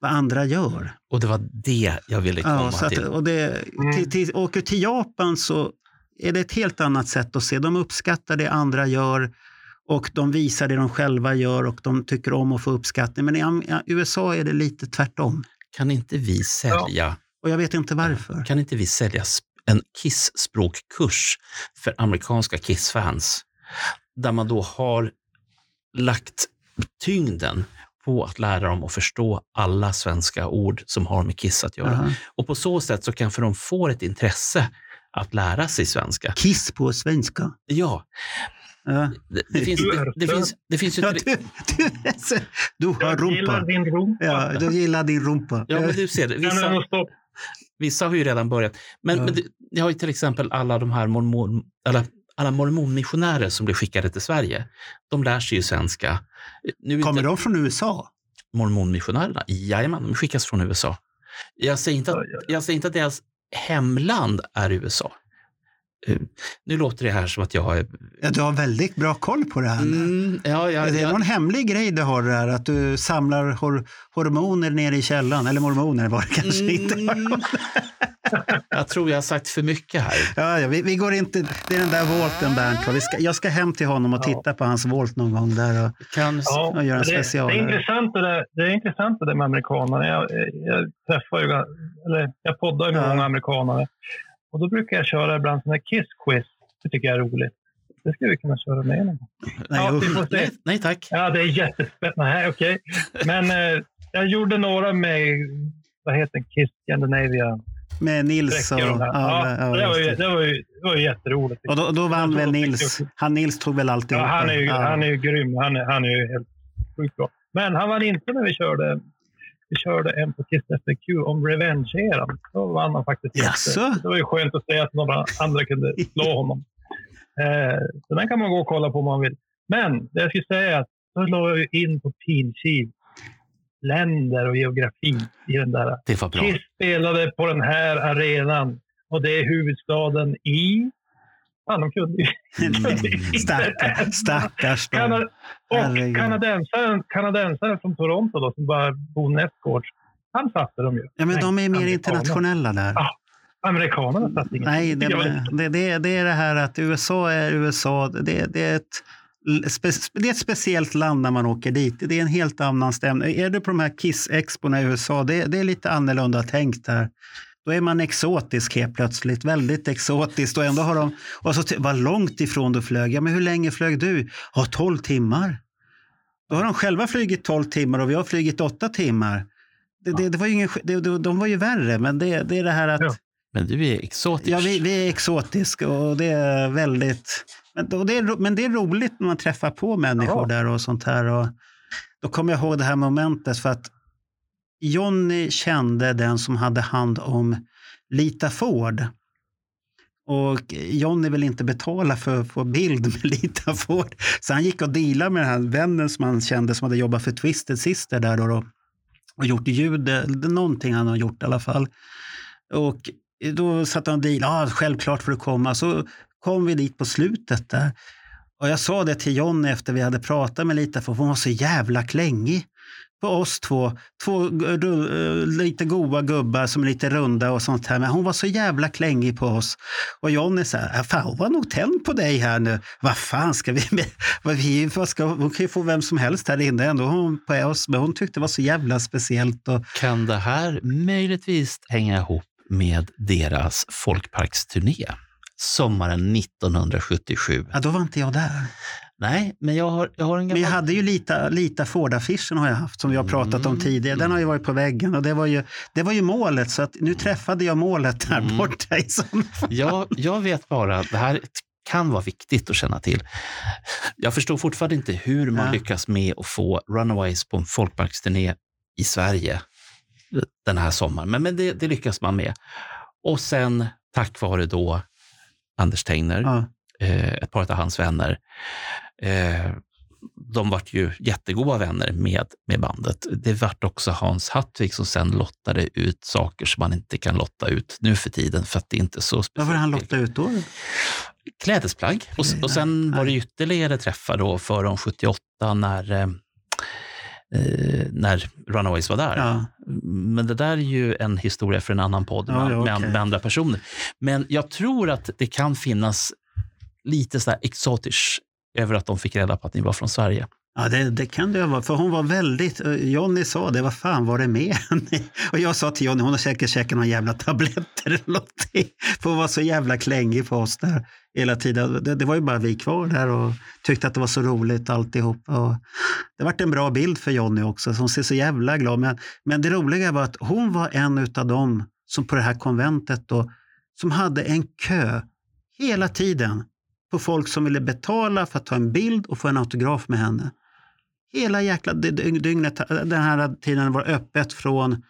Vad andra gör. och det var det jag ville komma Ja, så att, till. och det, Mm. till, till, åker till Japan så är det ett helt annat sätt att se. De uppskattar det andra gör och de visar det de själva gör och de tycker om att få uppskattning. Men i USA är det lite tvärtom. Kan inte vi sälja, Och jag vet inte varför. kan inte vi sälja en Kiss-språkkurs för amerikanska Kiss-fans? Där man då har lagt tyngden på att lära dem att förstå alla svenska ord som har med Kiss att göra. Aha. Och på så sätt så kanske de får ett intresse att lära sig svenska. Kiss på svenska. Ja, Ja. det, det, finns, Du det, är det, för- finns, det finns ju... Ja, du, du, har Jag gillar rumpa. din rumpa. Ja, du gillar din rumpa. Ja, men du ser jag Vissa, vissa har ju redan börjat. Men, Ja. men ni har ju till exempel alla de här mormon, alla, alla mormonmissionärer som blir skickade till Sverige. De lär sig ju svenska. Nu Kommer inte de från USA? mormonmissionärerna, jajamän, de skickas från USA. Jag säger, inte att, jag säger inte att deras hemland är USA. Eh, Nu låter det här som att jag är... Ja, du har väldigt bra koll på det här. Mm, ja, ja, det är ja, någon hemlig grej du har där, att du samlar hor hormoner nere i källaren. Eller mormoner var det kanske inte. Mm. Jag tror jag har sagt för mycket här. Ja, ja, vi, vi går inte... Det är den där volten, Bernt. Vi ska, jag ska hem till honom och Ja. titta på hans volt någon gång. där. Och, Kan, Ja, och göra en det, det, är intressant det, där, det är intressant det där med amerikanerna. Jag, jag träffar ju, eller jag poddar ju med Ja. många amerikanare. Och då brukar jag köra ibland sådana här kiss-quiz. Det tycker jag är roligt. Det skulle vi kunna köra med någon nej, Ja, nej, nej tack. Ja, det är jättespännande. Nej, okej. Men eh, jag gjorde några med, vad heter det, Kiss Scandinavia. Med Nils och... Här. Ja, ja, det, var ju, det. var ju, det var ju jätteroligt. Och då, då vann väl Nils. Han Nils tog väl alltid Ja, han, är ju, han är ju grym. Han är, han är ju helt sjukt bra. Men han vann inte när vi körde, körde en på Kiss FAQ om Revenge-eran. Då vann han faktiskt Jaså? Det var ju skönt att se att några andra kunde slå honom. Eh, så den kan man gå och kolla på om man vill. Men det jag skulle säga är att då la jag in på pilkiv länder och geografi i den där. Det var bra. Kiss spelade på den här arenan och det är huvudstaden i... Fan, de kunde ju Mm, Stackars, stackars då. Kana- Herregud. och kanadensaren, kanadensaren från Toronto då, som bara bor nästgårds, han satte dem ju. Ja, men de är mer internationella där. Ja, Amerikanerna satte inget. Nej, det, det, det, det är det här att USA är USA. Det, det, är ett, det är ett speciellt land när man åker dit. Det är en helt annan stämning. Är du på de här Kiss-expona i USA, det, det är lite annorlunda tänkt där. Då är man exotisk helt plötsligt, väldigt exotiskt. Och ändå har de, och så, vad långt ifrån du flög. Ja, men hur länge flög du? Ja, 12 timmar. Då har de själva flugit 12 timmar och vi har flugit 8 timmar. Det, det, det var ingen, det, de var ju värre, men det, det är det här att Ja. Men du är exotisk. Ja, vi, vi är exotiska och det är väldigt... Men, det är, men det är roligt när man träffar på människor Ja. där och sånt här. Och då kommer jag ihåg det här momentet för att Jonny kände den som hade hand om Lita Ford. Och Jonny ville inte betala för att få bild med Lita Ford. Så han gick och dealade med den här vännen som han kände som hade jobbat för Twisted Sister där då, då och gjort ljud, eh, någonting han har gjort i alla fall. Och då satt han och dealade, ah, självklart får du komma. Så kom vi dit på slutet där. Och jag sa det till Jonny efter vi hade pratat med Lita Ford. hon var så jävla klängig på oss två. Två ru- eh, lite goa gubbar som är lite runda och sånt här. Men hon var så jävla klängig på oss. Och John är så här, "Ja, fan hon var nog tänd på dig här nu. Vad fan ska vi med? Vad vi vad ska, hon kan ju få vem som helst här inne ändå. Hon på oss. Men hon tyckte det var så jävla speciellt. Och, Kan det här möjligtvis hänga ihop med deras folkparksturné sommaren 1977? ja, då var inte jag där. Nej, men jag har, jag har en gammal... Jag hade ju Lita, Lita Ford-affischen har jag haft som vi har pratat om Mm. tidigare. Den har ju varit på väggen och det var ju, det var ju målet så att nu träffade jag målet där Mm. borta i sån Jag, vet bara att det här kan vara viktigt att känna till. Jag förstår fortfarande inte hur man Ja. lyckas med att få Runaways på en folkparksturné i Sverige den här sommaren. Men, men det, det lyckas man med. Och sen tack vare då Anders Tegner, Ja. eh, ett par av hans vänner. Eh, de vart ju jättegoda vänner med, med bandet. Det vart också Hans Hattvik som sen lottade ut saker som man inte kan lotta ut nu för tiden för att det inte är så Vad speciellt. var det han lottade ut då? Klädesplagg. Och, och sen var det ytterligare träffar då för de 78 när, eh, eh, när Runaways var där. Ja. Men det där är ju en historia för en annan podd Ja, med, ja, med, andra personer. Men jag tror att det kan finnas lite så exotisch över att de fick reda på att ni var från Sverige. Ja, det, det kan det ju vara. För hon var väldigt... Eh, Jonny sa det, vad fan var det med henne? Och jag sa till Jonny, hon har säkert käkat några jävla tabletter eller någonting. För hon var så jävla klängig på oss där hela tiden. Det, det var ju bara vi kvar där och tyckte att det var så roligt alltihop. Och det vart en bra bild för Jonny också, så hon ser så jävla glad. Men, men det roliga var att hon var en av dem som på det här konventet då, som hade en kö hela tiden på folk som ville betala för att ta en bild och få en autograf med henne. Hela jäkla dy- dy- dygnet, den här tiden var öppet från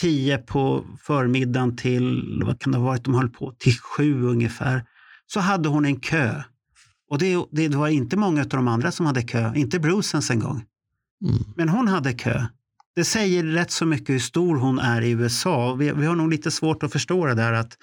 10 på förmiddagen till, vad kan det ha varit, de höll på till sju ungefär. Så hade hon en kö. Och det, det var inte många av de andra som hade kö, inte Bruce ens en gång. Mm. Men hon hade kö. Det säger rätt så mycket hur stor hon är i USA. Vi, vi har nog lite svårt att förstå det där att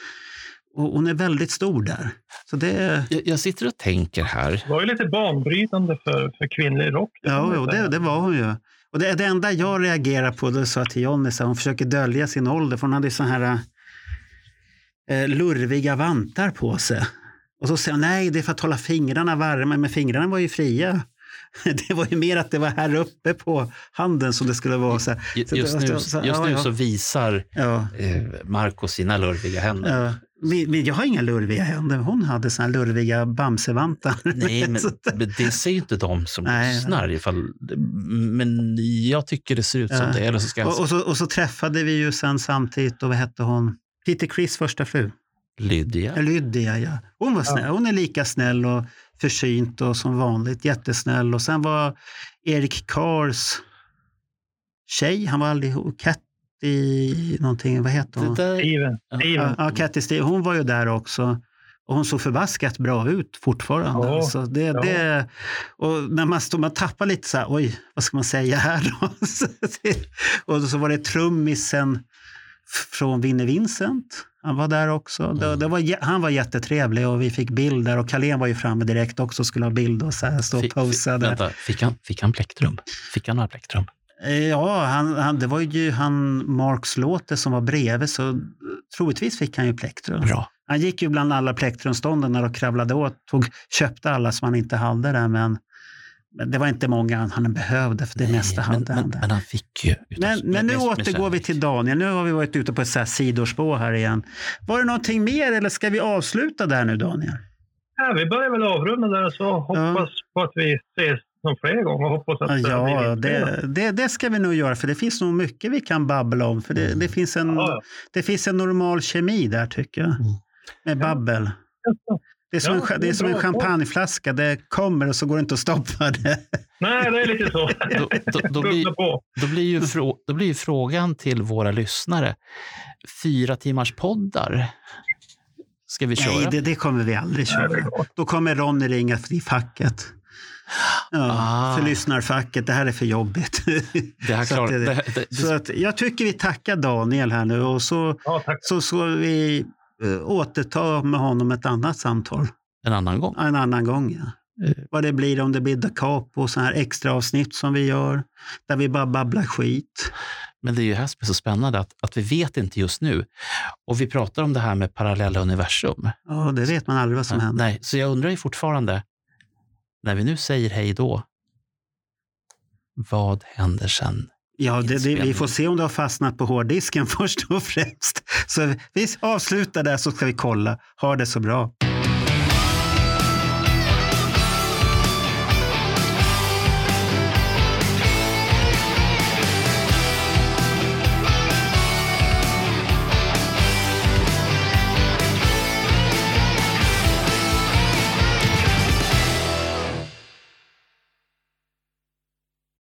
och hon är väldigt stor där. Så det, Jag, jag sitter och tänker här. Det var ju lite banbrytande för, för kvinnlig rock. Ja, jo, det, det var hon ju. Och det, det enda jag reagerar på, det sa jag till Johnny, så hon försöker dölja sin ålder, för hon hade så här eh, lurviga vantar på sig. Och så säger hon, nej, det är för att hålla fingrarna varma, men fingrarna var ju fria. Det var ju mer att det var här uppe på handen som det skulle vara. Så, här. Ju- Så Just nu, så- just ja, nu ja. så visar ja, eh, Marco sina lurviga händer. ja. Men jag har inga lurviga händer. Hon hade såna lurviga bamsevantar. Nej, men, men det ser ju inte de som Nej. lyssnar. Ifall, men jag tycker det ser ut som Ja. det. Eller så ska och, och, så, och så träffade vi ju sen samtidigt, och vad hette hon? Peter Chris första fru. Lydia. Lydia, ja. Hon var snäll. Hon är lika snäll och försynt och som vanligt jättesnäll. Och sen var Erik Kars tjej, han var aldrig ihop, Katty någonting, vad heter hon? Steven. Ja, Steven. ja, Katty Steve, hon var ju där också. Och hon såg förbaskat bra ut fortfarande. Ja, Alltså det, ja. det, och när man, stod, man tappar lite så här, oj, vad ska man säga här då? Så och så var det trummisen från Vinnie Vincent. Han var där också. Det, det var, han var jättetrevlig och vi fick bilder och Carlén var ju framme direkt också och skulle ha bild och så här, stå och fick, posa där. vänta, fick, han, fick han plektrum? Fick han några plektrum? Eh, Ja, han, han, det var ju han Marks låter som var bredvid så eh, troligtvis fick han ju plektrum. Bra. Han gick ju bland alla plektrumstånden och kravlade åt, tog, köpte alla som han inte hade där men, men det var inte många han, behövde för det Nej, mesta men, hade han men, men han fick ju. Men, men nu återgår vi till Daniel. Nu har vi varit ute på ett så här sidospår här igen. Var det någonting mer eller ska vi avsluta där nu Daniel? Ja, vi börjar väl avrunda där så hoppas på att vi ses någon fler gånger. Hoppas att det Ja, det, det, det ska vi nog göra för det finns nog mycket vi kan babbla om. För det, det, finns, en, Ja, det finns en normal kemi där tycker jag. Mm. Med babbel. Det är som, Ja, en, det det är som en champagneflaska. Det kommer och så går det inte att stoppa det. Nej, det är lite så. Då, då, då, blir, då, blir ju frå, då blir ju frågan till våra lyssnare. Fyra timmars poddar. Ska vi köra? Nej, det, det kommer vi aldrig köra. Då kommer Ronny ringa till facket. Ja, Ah. För lyssnarfacket. Det här är för jobbigt. det här så klar, att det- det, det, så att jag tycker vi tackar Daniel här nu och så, Ja, så ska vi eh, återta med honom ett annat samtal. en annan gång. En annan gång, ja. Eh. Vad det blir, om det blir da capo och så här extra avsnitt som vi gör. Där vi bara babblar skit. Men det är ju här som är så spännande att, att vi vet inte just nu. Och vi pratar om det här med parallella universum. Ja, det vet man aldrig vad som händer. Nej, så jag undrar ju fortfarande, när vi nu säger hej då, vad händer sen? Ja, det, det, vi får se om det har fastnat på hårddisken först och främst. Så vi avslutar där så ska vi kolla. Ha det så bra.